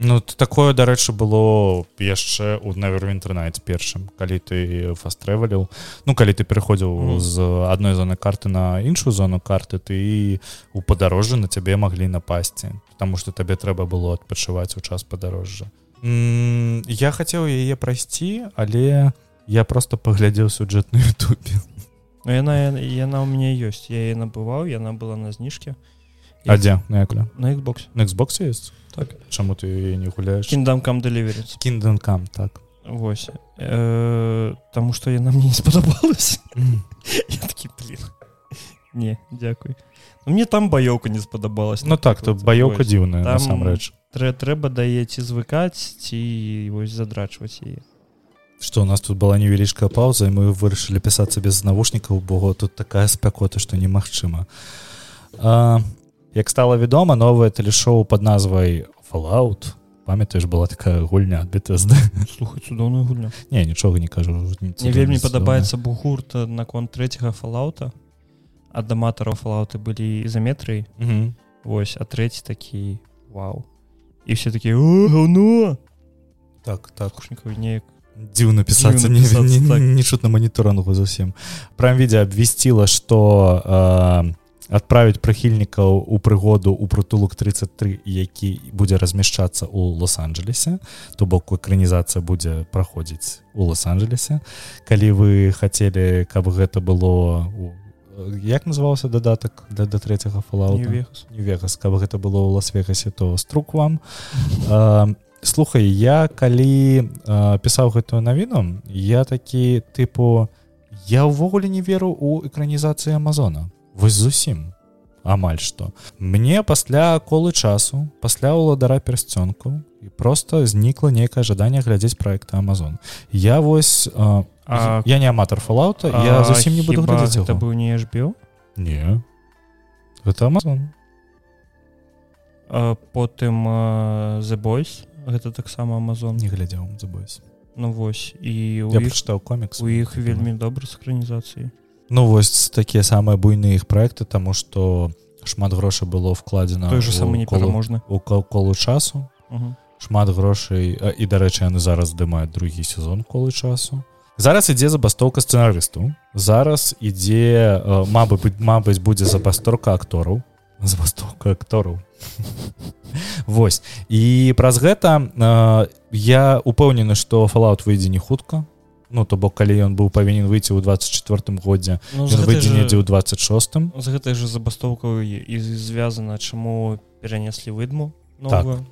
Ну такое дарэчы было яшчэ у навервінтэрнайт першым калі ты фастрэліў Ну калі ты пераходзіў mm. з адной зоны карты на іншую зону карты ты у падарожжы на цябе маглі напасці Таму што табе трэба было адпачываць у час падарожжа я хацеў яе прайсці але я просто паглядзеў сюджэт на Ютубе Ну яна яна ў мяне ёсць я набываў яна была на зніжке А дзе на на Xbox. На Xbox есть? Так. Чаму ты не гуляеш кіндамкам дэліверыць кінданкам так. Восьось э, Таму што яна мне не спадабалась не дзякуй ну, мне там баёўка не спадабалась Ну так то баёўка дзіўная насамрэч трэ трэба даеце звыкаць ці вось задрачваць яе что у нас тут была невялічкая пауза і мы вырашылі пісацца без навушнікаў бо тут такая спякота што немагчыма як стала вядома новае тэлешоу под назвай fallout памятаеш была такая гульня бтсд слухай цудоўную гульню не нічога не кажу не вельмі падабаецца бугурт наконт трэцяга фалаута ад аматараў фалауты былі ізаметрыі восьось а трэці такі вау. І все такі ну! Так так. Неяк дзіўна пісацца не, не, не, так. не чут на моніторангу зусім прям відзе абвесціла что э, адправіць прыхільнікаў у прыгоду у прытулок 33 які будзе размяшчацца у лос-анджелесе. То бок экранізацыя будзе праходзіць у лос-анджелесе. Калі вы хацелі каб гэта было у як называўся дадатак для да третьяга фалаута вегас каб гэта было ў лас-вегасе то струк вам слухай я калі пісаў гэтую навіну я такі тыпу я ўвогуле не веру у экранізацыі Амазона. Вось зусім. Амаль што. Мне пасля колы часу пасля ўладара пярсцёнку і просто знікла нейкае жаданне глядзець проекта Амазон. Я вось у А, я не аматор фалаута я зусім не буду глядзець это быў не HBO не. Это Amazon потым the boys гэта таксама Amazon. Не глядзеў the boys. Ну вось і я прачытаў комікс у іх вельмі добры з экранізацыі Ну вось такія самыя буйныя іх проекты таму што шмат грошай было вкладзена той же самы не можна у колу часу шмат грошай і дарэчы яны зараз здымаюць другі сезон колы часу зараз ідзе забастоўка сцэнарысту зараз ідзе мабы быць мабыць будзе забасторка актораў забастоўка актораў Вось. І праз гэта э, я упэўнены што фалаут выйдзе не хутка. Ну то бок калі ён быў павінен выйти ў 24 годзе ну, выйдзе недзе ў 26 з гэтай же забастоўкаю і звязана чаму перанеслі выдму так.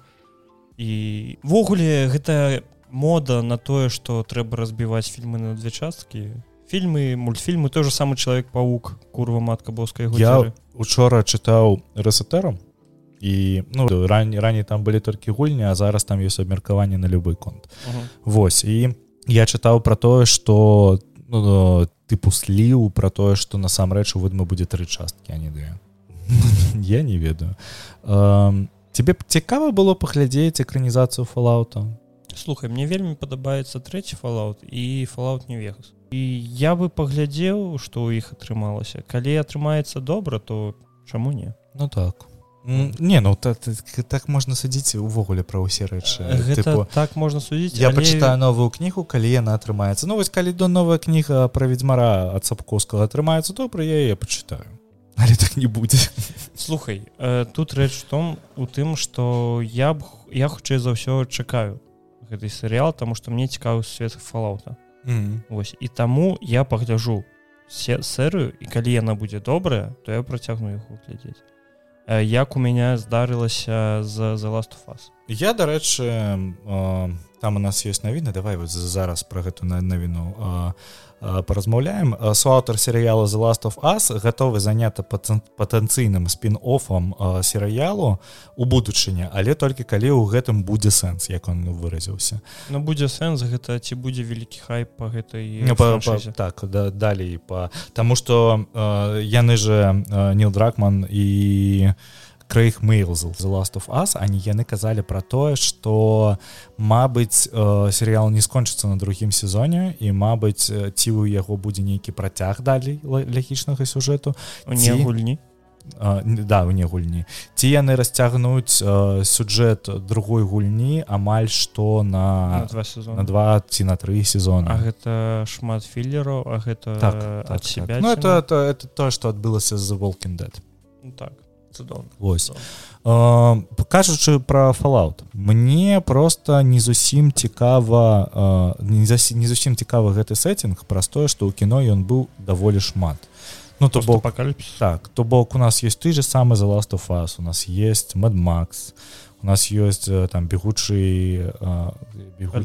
івогуле гэта мода на тое что трэба разбіваць фільмы на две часткі фільмы мультфільмы той же самы чалавек паук курва матка боскай я учора чытаў рэсетэрам і ну раней раней там былі толькі гульні а зараз там ёсць абмеркаванне на любой конт. Uh -huh. Вось і я чытаў про тое что ну, тыпу сліў про тое что насамрэч у выдмы будзе тры часткі а не две я не ведаю. Тебе цікава было паглядзець экранізацыю фалаута слухай мне вельмі падабаецца трэці фалаут і фалаут не вегас і я бы паглядзеў што ў іх атрымалася. Калі атрымаецца добра то чаму не? Ну так. Не ну так, так можна судзіць увогуле пра ўсе рэчы. Тыпу, так можна судзіць я але... пачытаю новую кнігу калі яна атрымаецца. Ну вось калі до новая кніга пра ведьзьмара ад сапковскага атрымаецца добра я яе пачытаю. Але так не будзе. Слухай э, тут рэч том у тым что я б я хутчэй за ўсё чакаю гэты серыял тому что мне цікавы свет фалаута mm -hmm. Вось і таму я пагляжу серыю і калі яна будзе добрая то я працягну яго глядзець як у мяне здарылася за за last фас я дарэчы там у нас есть навіны давай вот зараз про гэту на навіну а, паразмаўляем. Суаўтар серыяла the last of us гатовы заняты патэнцыйным спін-офам серыялу у будучыня але толькі калі ў гэтым будзе сэнс як он выразіўся. Ну будзе сэнс гэта ці будзе вялікі хайп по гэтай ну, па, па, так да, далей па Таму что яны же Ніл дракман і Крэйх Мэйлзл The Last of Us. Они яны казалі пра тое што Мабыць э, серыял не скончыцца на другім сезоне і Мабыць ці ў яго будзе нейкі працяг далей лагічнага сюжэту не гульні да не гульні ці яны расцягнуць э, сюжэт другой гульні амаль што на, на два ці на тры сезона. А гэта шмат філераў А гэта так, так, так. Ну, это, это, это то што адбылася з волкін дэт ну, так Вось. Кажучы про фалаут мне просто не зусім цікава не зусім цікава гэты сеттинг праз тое что ў кіно ён быў даволі шмат. Ну то бок так то бок у нас есть ты же самы за last of us у нас есть мад Макс у нас есть э, там бегучы бегу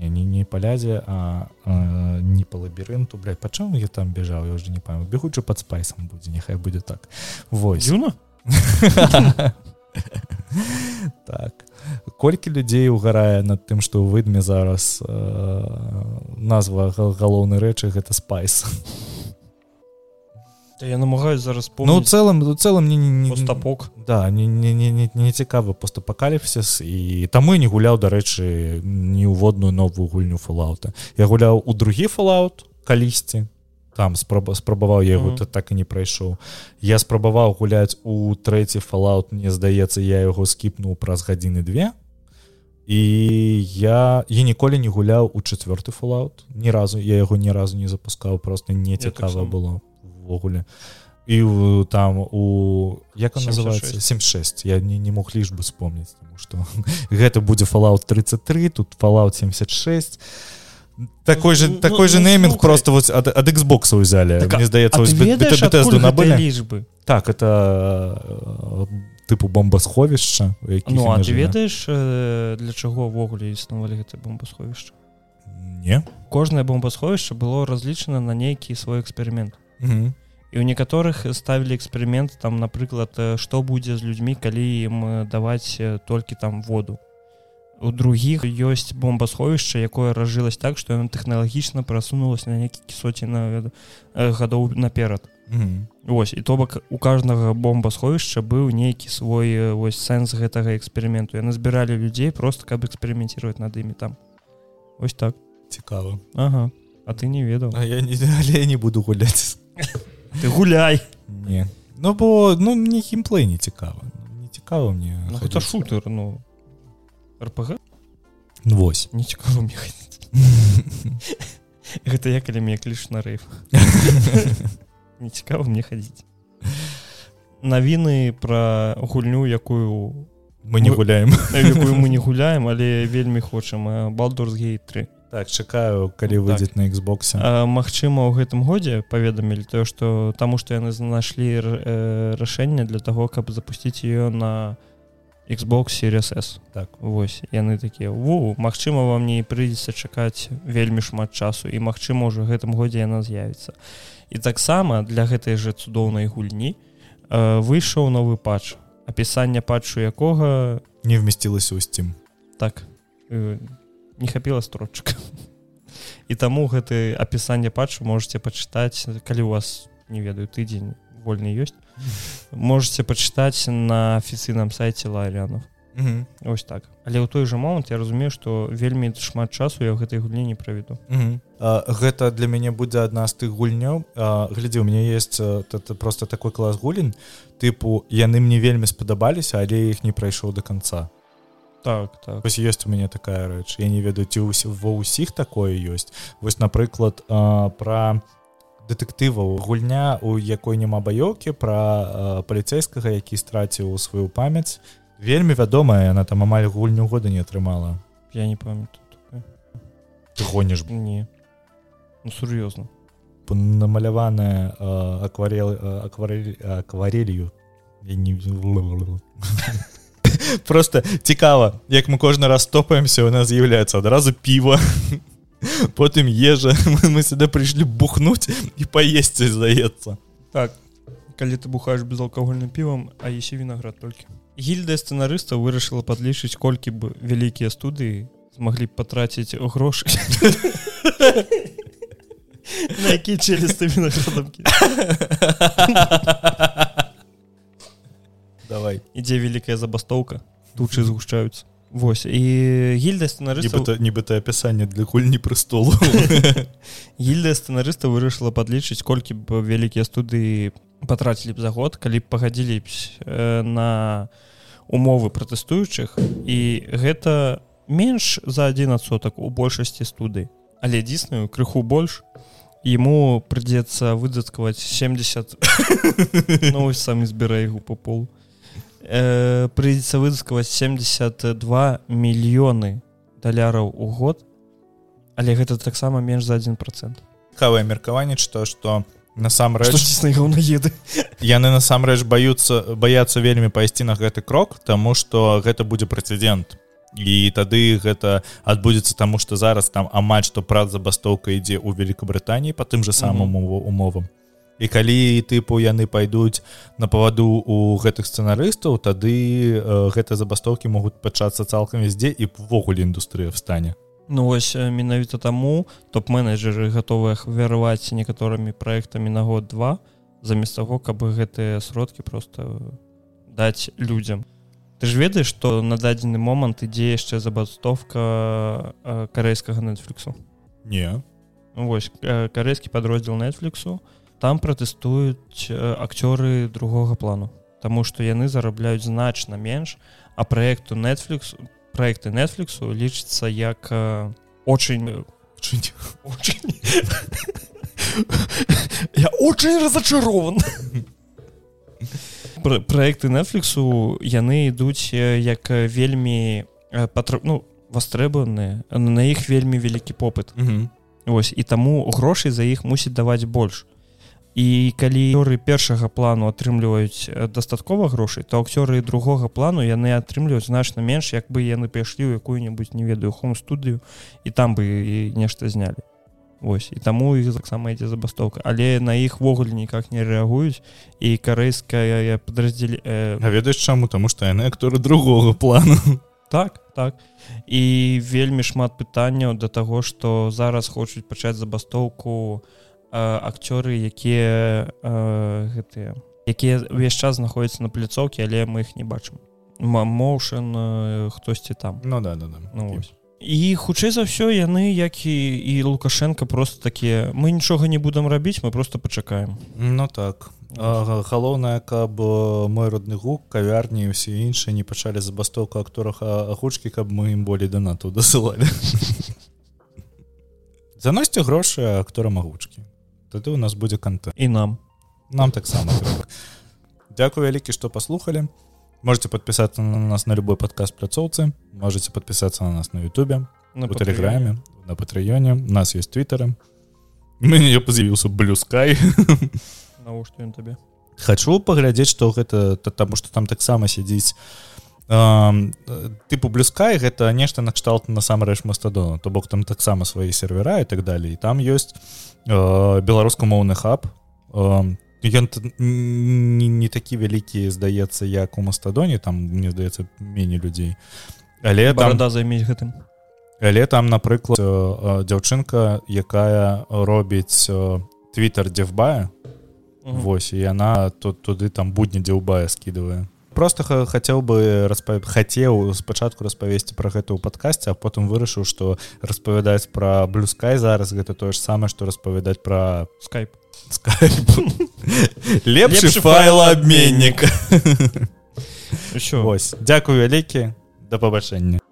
не не, не палядзе а, а не по лабірынту блядь, пачаў я там бежаў я уже не памятаю. Бегучы под спайсом будзе няхай будзе так. Вось. Юна так. Колькі людзей угарае над тым што ў выдме зараз э, назва галоўнай рэчы гэта спайс. Я намагаюсь зараз ну цэлым у цэлым не, не, не стапок да не не, не, не, не цікавы постапакаліпсіс і таму не гуляў дарэчы не ўводную новую гульню фалаута я гуляў у другі фалаут калісьці там спроб спрабаваў я яго mm -hmm. так і не прайшоў я спрабаваў гуляць у трэці фалаут мне здаецца я яго скіпнуў праз гадзіны две. І я я ніколі не гуляў у четверты фалаут ні разу я яго ні разу не запускаў просто не цікава так было ввогуле. І там у як он называется? 76 я не, не мог лишь бы вспомніць тому что гэта будзе фалаут 33 тут фалаут 76 и такой же ну, такой ну, же нейминг слухай. просто вот от, от Xbox взяли. Так, мне здаецца набылі лічбы так это э, тыпу бомбасховішча ну, а ты ведаеш э, для чаго ўвогуле існавалі гэта бомбасховішча не. Кожнае бомбасховішча было разлічана на нейкі свой эксперымент і ў некаторых ставілі эксперымент там напрыклад што э, будзе з людзьмі калі ім даваць толькі там воду у других ёсць бомбасховішча якое разжылось так что ён тэхналагічна прасунулась на некалькі соці на гадоў наперад mm -hmm. Вось і то бок у каждага бомбасховішча быў нейкі свой вось сэнс гэтага эксперыменту. Яны збіралі людзей просто каб эксперыментировать над імі там. Ось так. Цікава. Ага. А ты не ведаў. А я не але не буду гуляць. Ты гуляй! Не. Ну бо ну мне геймплей не цікава. Не цікава мне ну, это шутер ну рпг? Вось не цікава мне гэта я калі мне кліш на рэйф не цікава мне хадзіць навіны пра гульню якую мы не гуляем. якую мы не гуляем але вельмі хочам. Балдорсгей 3 так чакаю калі выйдзе так. на Xbox. Магчыма у гэтым годзе паведамілі тое што таму што яны знайшлі рашэнне для того каб запусціць ее на Xbox Series S. Так. Вось. Яны такія Ву Мачыма вам не прыйдзецца чакаць вельмі шмат часу і магчыма ўжо гэтым годзе яна з'явіцца і таксама для гэтай жа цудоўнай гульні э, выйшаў новы патч апісання патчу якога не вмесцілася ў сцім так. Э, не хапіла строчка і таму гэты апісанне патчу можете пачытаць калі у вас не ведаю тыдзень вольны ёсць можете пачытаць на афіцыйным сайце ларянов ось так. Але ў той жа момант я разумею что вельмі шмат часу я ў гэтай гульні не праведу гэта для мяне будзе адна з тых гульняў. Глядзі у мяне есть это просто такой клас гулін. Тыпу яны мне вельмі спадабаліся але іх не прайшоў до конца. Так так. Вось есть у мяне такая рэч. Я не ведаю ці ва ўсіх такое ёсць. Вось напрыклад про про дэтэктываў гульня у якой няма баёўкі пра паліцейскага які страціў сваю памяць. Вельмі вядомая яна там амаль гульню года не атрымала. Я не памятаю ты гоніш не ну, сур'ёзна. Намаляваная э, акварел акварель акварелью. Я не просто цікава як мы кожны раз топаемся у нас з'яўляецца адразу піва потым ежа. Мы сюда прыйшлі бухнуць і паесці здаецца так калі ты бухаешь безалкагольным півам а есе вінаград толькі гільдыя сцэнарыстаў вырашыла падлічыць колькі б вялікія студыі змаглі б патраціць грошы на які челюсты вінаградамкі давай. Ідзе вялікая забастоўка тучы згушчаюцца Вось. І гільда сцэнарыстаў нібыта апісанне для гульні прыстолу гільдыя сцэнарыста вырашыла падлічыць колькі б вялікія студыі патрацілі б за год калі б пагадзілі б на умовы пратэстуючых і гэта менш за адзін адсотак у большасці студый. Але дзісную крыху больш. Ему прыйдзецца выдаткаваць 70 ну, самі збірае яго по полу э, прыйдзецца выдаскаваць 72 мільёны даляраў у год але гэта таксама менш за один процент. Кавае меркаванне што што насамрэч гаўнаеды яны насамрэч баюцца баяцца вельмі пайсці на гэты крок тому что гэта будзе прэцэдэнт. І тады гэта адбудзецца таму што зараз там амаль што прац забастоўка ідзе ў Великабрытаніі по тым же самым умовам і калі тыпу яны пайдуць на паваду у гэтых сцэнарыстаў тады э, гэтыя забастоўкі могуць пачацца цалкам везде і ввогуле індустрыя встане. Ну вось менавіта таму топ-менеджеры гатовыя ахвяраваць некаторымі праектамі на год два замест таго каб гэтыя сродкі просто даць людзям. Ты ж ведаеш што на дадзены момант ідзе яшчэ забастоўка карэйскага нетфліксу не. Вось карэйскі падроздзел нетфліксу там пратэстуюць акцёры другога плану. Таму што яны зарабляюць значна менш а праекту Netflix проекты Netflixу лічыцца як очень я очень разочарован. Проекты Netflixу яны ідуць як вельмі патр... ну вастрэбаныя на іх вельмі вялікі попыт. Вось і таму грошай за іх мусіць даваць больш і калі акцёры першага плану атрымліваюць дастаткова грошай то акцёры другога плану яны атрымліваюць значна менш як бы яны пайшлі ў якую-небудзь не ведаю хом студыю і там бы і нешта знялі. Вось і таму іх таксама ідзе забастоўка. Але на іх ввогуле ніяк не рэагуюць і карэйская падраздзелі э... ведаеш чаму? Таму што яны акторы другога плану. Так так. І вельмі шмат пытанняў да таго што зараз хочуць пачаць забастоўку у акцёры якія гэтыя якія ўвесь час знаходзяцца на пляцоўкі але мы іх не бачым. Моушен хтосьці там. Ну да, да, да. Ну, і хутчэй за ўсё яны як і і лукашенко просто такія мы нічога не будам рабіць мы просто пачакаем ну так. Галоўнае каб мой родны гук кавярні ўсе іншыя не пачалі забастоўку акторах агучкі каб мы ім болей донату дасылалі. Заносьце грошы актора магучкі тады у нас будзе канта і нам. Нам таксама Дякую вялікі што паслухалі можете подпісацца на нас на любой падказ пляцоўцы можете подпісацца на нас на Ютубе на тэлеграме на патрыёне нас есть твиттеры мяне паз'явіўся блюскай табе хочу паглядзець што гэта таму што там таксама сядзіць тыпу блюскай гэта нешта накшталт насамрэч мастадона то бок там таксама свае сервера і так далей там ёсць беларускамоўны хаб. Ён не, не такі вялікі здаецца як у мастадоне там мне здаецца меней людзей але там да займець гэтым. Але там напрыклад дзяўчынка якая робіць твиттер дзевбая Вось і яна тут туды там будні дзеўбая скидывае просто хацеў бы распа... хацеў спачатку распавесці пра гэта ў падкасці а потым вырашыў што распавядаць пра блюскай зараз гэта тое ж самае што распавядаць пра скайп. Лепшы файла абменнік ось. Дзякую вялікі да пабачэння